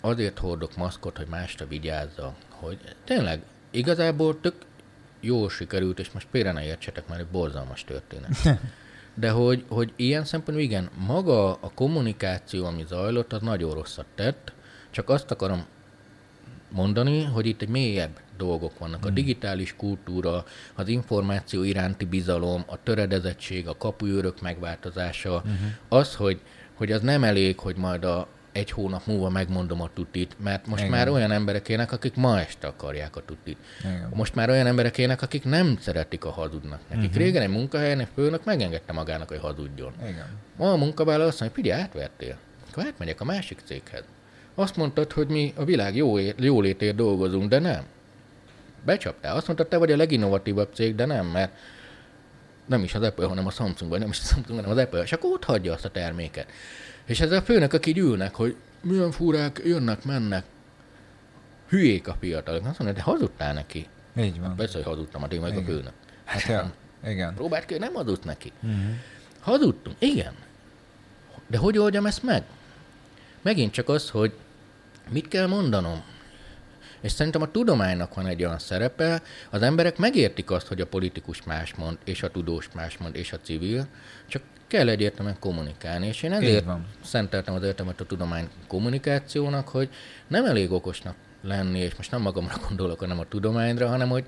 azért hordok maszkot, hogy másra vigyázza, hogy tényleg igazából tök jól sikerült, és most félre ne értsetek, mert egy borzalmas történet. (laughs) De hogy, hogy ilyen szempontból igen, maga a kommunikáció, ami zajlott, az nagyon rosszat tett, csak azt akarom mondani, hogy itt egy mélyebb dolgok vannak. A digitális kultúra, az információ iránti bizalom, a töredezettség, a kapuőrök megváltozása, uh-huh. az, hogy, hogy az nem elég, hogy majd a egy hónap múlva megmondom a tutit, mert most Igen. Már olyan emberek élnek, akik ma este akarják a tutit. Igen. Most már olyan emberek élnek, akik nem szeretik a hazudnak. Nekik uh-huh. régen egy munkahelyen egy főnök megengedte magának, hogy hazudjon. Igen. Ma a munkavállaló azt mondja, figyelj, átvertél. Akkor átmegyek a másik céghez. Azt mondtad, hogy mi a világ jó jólétért dolgozunk, de nem. Becsaptál. Azt mondtad, te vagy a leginnovatívabb cég, de nem, mert nem is az Apple, hanem a Samsung, vagy nem is a Samsung, hanem az Apple, és akkor ott hagyja azt a terméket. És ezzel a főnök, akik így ülnek, hogy milyen furák, jönnek, mennek. Hülyék a fiatalok. Azt mondja, de hazudtál neki. Így van. Persze, hogy hazudtam, hát én meg a főnök. Hát ja. Igen. Próbált ki, nem adudt neki. Mhm. Hazudtunk, igen. De hogy oldjam ezt meg? Megint csak az, hogy mit kell mondanom. És szerintem a tudománynak van egy olyan szerepe, az emberek megértik azt, hogy a politikus más mond, és a tudós más mond, és a civil, csak kell egyértelműen kommunikálni. És én ezért van. szenteltem az értelmet a tudomány kommunikációnak, hogy nem elég okosnak lenni, és most nem magamra (laughs) gondolok, hanem a tudományra, hanem hogy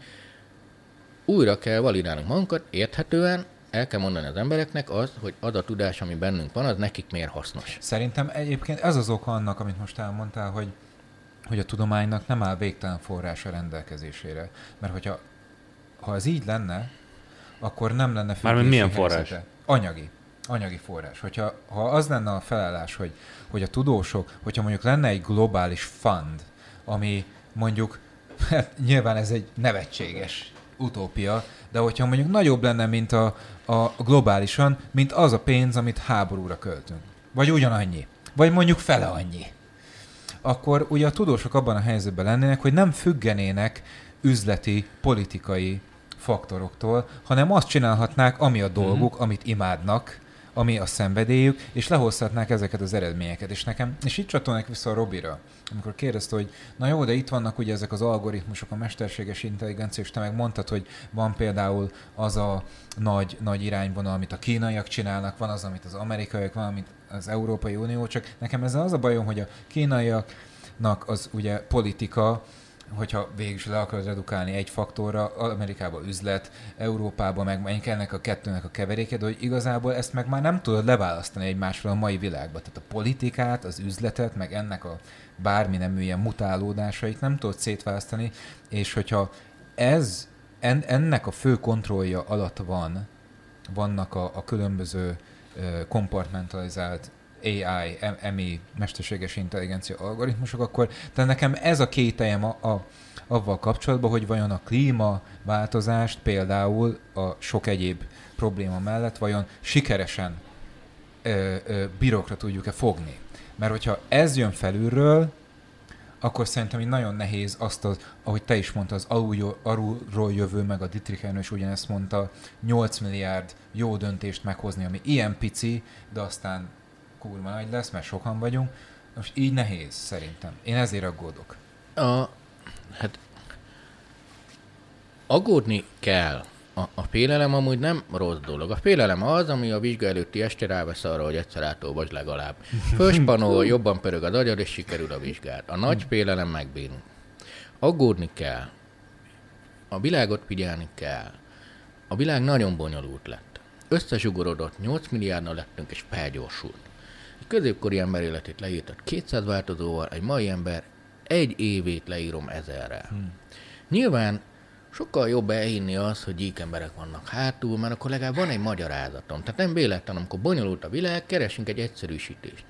újra kell validálnunk magunkat, érthetően el kell mondani az embereknek az, hogy az a tudás, ami bennünk van, az nekik miért hasznos. Szerintem egyébként ez az oka annak, amit most elmondtál, hogy, hogy a tudománynak nem áll végtelen forrása rendelkezésére. Mert hogyha ha ez így lenne, akkor nem lenne Mármint milyen helyzete. forrás? Anyagi. Anyagi forrás. Hogyha ha az lenne a felállás, hogy, hogy a tudósok, hogyha mondjuk lenne egy globális fund, ami mondjuk, (laughs) hát nyilván ez egy nevetséges utópia, de hogyha mondjuk nagyobb lenne, mint a, a globálisan, mint az a pénz, amit háborúra költünk. Vagy ugyanannyi. Vagy mondjuk fele annyi akkor ugye a tudósok abban a helyzetben lennének, hogy nem függenének üzleti, politikai faktoroktól, hanem azt csinálhatnák, ami a dolguk, mm-hmm. amit imádnak, ami a szenvedélyük, és lehozhatnák ezeket az eredményeket. És nekem, és itt csatolnak vissza a Robira, amikor kérdezte, hogy na jó, de itt vannak ugye ezek az algoritmusok, a mesterséges intelligencia, és te meg mondtad, hogy van például az a nagy, nagy irányvonal, amit a kínaiak csinálnak, van az, amit az amerikaiak, van, amit az Európai Unió, csak nekem ezzel az a bajom, hogy a kínaiaknak az ugye politika, hogyha végül is le akarod redukálni egy faktorra, Amerikában üzlet, Európában meg melyik ennek a kettőnek a keveréke, de hogy igazából ezt meg már nem tudod leválasztani egymásról a mai világban. Tehát a politikát, az üzletet, meg ennek a bármi nem ilyen mutálódásait nem tudod szétválasztani, és hogyha ez en, ennek a fő kontrollja alatt van, vannak a, a különböző kompartmentalizált AI, MI, mesterséges intelligencia algoritmusok, akkor de nekem ez a kételjem a, a, avval kapcsolatban, hogy vajon a klímaváltozást például a sok egyéb probléma mellett vajon sikeresen ö, ö, bírokra tudjuk-e fogni. Mert hogyha ez jön felülről, akkor szerintem így nagyon nehéz azt, az, ahogy te is mondtad, az alulról, alulról jövő, meg a Dietrich is ugyanezt mondta, 8 milliárd jó döntést meghozni, ami ilyen pici, de aztán kurva nagy lesz, mert sokan vagyunk. Most így nehéz, szerintem. Én ezért aggódok. A, hát aggódni kell. A, a félelem amúgy nem rossz dolog. A félelem az, ami a vizsga előtti este rávesz arra, hogy egyszer átolvasd legalább. (laughs) Főspanol, jobban pörög a agyad, és sikerül a vizsgát. A nagy félelem megbénul. Aggódni kell. A világot figyelni kell. A világ nagyon bonyolult lett. Összezsugorodott, 8 milliárdnal lettünk, és felgyorsult. Középkori ember életét leírtad 200 változóval, egy mai ember egy évét leírom ezerrel. Hmm. Nyilván sokkal jobb elhinni az, hogy gyík emberek vannak hátul, mert akkor legalább van egy magyarázatom. Tehát nem véletlen, amikor bonyolult a világ, keresünk egy egyszerűsítést.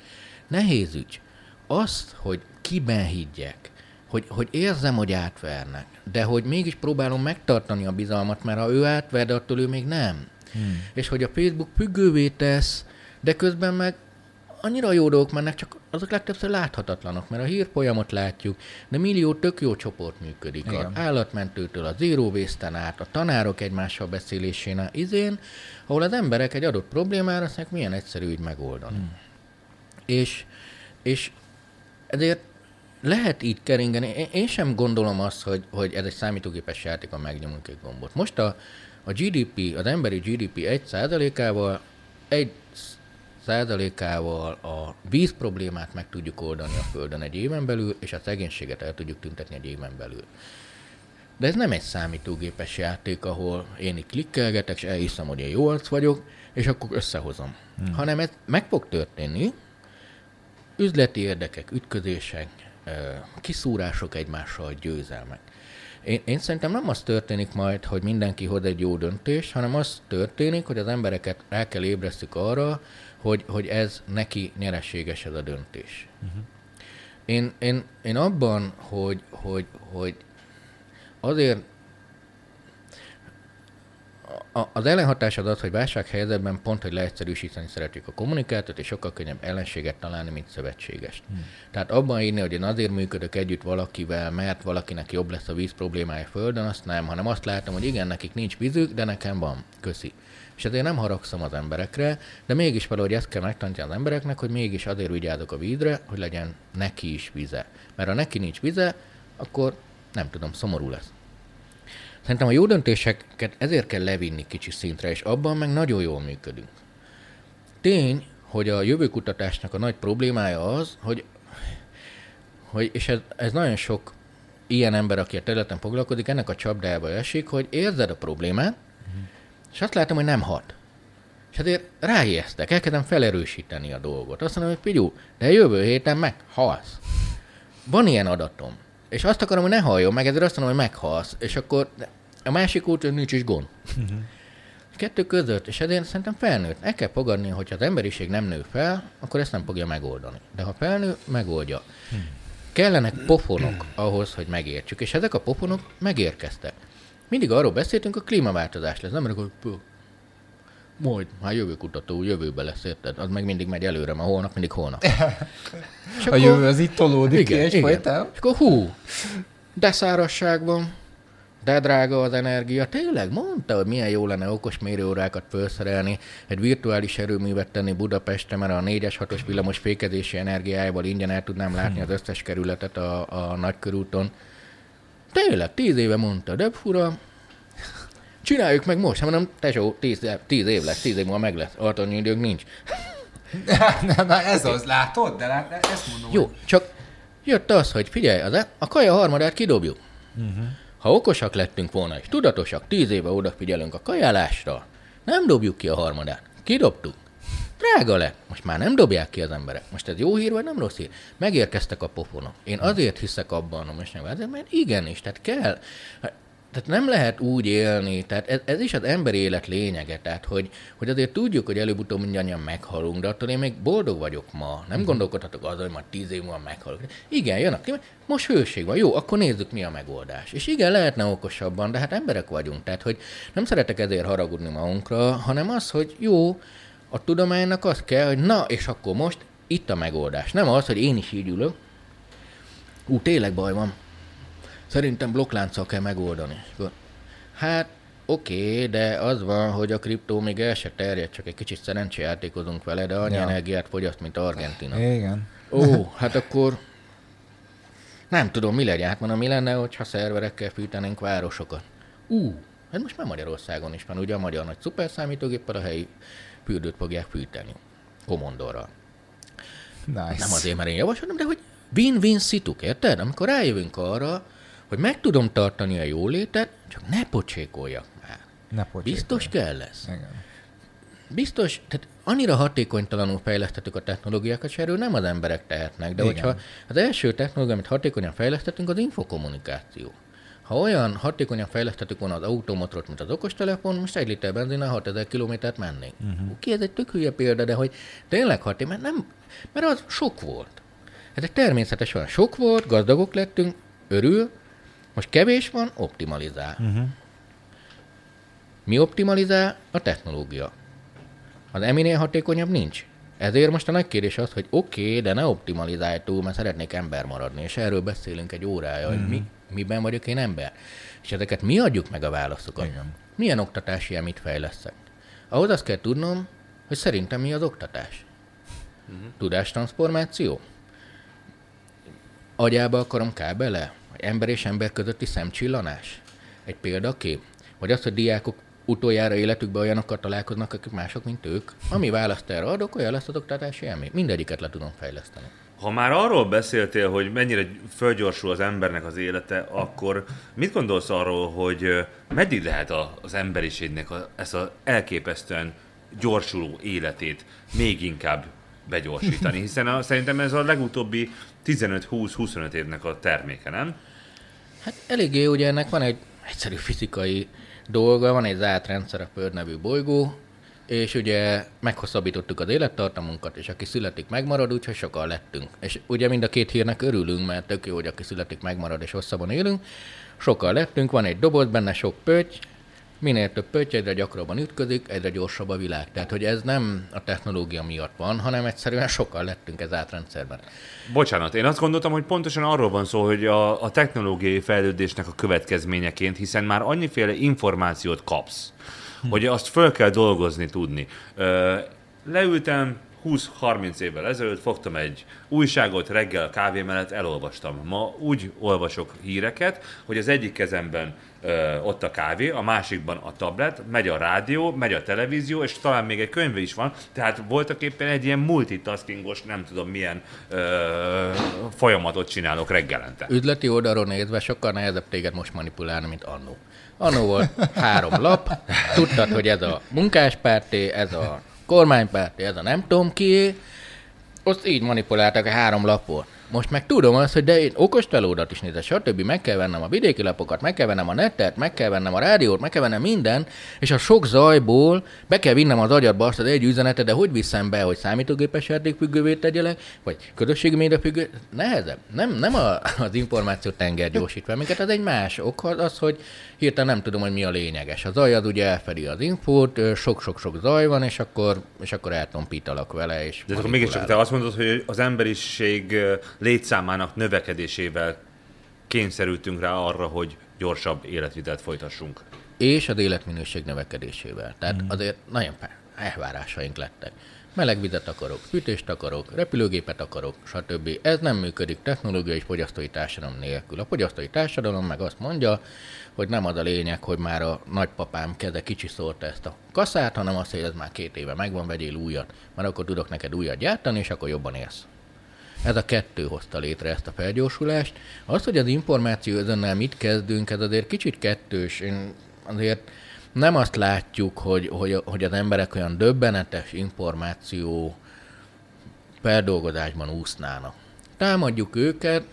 Nehéz ügy. Azt, hogy kiben higgyek, hogy, hogy érzem, hogy átvernek, de hogy mégis próbálom megtartani a bizalmat, mert ha ő átver, de attól ő még nem. Hmm. És hogy a Facebook függővé tesz, de közben meg annyira jó dolgok mennek, csak azok legtöbbször láthatatlanok, mert a hírfolyamot látjuk, de millió tök jó csoport működik. Igen. A állatmentőtől a zero waste át, a tanárok egymással beszélésén, izén, ahol az emberek egy adott problémára azt milyen egyszerű így megoldani. Hmm. És, és ezért lehet így keringeni. Én sem gondolom azt, hogy, hogy ez egy számítógépes játék, a megnyomunk egy gombot. Most a, a GDP, az emberi GDP 1%-ával egy százalékával a víz problémát meg tudjuk oldani a Földön egy éven belül, és a szegénységet el tudjuk tüntetni egy éven belül. De ez nem egy számítógépes játék, ahol én itt klikkelgetek, és elhiszem, hogy én jó arc vagyok, és akkor összehozom. Hmm. Hanem ez meg fog történni, üzleti érdekek, ütközések, kiszúrások egymással, győzelmek. Én, én szerintem nem az történik majd, hogy mindenki hoz egy jó döntést, hanem az történik, hogy az embereket el kell ébresztük arra, hogy, hogy ez neki nyereséges ez a döntés. Uh-huh. Én, én, én abban, hogy, hogy, hogy azért a, az ellenhatás az az, hogy válsághelyzetben pont, hogy leegyszerűsíteni szeretjük a kommunikációt, és sokkal könnyebb ellenséget találni, mint szövetségest. Hmm. Tehát abban írni, hogy én azért működök együtt valakivel, mert valakinek jobb lesz a víz problémája földön, azt nem, hanem azt látom, hogy igen, nekik nincs vízük, de nekem van. Köszi. És ezért nem haragszom az emberekre, de mégis valahogy ezt kell megtanítani az embereknek, hogy mégis azért vigyázok a vízre, hogy legyen neki is vize. Mert ha neki nincs vize, akkor nem tudom, szomorú lesz. Szerintem a jó döntéseket ezért kell levinni kicsi szintre, és abban meg nagyon jól működünk. Tény, hogy a jövőkutatásnak a nagy problémája az, hogy, hogy és ez, ez nagyon sok ilyen ember, aki a területen foglalkozik, ennek a csapdába esik, hogy érzed a problémát, és azt látom, hogy nem hat. És azért ráijesztek, elkezdem felerősíteni a dolgot. Azt mondom, hogy Pigyú, de jövő héten meghalsz. Van ilyen adatom. És azt akarom, hogy ne halljon meg, ezért azt mondom, hogy meghalsz. És akkor a másik út, hogy nincs is gond. Uh-huh. Kettő között, és ezért szerintem felnőtt. El kell fogadni, hogy ha az emberiség nem nő fel, akkor ezt nem fogja megoldani. De ha felnő, megoldja. Uh-huh. Kellenek pofonok ahhoz, hogy megértsük. És ezek a pofonok megérkeztek. Mindig arról beszéltünk, a klímaváltozás lesz. Nem hogy majd, már jövő kutató, jövőbe lesz, érted? Az meg mindig megy előre, ma holnap mindig holnap. (laughs) És a jövő az itt tolódik igen, ki egyfajta. És akkor hú, de szárazság van, de drága az energia. Tényleg mondta, hogy milyen jó lenne okos mérőórákat felszerelni, egy virtuális erőművet tenni Budapestre, mert a 4-es 6-os villamos fékezési energiájával ingyen el tudnám látni hmm. az összes kerületet a, a nagykörúton. Tényleg, tíz éve mondta, de fura. Csináljuk meg most, hát mondom, tesó, tíz, tíz év lesz, tíz év múlva meg lesz, alternyi időnk nincs. (laughs) Na, na, ez az, látod? De lát, ezt mondom. Jó, csak jött az, hogy figyelj, az, a kaja harmadát kidobjuk. Uh-huh. Ha okosak lettünk volna, és tudatosak, tíz éve odafigyelünk a kajálásra, nem dobjuk ki a harmadát. Kidobtuk. Drága lett. Most már nem dobják ki az emberek. Most ez jó hír, vagy nem rossz hír? Megérkeztek a pofonok. Én azért hiszek abban, hogy most nem azért, mert igenis, tehát kell. tehát nem lehet úgy élni, tehát ez, ez is az emberi élet lényege, tehát hogy, hogy azért tudjuk, hogy előbb-utóbb mindannyian meghalunk, de attól én még boldog vagyok ma. Nem gondolkodhatok azon, hogy majd tíz év múlva meghalok. Igen, jön a most hőség van, jó, akkor nézzük, mi a megoldás. És igen, lehetne okosabban, de hát emberek vagyunk, tehát hogy nem szeretek ezért haragudni magunkra, hanem az, hogy jó, a tudománynak az kell, hogy na, és akkor most itt a megoldás. Nem az, hogy én is így ülök, ú, tényleg baj van, Szerintem blokklánccal kell megoldani. Hát oké, okay, de az van, hogy a kriptó még el se terjed, csak egy kicsit szerencséjátékozunk vele, de annyi ja. energiát fogyaszt, mint Argentina. Igen. Ó, hát akkor nem tudom, mi legyen. Hát mondom, mi lenne, hogyha szerverekkel fűtenénk városokat. Ú, hát most már Magyarországon is van, ugye a magyar nagy szuperszámítógéppel a helyi fürdőt fogják fűteni. Komondorral. Nice. Nem azért, mert én javasolom, de hogy win-win szituk, érted? Amikor rájövünk arra, hogy meg tudom tartani a jólétet, csak ne pocsékoljak már. Ne pocsékoljak. Biztos kell lesz. Igen. Biztos, tehát annyira hatékonytalanul fejlesztettük a technológiákat, és erről nem az emberek tehetnek, de Igen. hogyha az első technológia, amit hatékonyan fejlesztettünk, az infokommunikáció. Ha olyan hatékonyan fejlesztettük volna az automotrot, mint az okostelefon, most egy liter benzinnel 6000 kilométert mennénk. Uh-huh. Oké, ez egy tök hülye példa, de hogy tényleg hatékony, mert, nem, mert az sok volt. Ez egy természetes van. Sok volt, gazdagok lettünk, örül, most kevés van, optimalizál. Uh-huh. Mi optimalizál? A technológia. Az eminél hatékonyabb nincs. Ezért most a nagy kérdés az, hogy oké, okay, de ne optimalizálj túl, mert szeretnék ember maradni, és erről beszélünk egy órája, uh-huh. hogy mi, mhm. Miben vagyok én ember. És ezeket mi adjuk meg a válaszokat. Igen. Milyen oktatási amit fejleszek? Ahhoz azt kell tudnom, hogy szerintem mi az oktatás. Uh-huh. Tudástranszformáció? Agyába akarom kábele? ember és ember közötti szemcsillanás? Egy példakép? Vagy az, hogy diákok utoljára életükben olyanokkal találkoznak, akik mások, mint ők? Ami választ erre adok, olyan lesz az oktatási élmény. Mindegyiket le tudom fejleszteni. Ha már arról beszéltél, hogy mennyire fölgyorsul az embernek az élete, akkor mit gondolsz arról, hogy meddig lehet az emberiségnek a, ezt az elképesztően gyorsuló életét még inkább begyorsítani? (laughs) Hiszen a, szerintem ez a legutóbbi 15-20-25 évnek a terméke, nem? Hát eléggé ugye ennek van egy egyszerű fizikai dolga, van egy zárt rendszer a Föld nevű bolygó, és ugye meghosszabbítottuk az élettartamunkat, és aki születik, megmarad, úgyhogy sokan lettünk. És ugye mind a két hírnek örülünk, mert tök jó, hogy aki születik, megmarad, és hosszabban élünk. Sokan lettünk, van egy doboz, benne sok pötty, minél több pötty, egyre gyakrabban ütközik, egyre gyorsabb a világ. Tehát, hogy ez nem a technológia miatt van, hanem egyszerűen sokkal lettünk ez átrendszerben. Bocsánat, én azt gondoltam, hogy pontosan arról van szó, hogy a, a technológiai fejlődésnek a következményeként, hiszen már annyiféle információt kapsz. Hogy azt föl kell dolgozni tudni. Leültem, 20-30 évvel ezelőtt fogtam egy újságot, reggel kávé mellett elolvastam. Ma úgy olvasok híreket, hogy az egyik kezemben ö, ott a kávé, a másikban a tablet, megy a rádió, megy a televízió, és talán még egy könyv is van, tehát voltak éppen egy ilyen multitaskingos, nem tudom milyen ö, folyamatot csinálok reggelente. Üdleti oldalról nézve sokkal nehezebb téged most manipulálni, mint annó. Annó volt három lap, tudtad, hogy ez a munkáspárté, ez a kormánypárti, ez a nem tudom ki, azt így manipuláltak a három lapot. Most meg tudom azt, hogy de én okos telódat is nézek, stb. meg kell vennem a vidéki lapokat, meg kell vennem a netet, meg kell vennem a rádiót, meg kell vennem minden, és a sok zajból be kell vinnem az agyadba azt az egy üzenetet, de hogy viszem be, hogy számítógépes játékfüggővé tegyelek, vagy közösségi média függő, nehezebb. Nem, nem a, az információ tenger gyorsítva minket, az egy más ok, az, hogy hirtelen nem tudom, hogy mi a lényeges. A zaj az ugye elfedi az infót, sok-sok-sok zaj van, és akkor, és akkor eltompítalak vele. És De akkor mégiscsak te azt mondod, hogy az emberiség létszámának növekedésével kényszerültünk rá arra, hogy gyorsabb életvitelt folytassunk. És az életminőség növekedésével. Tehát mm. azért nagyon elvárásaink lettek. Meleg vizet akarok, fűtést akarok, repülőgépet akarok, stb. Ez nem működik technológiai és fogyasztói társadalom nélkül. A fogyasztói társadalom meg azt mondja, hogy nem az a lényeg, hogy már a nagypapám keze kicsi szórta ezt a kaszát, hanem azt, hogy ez már két éve megvan, vegyél újat, mert akkor tudok neked újat gyártani, és akkor jobban élsz. Ez a kettő hozta létre ezt a felgyorsulást. Az, hogy az információ özönnel mit kezdünk, ez azért kicsit kettős. Én azért nem azt látjuk, hogy, hogy, hogy az emberek olyan döbbenetes információ feldolgozásban úsznának. Támadjuk őket,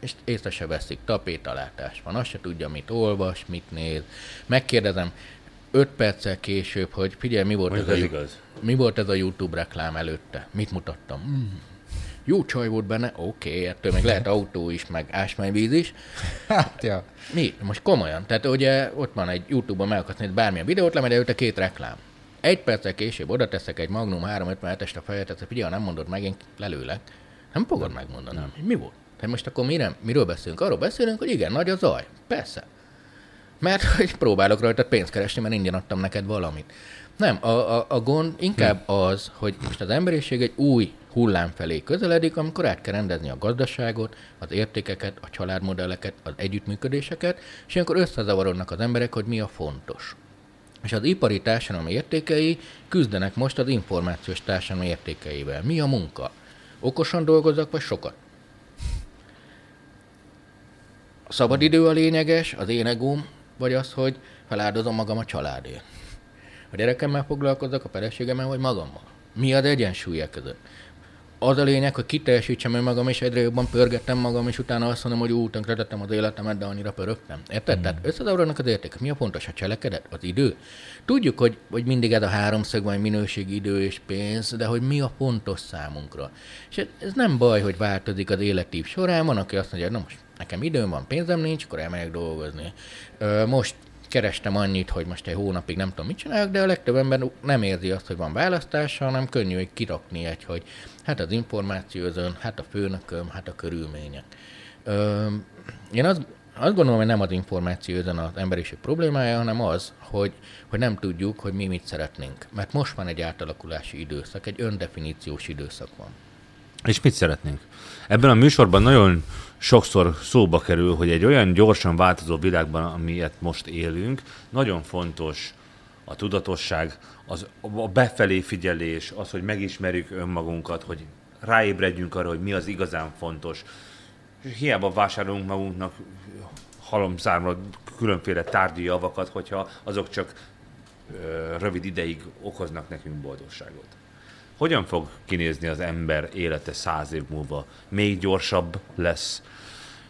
és észre se veszik, tapétalátás van, azt se tudja, mit olvas, mit néz. Megkérdezem, öt perccel később, hogy figyelj, mi volt, ez Mondjuk a, ez Yu- igaz. mi volt ez a YouTube reklám előtte? Mit mutattam? Mm. Jó csaj volt benne, oké, okay, ettől még lehet autó is, meg ásványvíz is. Hát, ja. Mi? Most komolyan. Tehát ugye ott van egy YouTube-on meg akarsz nézni bármilyen videót, lemegy előtte két reklám. Egy perccel később oda teszek egy Magnum 357-est a fejet, tehát figyelj, nem mondod meg, én lelőlek. Nem fogod megmondani. Nem. Mi volt? Tehát most akkor mire, miről beszélünk? Arról beszélünk, hogy igen, nagy a zaj. Persze. Mert hogy próbálok rajta pénzt keresni, mert ingyen adtam neked valamit. Nem, a, a, a gond inkább az, hogy most az emberiség egy új hullám felé közeledik, amikor át kell rendezni a gazdaságot, az értékeket, a családmodelleket, az együttműködéseket, és ilyenkor összezavarodnak az emberek, hogy mi a fontos. És az ipari társadalom értékei küzdenek most az információs társadalom értékeivel. Mi a munka? Okosan dolgozzak, vagy sokat? A szabadidő a lényeges, az én egóm, vagy az, hogy feláldozom magam a családért. A gyerekemmel foglalkozzak, a feleségemmel, vagy magammal. Mi az egyensúly e között? Az a lényeg, hogy kiteljesítsem önmagam, és egyre jobban pörgettem magam, és utána azt mondom, hogy ú, tönkretettem az életemet, de annyira pörögtem. Érted? Mm. Tehát összezavarodnak az értékek. Mi a fontos? A cselekedet? Az idő? Tudjuk, hogy, hogy mindig ez a háromszög van, minőség, idő és pénz, de hogy mi a fontos számunkra. És ez- ez nem baj, hogy változik az életív során. Van, aki azt mondja, hogy na most nekem időm van, pénzem nincs, akkor elmegyek dolgozni. Most kerestem annyit, hogy most egy hónapig nem tudom, mit csinálok, de a legtöbb ember nem érzi azt, hogy van választása, hanem könnyű hogy kirakni egy, hogy hát az információ hát a főnököm, hát a körülmények. Ö, én azt, azt gondolom, hogy nem az információ özön az emberiség problémája, hanem az, hogy, hogy nem tudjuk, hogy mi mit szeretnénk. Mert most van egy átalakulási időszak, egy öndefiníciós időszak van. És mit szeretnénk? Ebben a műsorban nagyon sokszor szóba kerül, hogy egy olyan gyorsan változó világban, amilyet most élünk, nagyon fontos a tudatosság, az, a befelé figyelés, az, hogy megismerjük önmagunkat, hogy ráébredjünk arra, hogy mi az igazán fontos. Hiába vásárolunk magunknak halomszámra különféle tárgyi javakat, hogyha azok csak ö, rövid ideig okoznak nekünk boldogságot. Hogyan fog kinézni az ember élete száz év múlva? Még gyorsabb lesz?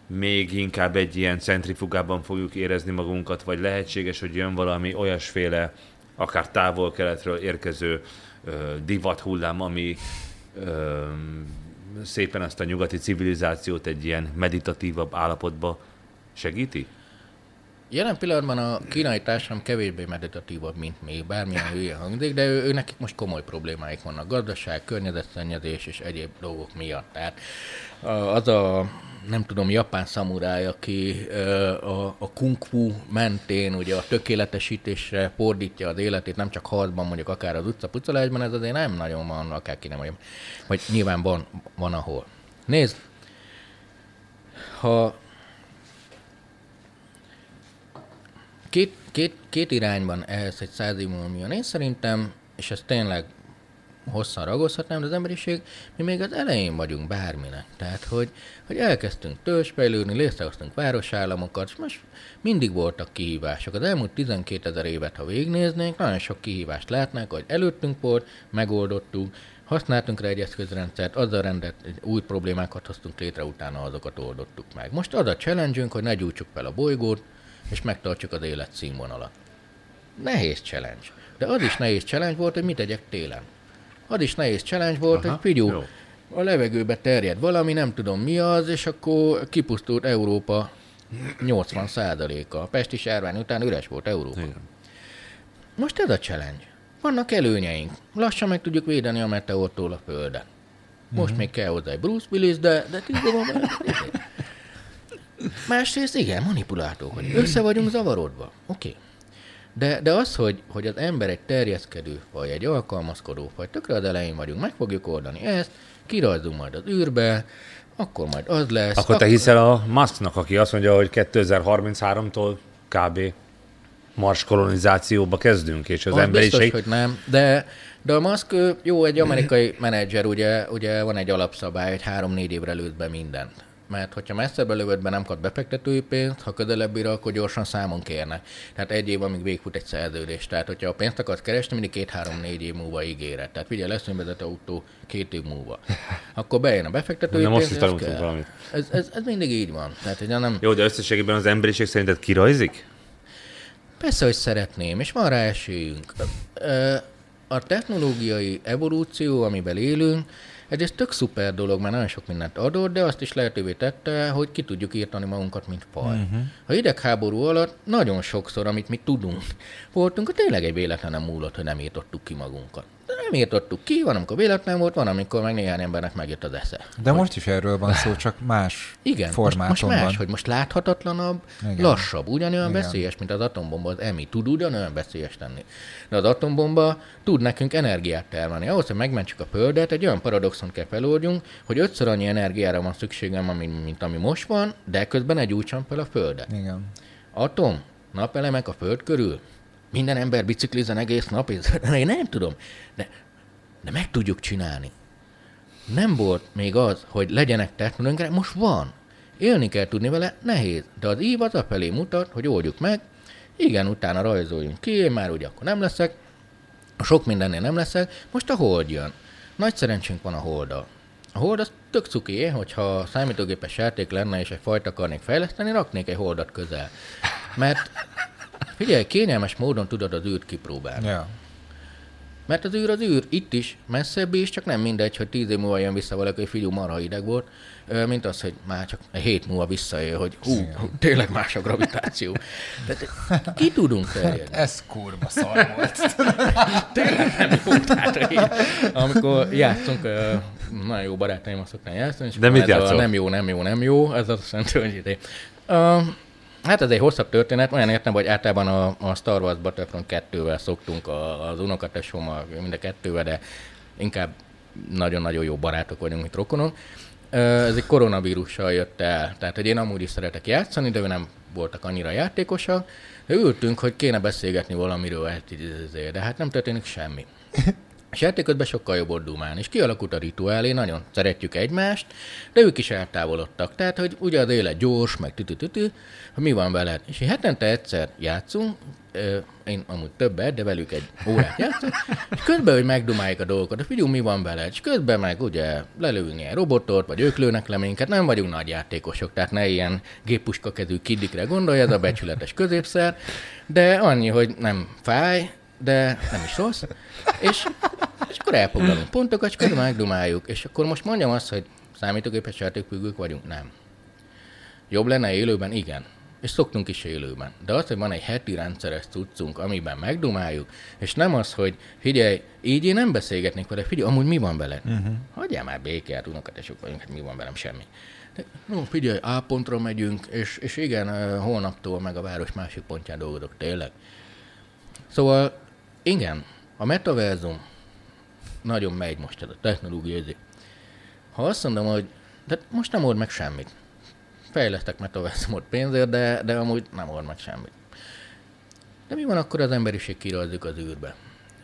Még inkább egy ilyen centrifugában fogjuk érezni magunkat, vagy lehetséges, hogy jön valami olyasféle, akár távol-keletről érkező ö, divat hullám, ami ö, szépen ezt a nyugati civilizációt egy ilyen meditatívabb állapotba segíti? Jelen pillanatban a kínai társadalom kevésbé meditatívabb, mint mi, bármilyen hülye hangzik, de ő, ő nekik most komoly problémáik vannak. Gazdaság, környezetszennyezés és egyéb dolgok miatt. Tehát az a nem tudom, japán szamuráj, aki a, a kung fu mentén ugye a tökéletesítésre fordítja az életét, nem csak harcban, mondjuk akár az utca pucolásban, ez azért nem nagyon van, akárki nem mondjam. Vagy nyilván van, van ahol. Nézd, ha két, két, két irányban ehhez egy száz van. Én szerintem, és ez tényleg hosszan ragozhatnám, de az emberiség, mi még az elején vagyunk bárminek. Tehát, hogy, hogy elkezdtünk törzsfejlődni, létrehoztunk városállamokat, és most mindig voltak kihívások. Az elmúlt 12 ezer évet, ha végignéznénk, nagyon sok kihívást látnánk, hogy előttünk volt, megoldottuk, használtunk rá egy eszközrendszert, azzal rendet, új problémákat hoztunk létre, utána azokat oldottuk meg. Most az a challenge hogy ne gyújtsuk fel a bolygót, és megtartsuk az élet színvonalat. Nehéz challenge. De az is nehéz challenge volt, hogy mit tegyek télen. Az is nehéz challenge volt, Aha, hogy figyú, jó. a levegőbe terjed valami, nem tudom mi az, és akkor kipusztult Európa 80%-a. A Pesti sárvány után üres volt Európa. Igen. Most ez a challenge. Vannak előnyeink. Lassan meg tudjuk védeni a meteortól a Földet. Most mm-hmm. még kell hozzá egy Bruce Willis, de, de múlva- Másrészt igen, manipulátor vagy. Össze vagyunk zavarodva. Oké. Okay. De, de az, hogy, hogy az ember egy terjeszkedő, vagy egy alkalmazkodó, vagy tökre az elején vagyunk, meg fogjuk oldani ezt, kirajzunk majd az űrbe, akkor majd az lesz. Akkor te hiszel a Musknak, aki azt mondja, hogy 2033-tól kb. Mars kolonizációba kezdünk, és az, Az emberiség... biztos, hogy nem, de, de a Musk, jó, egy amerikai menedzser, ugye, ugye van egy alapszabály, hogy három-négy évre lőtt be mindent. Mert hogyha messzebbre lövöd be, nem kap befektetői pénzt, ha közelebb akkor gyorsan számon kérnek. Tehát egy év, amíg végfut egy szerződés. Tehát, hogyha a pénzt akarsz keresni, mindig két-három-négy év múlva ígéret. Tehát figyelj, lesz önvezető autó két év múlva. (laughs) Akkor bejön a befektetői Na, most pénz, is és tanultunk valamit. Ez, ez, ez, mindig így van. Tehát, ugye nem, Jó, de összességében az emberiség szerinted kirajzik? Persze, hogy szeretném, és van rá esélyünk. A technológiai evolúció, amiben élünk, egyrészt tök szuper dolog, mert nagyon sok mindent adott, de azt is lehetővé tette, hogy ki tudjuk írtani magunkat, mint faj. Uh-huh. A hidegháború alatt nagyon sokszor, amit mi tudunk, voltunk, hogy tényleg egy véletlen múlott, hogy nem írtottuk ki magunkat. De nem írtottuk ki, van, amikor véletlen volt, van, amikor meg néhány embernek megjött az esze. De most is erről van szó, csak más Igen, most, most formátumban. más, hogy most láthatatlanabb, Igen. Lassabb, ugyanolyan Igen. Veszélyes, mint az atombomba, az EMI tud ugyanolyan veszélyes lenni. De az atombomba tud nekünk energiát termelni. Ahhoz, hogy megmentsük a Földet, egy olyan paradoxont kell feloldjunk, hogy ötször annyi energiára van szükségem, mint, mint ami most van, de közben egy gyújtsam fel a Földet. Igen. Atom, napelemek a Föld körül, minden ember biciklizzen egész nap, ez- (laughs) én nem tudom, de, de meg tudjuk csinálni. Nem volt még az, hogy legyenek technológiák, most van. Élni kell tudni vele, nehéz, de az ív az afelé mutat, hogy oldjuk meg, igen, utána rajzoljunk ki, én már ugye akkor nem leszek, sok mindennél nem leszek, most a hold jön. Nagy szerencsénk van a holddal. A hold az tök cuki, hogyha számítógépes játék lenne, és egy fajt akarnék fejleszteni, raknék egy holdat közel. Mert figyelj, kényelmes módon tudod az űrt kipróbálni. Ja. Mert az űr az űr, itt is, messzebb is, csak nem mindegy, hogy tíz év múlva jön vissza valaki, hogy figyú, marha hideg volt, mint az, hogy már csak egy hét múlva visszajön, hogy hú, hú tényleg más a gravitáció. Tehát ki tudunk terjedni? Ez kurva szar volt. (laughs) Tényleg nem jó. Tehát, hogy így, amikor játszunk, nagyon jó barátaim azt szokták játszani, és De mit ez a? Nem jó, nem jó, nem jó, ez azt jelenti, hogy ide. Uh, hát ez egy hosszabb történet, olyan értem, hogy általában a, a Star Wars Battlefront 2-vel szoktunk, a, az unokatesommal, mind a kettővel, de inkább nagyon-nagyon jó barátok vagyunk, mint rokonok. Ez egy koronavírussal jött el, tehát hogy én amúgy is szeretek játszani, de ő nem voltak annyira játékosak, de ültünk, hogy kéne beszélgetni valamiről, hát de hát nem történik semmi. (laughs) És játékotban sokkal jobb ott dumálni, és kialakult a rituálé, nagyon szeretjük egymást, de ők is eltávolodtak. Tehát, hogy ugye az élet gyors, meg tütütütü, mi van veled. És hetente egyszer játszunk, én amúgy többet, de velük egy órát játszunk, és közben, hogy megdumáljuk a dolgokat, de figyelj, mi van veled, és közben meg ugye lelőünk ilyen robotot, vagy ők lőnek le minket, nem vagyunk nagy játékosok, tehát ne ilyen géppuska kezű kidikre gondolj, ez a becsületes középszer, de annyi, hogy nem fáj, de nem is rossz, és, és akkor elfoglalunk pontokat, és közben megdumáljuk, és akkor most mondjam azt, hogy számítógépes játékfüggők vagyunk? Nem. Jobb lenne élőben? Igen. És szoktunk is élőben. De az, hogy van egy heti rendszeres cuccunk, amiben megdumáljuk, és nem az, hogy figyelj, így én nem beszélgetnék vele, figyelj, amúgy mi van veled? Uh-huh. Hagyjál már békét, unokatesok vagyunk, hát mi van velem, semmi. De, no, figyelj, A pontra megyünk, és, és igen, holnaptól meg a város másik pontján dolgozok, tényleg. Szóval, igen, a metaverzum nagyon megy most ez a technológia. ezért. Ha azt mondom, hogy de most nem old meg semmit. Fejlesztek metaverzumot pénzért, de, de amúgy nem old meg semmit. De mi van akkor az emberiség kirajzik az űrbe?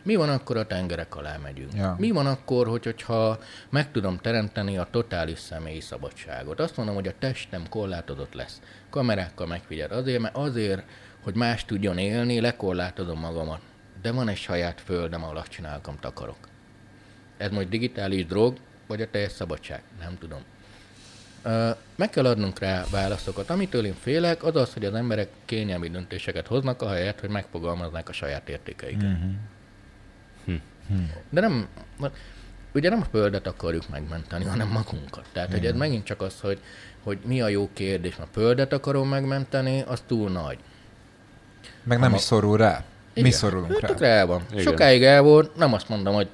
Mi van akkor, a tengerek alá megyünk? Ja. Mi van akkor, hogy, hogyha meg tudom teremteni a totális személyi szabadságot? Azt mondom, hogy a testem korlátozott lesz. Kamerákkal megfigyel. Azért, mert azért, hogy más tudjon élni, lekorlátozom magamat. De van egy saját földem, ahol azt csinálok, amit akarok. Ez majd digitális drog, vagy a teljes szabadság? Nem tudom. Meg kell adnunk rá válaszokat. Amitől én félek, az az, hogy az emberek kényelmi döntéseket hoznak, ahelyett, hogy megfogalmaznák a saját értékeiket. Mhm. De nem, ugye nem a földet akarjuk megmenteni, hanem magunkat. Tehát, hogy ez megint csak az, hogy, hogy mi a jó kérdés. A földet akarom megmenteni, az túl nagy. Meg nem Ma- is szorul rá. Mi Igen. szorulunk rá. Tökre el van. Igen. Sokáig el volt, nem azt mondom, hogy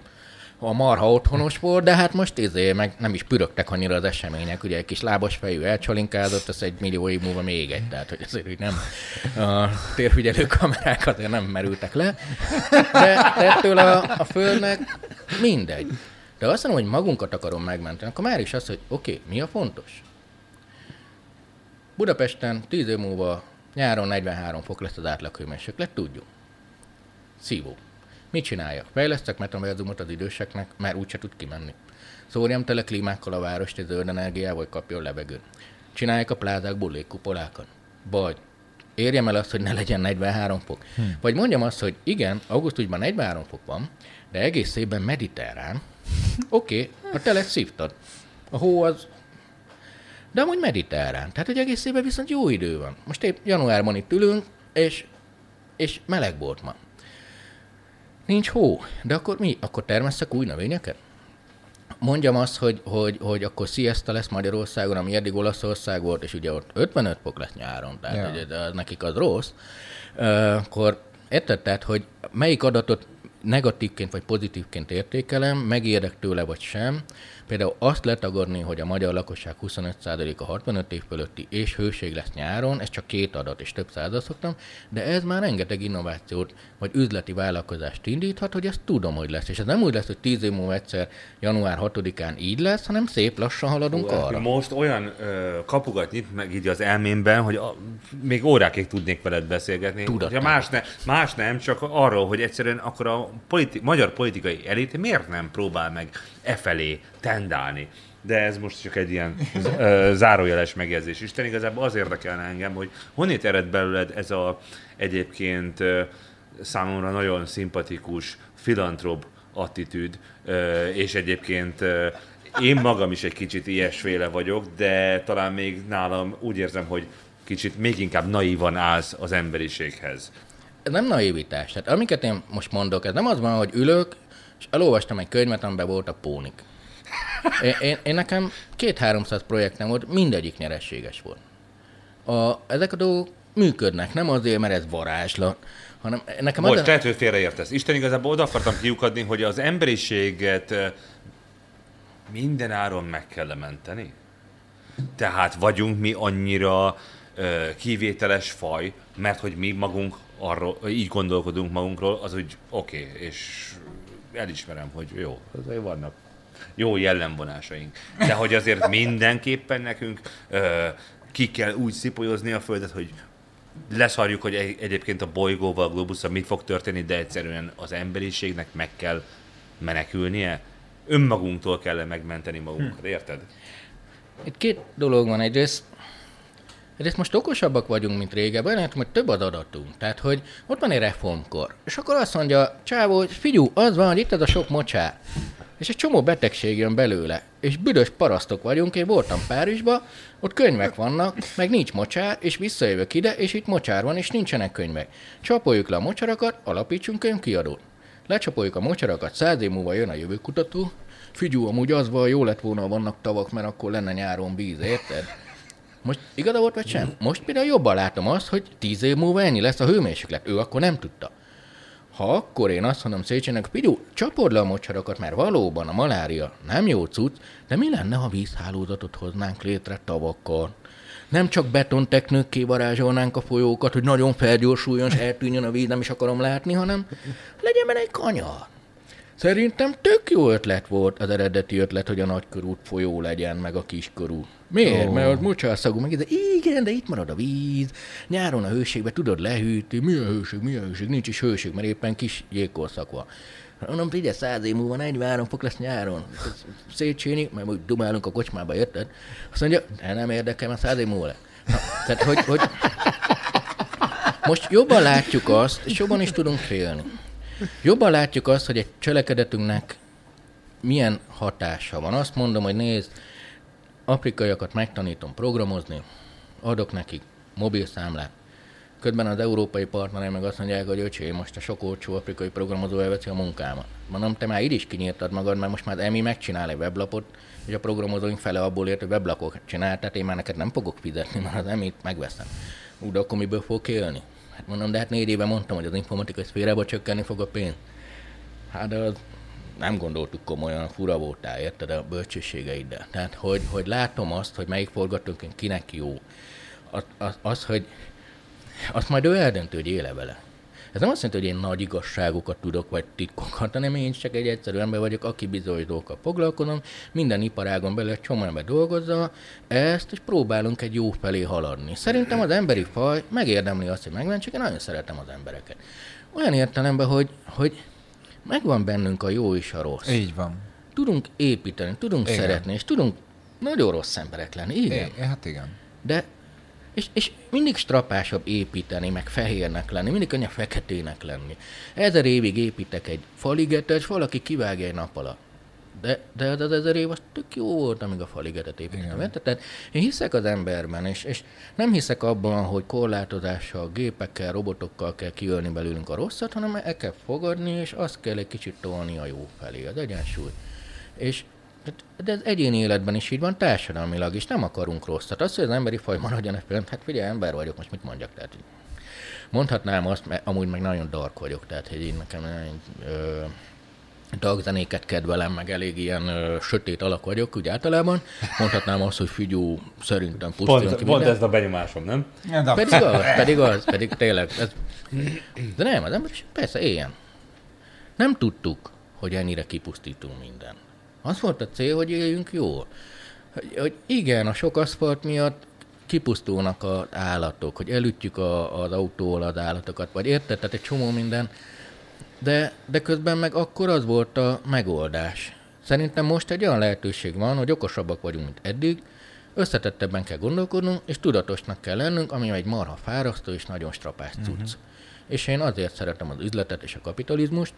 a marha otthonos volt, de hát most izé, meg nem is pürögtek annyira az események, ugye egy kis lábas fejű elcsalinkázott, az egy millió év múlva még egy, tehát hogy azért hogy nem a térfigyelő kamerák azért nem merültek le, de, de ettől a, a földnek mindegy. De azt mondom, hogy magunkat akarom megmenteni, akkor már is az, hogy oké, okay, mi a fontos? Budapesten 10 év múlva nyáron 43 fok lesz az átlaghőmérséklet, tudjuk. Szívó. Mit csinálja? Fejlesztek metaverzumot az időseknek, már úgyse tud kimenni. Szórjam tele klímákkal a várost, egy zöld energiával, hogy kapjon levegőt. csinálják a plázákból légkupolákat. Vagy érjem el azt, hogy ne legyen 43 fok. Hm. Vagy mondjam azt, hogy igen, augusztusban 43 fok van, de egész évben mediterrán. Oké, okay, a telet szívtad. A hó az de amúgy mediterrán. Tehát, hogy egész évben viszont jó idő van. Most épp januárban itt ülünk, és, és meleg volt ma. Nincs hó. De akkor mi? Akkor termesszek új növényeket? Mondjam azt, hogy, hogy, hogy akkor siesta lesz Magyarországon, ami eddig Olaszország volt, és ugye ott 55 fok lesz nyáron, tehát ja. hogy az nekik az rossz, uh, akkor érted, tehát, hogy melyik adatot negatívként vagy pozitívként értékelem, megérdek tőle vagy sem, Például azt letagadni, hogy a magyar lakosság 25%-a 65 év fölötti és hőség lesz nyáron, ez csak két adat és több százal szoktam, de ez már rengeteg innovációt vagy üzleti vállalkozást indíthat, hogy ezt tudom, hogy lesz. És ez nem úgy lesz, hogy 10 év múlva egyszer január 6-án így lesz, hanem szép lassan haladunk Hú, arra. Most olyan ö, kapukat nyit meg így az elmémben, hogy a, még órákig tudnék veled beszélgetni. Ja, más, ne, más nem, csak arról, hogy egyszerűen akkor a politi- magyar politikai elit miért nem próbál meg e felé tendálni. De ez most csak egy ilyen (laughs) zárójeles megjegyzés. Isten igazából az érdekelne engem, hogy honnét ered belőled ez a egyébként számomra nagyon szimpatikus filantrop attitűd, és egyébként én magam is egy kicsit ilyesféle vagyok, de talán még nálam úgy érzem, hogy kicsit még inkább naívan állsz az emberiséghez. Ez nem naivitás. Tehát amiket én most mondok, ez nem az van, hogy ülök, és elolvastam egy könyvet, amiben volt a pónik. Én, én, én nekem két-háromszáz projektem volt, mindegyik nyerességes volt. A, ezek a dolgok működnek, nem azért, mert ez varázslat, hanem nekem Most, az... lehet, hogy félreértesz. Isten igazából oda akartam kiukadni, hogy az emberiséget minden áron meg kell menteni. Tehát vagyunk mi annyira kivételes faj, mert hogy mi magunk arról, így gondolkodunk magunkról, az úgy oké, okay, és elismerem, hogy jó, azért vannak jó jellemvonásaink. De hogy azért mindenképpen nekünk ö, ki kell úgy szipolyozni a Földet, hogy leszarjuk, hogy egyébként a bolygóval, a globusszal mi fog történni, de egyszerűen az emberiségnek meg kell menekülnie. Önmagunktól kell megmenteni magunkat, hm. érted? Itt két dolog van. Egyrészt Egyrészt most okosabbak vagyunk, mint régebben, mert hogy több az adatunk. Tehát, hogy ott van egy reformkor. És akkor azt mondja, csávó, figyú, az van, hogy itt ez a sok mocsár. És egy csomó betegség jön belőle. És büdös parasztok vagyunk, én voltam Párizsba, ott könyvek vannak, meg nincs mocsár, és visszajövök ide, és itt mocsár van, és nincsenek könyvek. Csapoljuk le a mocsarakat, alapítsunk könyvkiadót. Lecsapoljuk a mocsarakat, száz év múlva jön a jövőkutató, figyú, amúgy az van, jó lett volna, vannak tavak, mert akkor lenne nyáron víz, érted? Most igaza volt, vagy sem? Most például jobban látom azt, hogy tíz év múlva ennyi lesz a hőmérséklet. Ő akkor nem tudta. Ha akkor én azt mondom Széchennek, Pigyú, csapod le a mocsarakat, mert valóban a malária nem jó cucc, de mi lenne, ha vízhálózatot hoznánk létre tavakkal? Nem csak betonteknőkké varázsolnánk a folyókat, hogy nagyon felgyorsuljon, és eltűnjön a víz, nem is akarom látni, hanem legyen benne egy kanyar. Szerintem tök jó ötlet volt az eredeti ötlet, hogy a nagykörút folyó legyen, meg a kiskörút. Miért? Oh. Mert ott mocsárszagú, meg de igen, de itt marad a víz. Nyáron a hőségbe tudod lehűtni. Mi a hőség, mi a hőség? Nincs is hőség, mert éppen kis jégkorszak van. Mondom, figyelj, száz év múlva 43 fok lesz nyáron. Szétséni, mert úgy dumálunk a kocsmába, érted? Azt mondja, de nem érdekel, mert száz év múlva lesz. tehát, hogy, hogy most jobban látjuk azt, és jobban is tudunk félni. Jobban látjuk azt, hogy egy cselekedetünknek milyen hatása van. Azt mondom, hogy nézd, afrikaiakat megtanítom programozni, adok nekik mobilszámlát. Közben az európai partnerek meg azt mondják, hogy öcsé, most a sok olcsó afrikai programozó elveszi a munkámat. Mondom, te már így is kinyírtad magad, mert most már EMI megcsinál egy weblapot, és a programozóink fele abból ért, hogy weblapot csinál, tehát én már neked nem fogok fizetni, mert az EMI-t megveszem. Úgy, de akkor miből fog élni? Hát mondom, de hát négy éve mondtam, hogy az informatikai szférába csökkenni fog a pénz. Hát de az nem gondoltuk komolyan, fura voltál, érted a bölcsességeiddel. Tehát, hogy, hogy látom azt, hogy melyik forgatókönyv kinek jó. Az, az, az, hogy azt majd ő eldöntő, hogy éle vele. Ez nem azt jelenti, hogy én nagy igazságokat tudok, vagy titkokat, hanem én csak egy egyszerű ember vagyok, aki bizonyos dolgokkal foglalkozom, minden iparágon belül egy csomó ember dolgozza ezt, és próbálunk egy jó felé haladni. Szerintem az emberi faj megérdemli azt, hogy megmentsük, én nagyon szeretem az embereket. Olyan értelemben, hogy, hogy megvan bennünk a jó és a rossz. Így van. Tudunk építeni, tudunk igen. szeretni, és tudunk nagyon rossz emberek lenni. Igen. É, hát igen. De és, és mindig strapásabb építeni, meg fehérnek lenni, mindig könnyebb feketének lenni. Ezer évig építek egy faligetet, és valaki kivágja egy nap alatt. De, de az ezer év az tök jó volt, amíg a faligetet építettem. Tehát én hiszek az emberben, és, és nem hiszek abban, hogy korlátozással, gépekkel, robotokkal kell kiölni belőlünk a rosszat, hanem el kell fogadni, és azt kell egy kicsit tolni a jó felé, az egyensúly. És de ez egyéni életben is így van, társadalmilag is, nem akarunk rosszat. Az, hogy az emberi faj maradjon egy hát figyelj, ember vagyok, most mit mondjak, tehát mondhatnám azt, mert amúgy meg nagyon dark vagyok, tehát hogy én nekem nagyon, ö, dagzenéket kedvelem, meg elég ilyen ö, sötét alak vagyok, úgy általában. Mondhatnám azt, hogy figyú, szerintem pusztuljon Pont, ki pont minden. ez a benyomásom, nem? Ja, Pedig az, pedig az, pedig tényleg. Ez... De nem, az ember is persze éljen. Nem tudtuk, hogy ennyire kipusztítunk minden. Az volt a cél, hogy éljünk jól. Hogy, hogy igen, a sok aszfalt miatt kipusztulnak az állatok, hogy elütjük a, az autóval az állatokat, vagy érted, tehát egy csomó minden. De, de közben meg akkor az volt a megoldás. Szerintem most egy olyan lehetőség van, hogy okosabbak vagyunk, mint eddig, összetettebben kell gondolkodnunk, és tudatosnak kell lennünk, ami egy marha fárasztó és nagyon strapás cucc. Uh-huh. És én azért szeretem az üzletet és a kapitalizmust,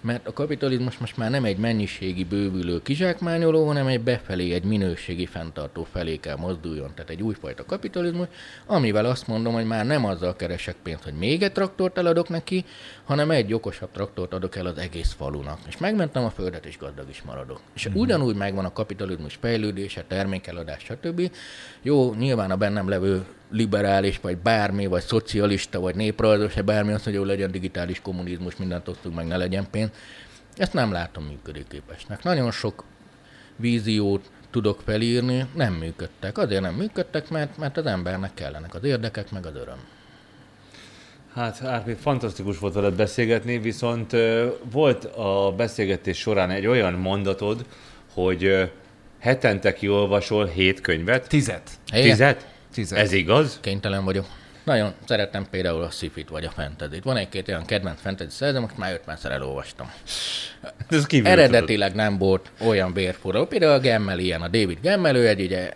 mert a kapitalizmus most már nem egy mennyiségi bővülő kizsákmányoló, hanem egy befelé, egy minőségi fenntartó felé kell mozduljon. Tehát egy újfajta kapitalizmus, amivel azt mondom, hogy már nem azzal keresek pénzt, hogy még egy traktort eladok neki, hanem egy okosabb traktort adok el az egész falunak. És megmentem a földet, és gazdag is maradok. És uh-huh. ugyanúgy megvan a kapitalizmus fejlődése, termékeladás, stb. Jó, nyilván a bennem levő liberális, vagy bármi, vagy szocialista, vagy néprajzos, vagy bármi azt mondja, hogy legyen digitális kommunizmus, mindent osztunk meg, ne legyen pénz. Ezt nem látom működőképesnek. Nagyon sok víziót tudok felírni, nem működtek. Azért nem működtek, mert, mert az embernek kellenek az érdekek, meg az öröm. Hát Árpi, fantasztikus volt veled beszélgetni, viszont volt a beszélgetés során egy olyan mondatod, hogy hetente kiolvasol hét könyvet. Tizet. Igen. Tizet? Tizet. Ez igaz? Kénytelen vagyok. Nagyon szeretem például a sci vagy a fantasy Van egy-két olyan kedvenc fantasy szerzem, most már 50-szer elolvastam. Ez kívül Eredetileg nem volt olyan bérforró. Például a Gemmel ilyen, a David Gemmel, ő egy ugye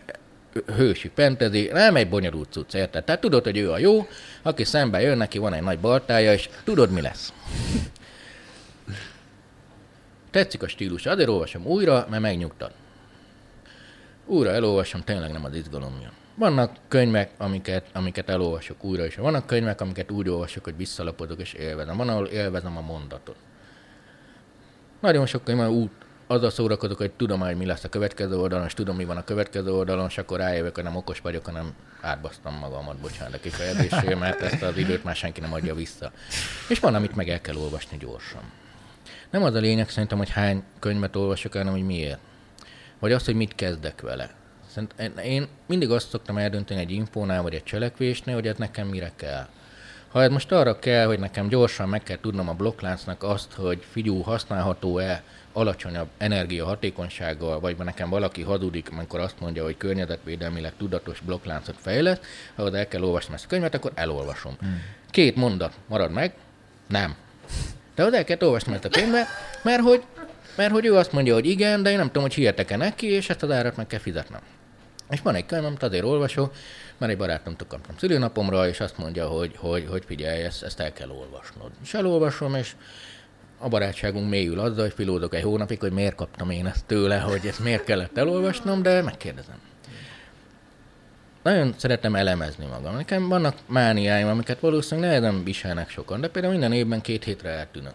hősi fantasy, nem egy bonyolult cucc, érted? Tehát tudod, hogy ő a jó, aki szembe jön, neki van egy nagy baltája, és tudod, mi lesz. Tetszik a stílus, azért olvasom újra, mert megnyugtat. Újra elolvasom, tényleg nem az izgalom miatt. Vannak könyvek, amiket, amiket elolvasok újra, és vannak könyvek, amiket úgy olvasok, hogy visszalapodok és élvezem. Van, ahol élvezem a mondatot. Nagyon sok könyv úgy azzal szórakozok, hogy tudom hogy mi lesz a következő oldalon, és tudom, mi van a következő oldalon, és akkor rájövök, hogy nem okos vagyok, hanem átbasztam magamat, bocsánat a kifejezésért, mert ezt az időt már senki nem adja vissza. És van, amit meg el kell olvasni gyorsan. Nem az a lényeg szerintem, hogy hány könyvet olvasok, hanem hogy miért. Vagy az, hogy mit kezdek vele. Én mindig azt szoktam eldönteni egy infónál, vagy egy cselekvésnél, hogy ez nekem mire kell. Ha ez most arra kell, hogy nekem gyorsan meg kell tudnom a blokkláncnak azt, hogy figyú, használható-e alacsonyabb energiahatékonysággal, vagy nekem valaki hazudik, amikor azt mondja, hogy környezetvédelmileg tudatos blokkláncot fejleszt, ahhoz el kell olvasnom ezt a könyvet, akkor elolvasom. Hmm. Két mondat marad meg? Nem. De az el kell olvasnom ezt a könyvet, mert hogy, mert hogy ő azt mondja, hogy igen, de én nem tudom, hogy hihetek-e neki, és ezt az árat meg kell fizetnem. És van egy könyv, amit azért olvasok, mert egy barátomtól kaptam szülőnapomra, és azt mondja, hogy, hogy, hogy figyelj, ezt, ezt el kell olvasnod. És elolvasom, és a barátságunk mélyül azzal, hogy filózok egy hónapig, hogy miért kaptam én ezt tőle, hogy ezt miért kellett elolvasnom, de megkérdezem. Nagyon szeretem elemezni magam. Nekem vannak mániáim, amiket valószínűleg nehezen viselnek sokan, de például minden évben két hétre eltűnök.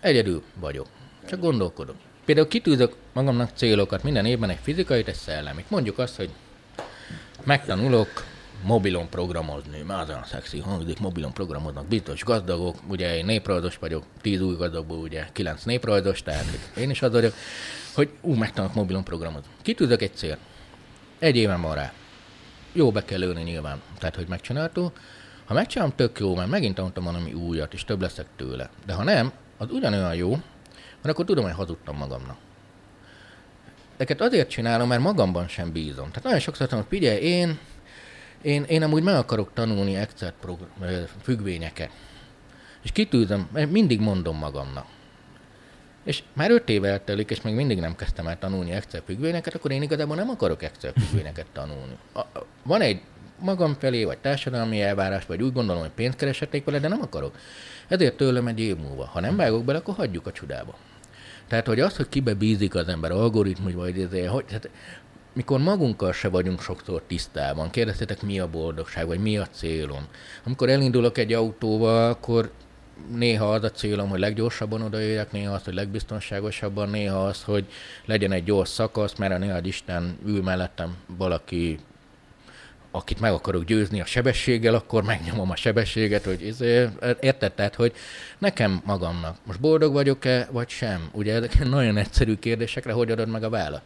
Egyedül vagyok. Csak gondolkodok. Például kitűzök magamnak célokat minden évben, egy fizikait, egy szellemit. Mondjuk azt, hogy megtanulok mobilon programozni, már olyan szexi hangzik, mobilon programoznak, biztos gazdagok, ugye én néprajzos vagyok, tíz új gazdagból ugye kilenc néprajzos, tehát én is az vagyok, hogy ú, megtanulok mobilon programozni. Kitűzök egy cél. Egy éven van rá. Jó be kell lőni nyilván, tehát hogy megcsináltó. Ha megcsinálom, tök jó, mert megint tanultam valami újat, és több leszek tőle. De ha nem, az ugyanolyan jó, mert akkor tudom, hogy hazudtam magamnak. Ezeket azért csinálom, mert magamban sem bízom. Tehát nagyon sokszor mondom, hogy figyelj, én, én, én amúgy meg akarok tanulni Excel progr- ö, függvényeket. És kitűzöm, mindig mondom magamnak. és már öt éve eltelik, és még mindig nem kezdtem el tanulni Excel függvényeket, akkor én igazából nem akarok Excel függvényeket tanulni. A, van egy magam felé, vagy társadalmi elvárás, vagy úgy gondolom, hogy pénzt kereshetnék vele, de nem akarok. Ezért tőlem egy év múlva. Ha nem vágok bele, akkor hagyjuk a csodába. Tehát, hogy az, hogy kibe bízik az ember algoritmus, vagy ezért, hogy, tehát, mikor magunkkal se vagyunk sokszor tisztában, kérdeztetek, mi a boldogság, vagy mi a célom. Amikor elindulok egy autóval, akkor néha az a célom, hogy leggyorsabban odaérjek, néha az, hogy legbiztonságosabban, néha az, hogy legyen egy gyors szakasz, mert a néha Isten ül mellettem valaki akit meg akarok győzni a sebességgel, akkor megnyomom a sebességet, hogy izé, érted? Tehát, hogy nekem magamnak most boldog vagyok-e, vagy sem? Ugye ezek nagyon egyszerű kérdésekre hogy adod meg a választ?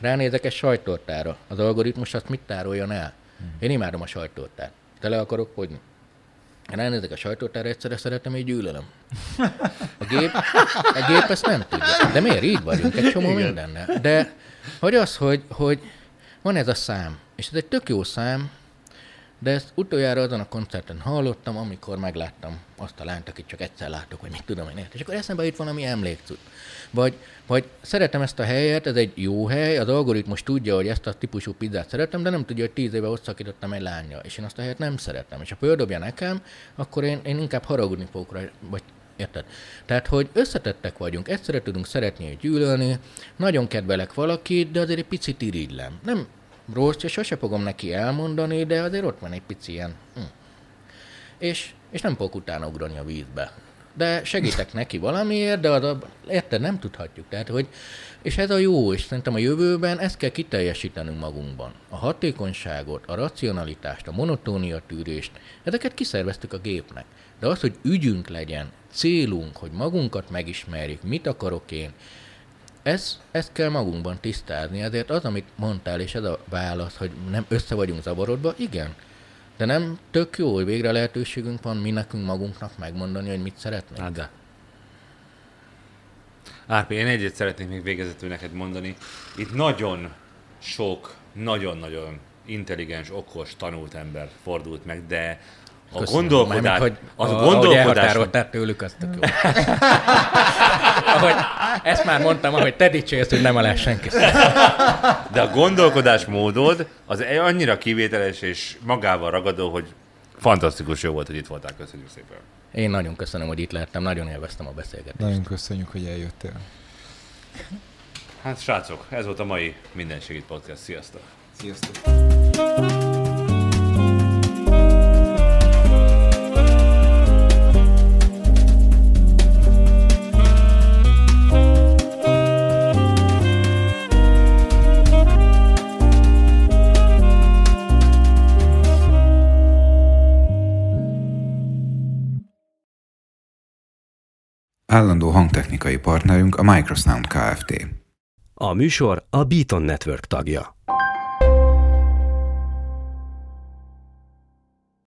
Ránézek egy sajtortára. Az algoritmus azt mit tároljon el? Én imádom a sajtortát. Tele akarok fogyni. Ránézek a sajtótára, egyszerre szeretem, így gyűlölöm. A gép, a gép ezt nem tudja. De miért így vagyunk? Egy csomó mindennel. De hogy az, hogy, hogy van ez a szám, és ez egy tök jó szám, de ezt utoljára azon a koncerten hallottam, amikor megláttam azt a lányt, akit csak egyszer látok, hogy mit tudom én. És akkor eszembe jut valami emlékcut. Vagy, vagy szeretem ezt a helyet, ez egy jó hely, az algoritmus tudja, hogy ezt a típusú pizzát szeretem, de nem tudja, hogy tíz éve ott szakítottam egy lánya, és én azt a helyet nem szeretem. És ha földobja nekem, akkor én, én inkább haragudni fogok rá, vagy Érted? Tehát, hogy összetettek vagyunk, egyszerre tudunk szeretni és gyűlölni, nagyon kedvelek valakit, de azért egy picit irigylem. Nem rossz, és sose fogom neki elmondani, de azért ott van egy pici ilyen. Hm. És, és nem fogok utána ugrani a vízbe. De segítek (laughs) neki valamiért, de az a, érted, nem tudhatjuk. Tehát, hogy, és ez a jó, és szerintem a jövőben ezt kell kiteljesítenünk magunkban. A hatékonyságot, a racionalitást, a monotónia tűrést, ezeket kiszerveztük a gépnek. De az, hogy ügyünk legyen, célunk, hogy magunkat megismerjük, mit akarok én, ez, ezt kell magunkban tisztázni. Ezért az, amit mondtál, és ez a válasz, hogy nem össze vagyunk zavarodva, igen. De nem tök jó, hogy végre lehetőségünk van mi nekünk magunknak megmondani, hogy mit szeretnénk. Hát de. Árpi, én egyet szeretnék még végezetül neked mondani. Itt nagyon sok, nagyon-nagyon intelligens, okos, tanult ember fordult meg, de a Köszönöm, gondolkodás, hogy az a, gondolkodás... Ahogy tőlük, azt tök jó. (laughs) ahogy, ezt már mondtam, ahogy te dicsérsz, hogy nem alá senki. De a gondolkodás módod az annyira kivételes és magával ragadó, hogy fantasztikus jó volt, hogy itt voltál. Köszönjük szépen. Én nagyon köszönöm, hogy itt lehettem, nagyon élveztem a beszélgetést. Nagyon köszönjük, hogy eljöttél. Hát srácok, ez volt a mai Minden Segít Podcast. Sziasztok! Sziasztok! Állandó hangtechnikai partnerünk a Microsound Kft. A műsor a Beaton Network tagja.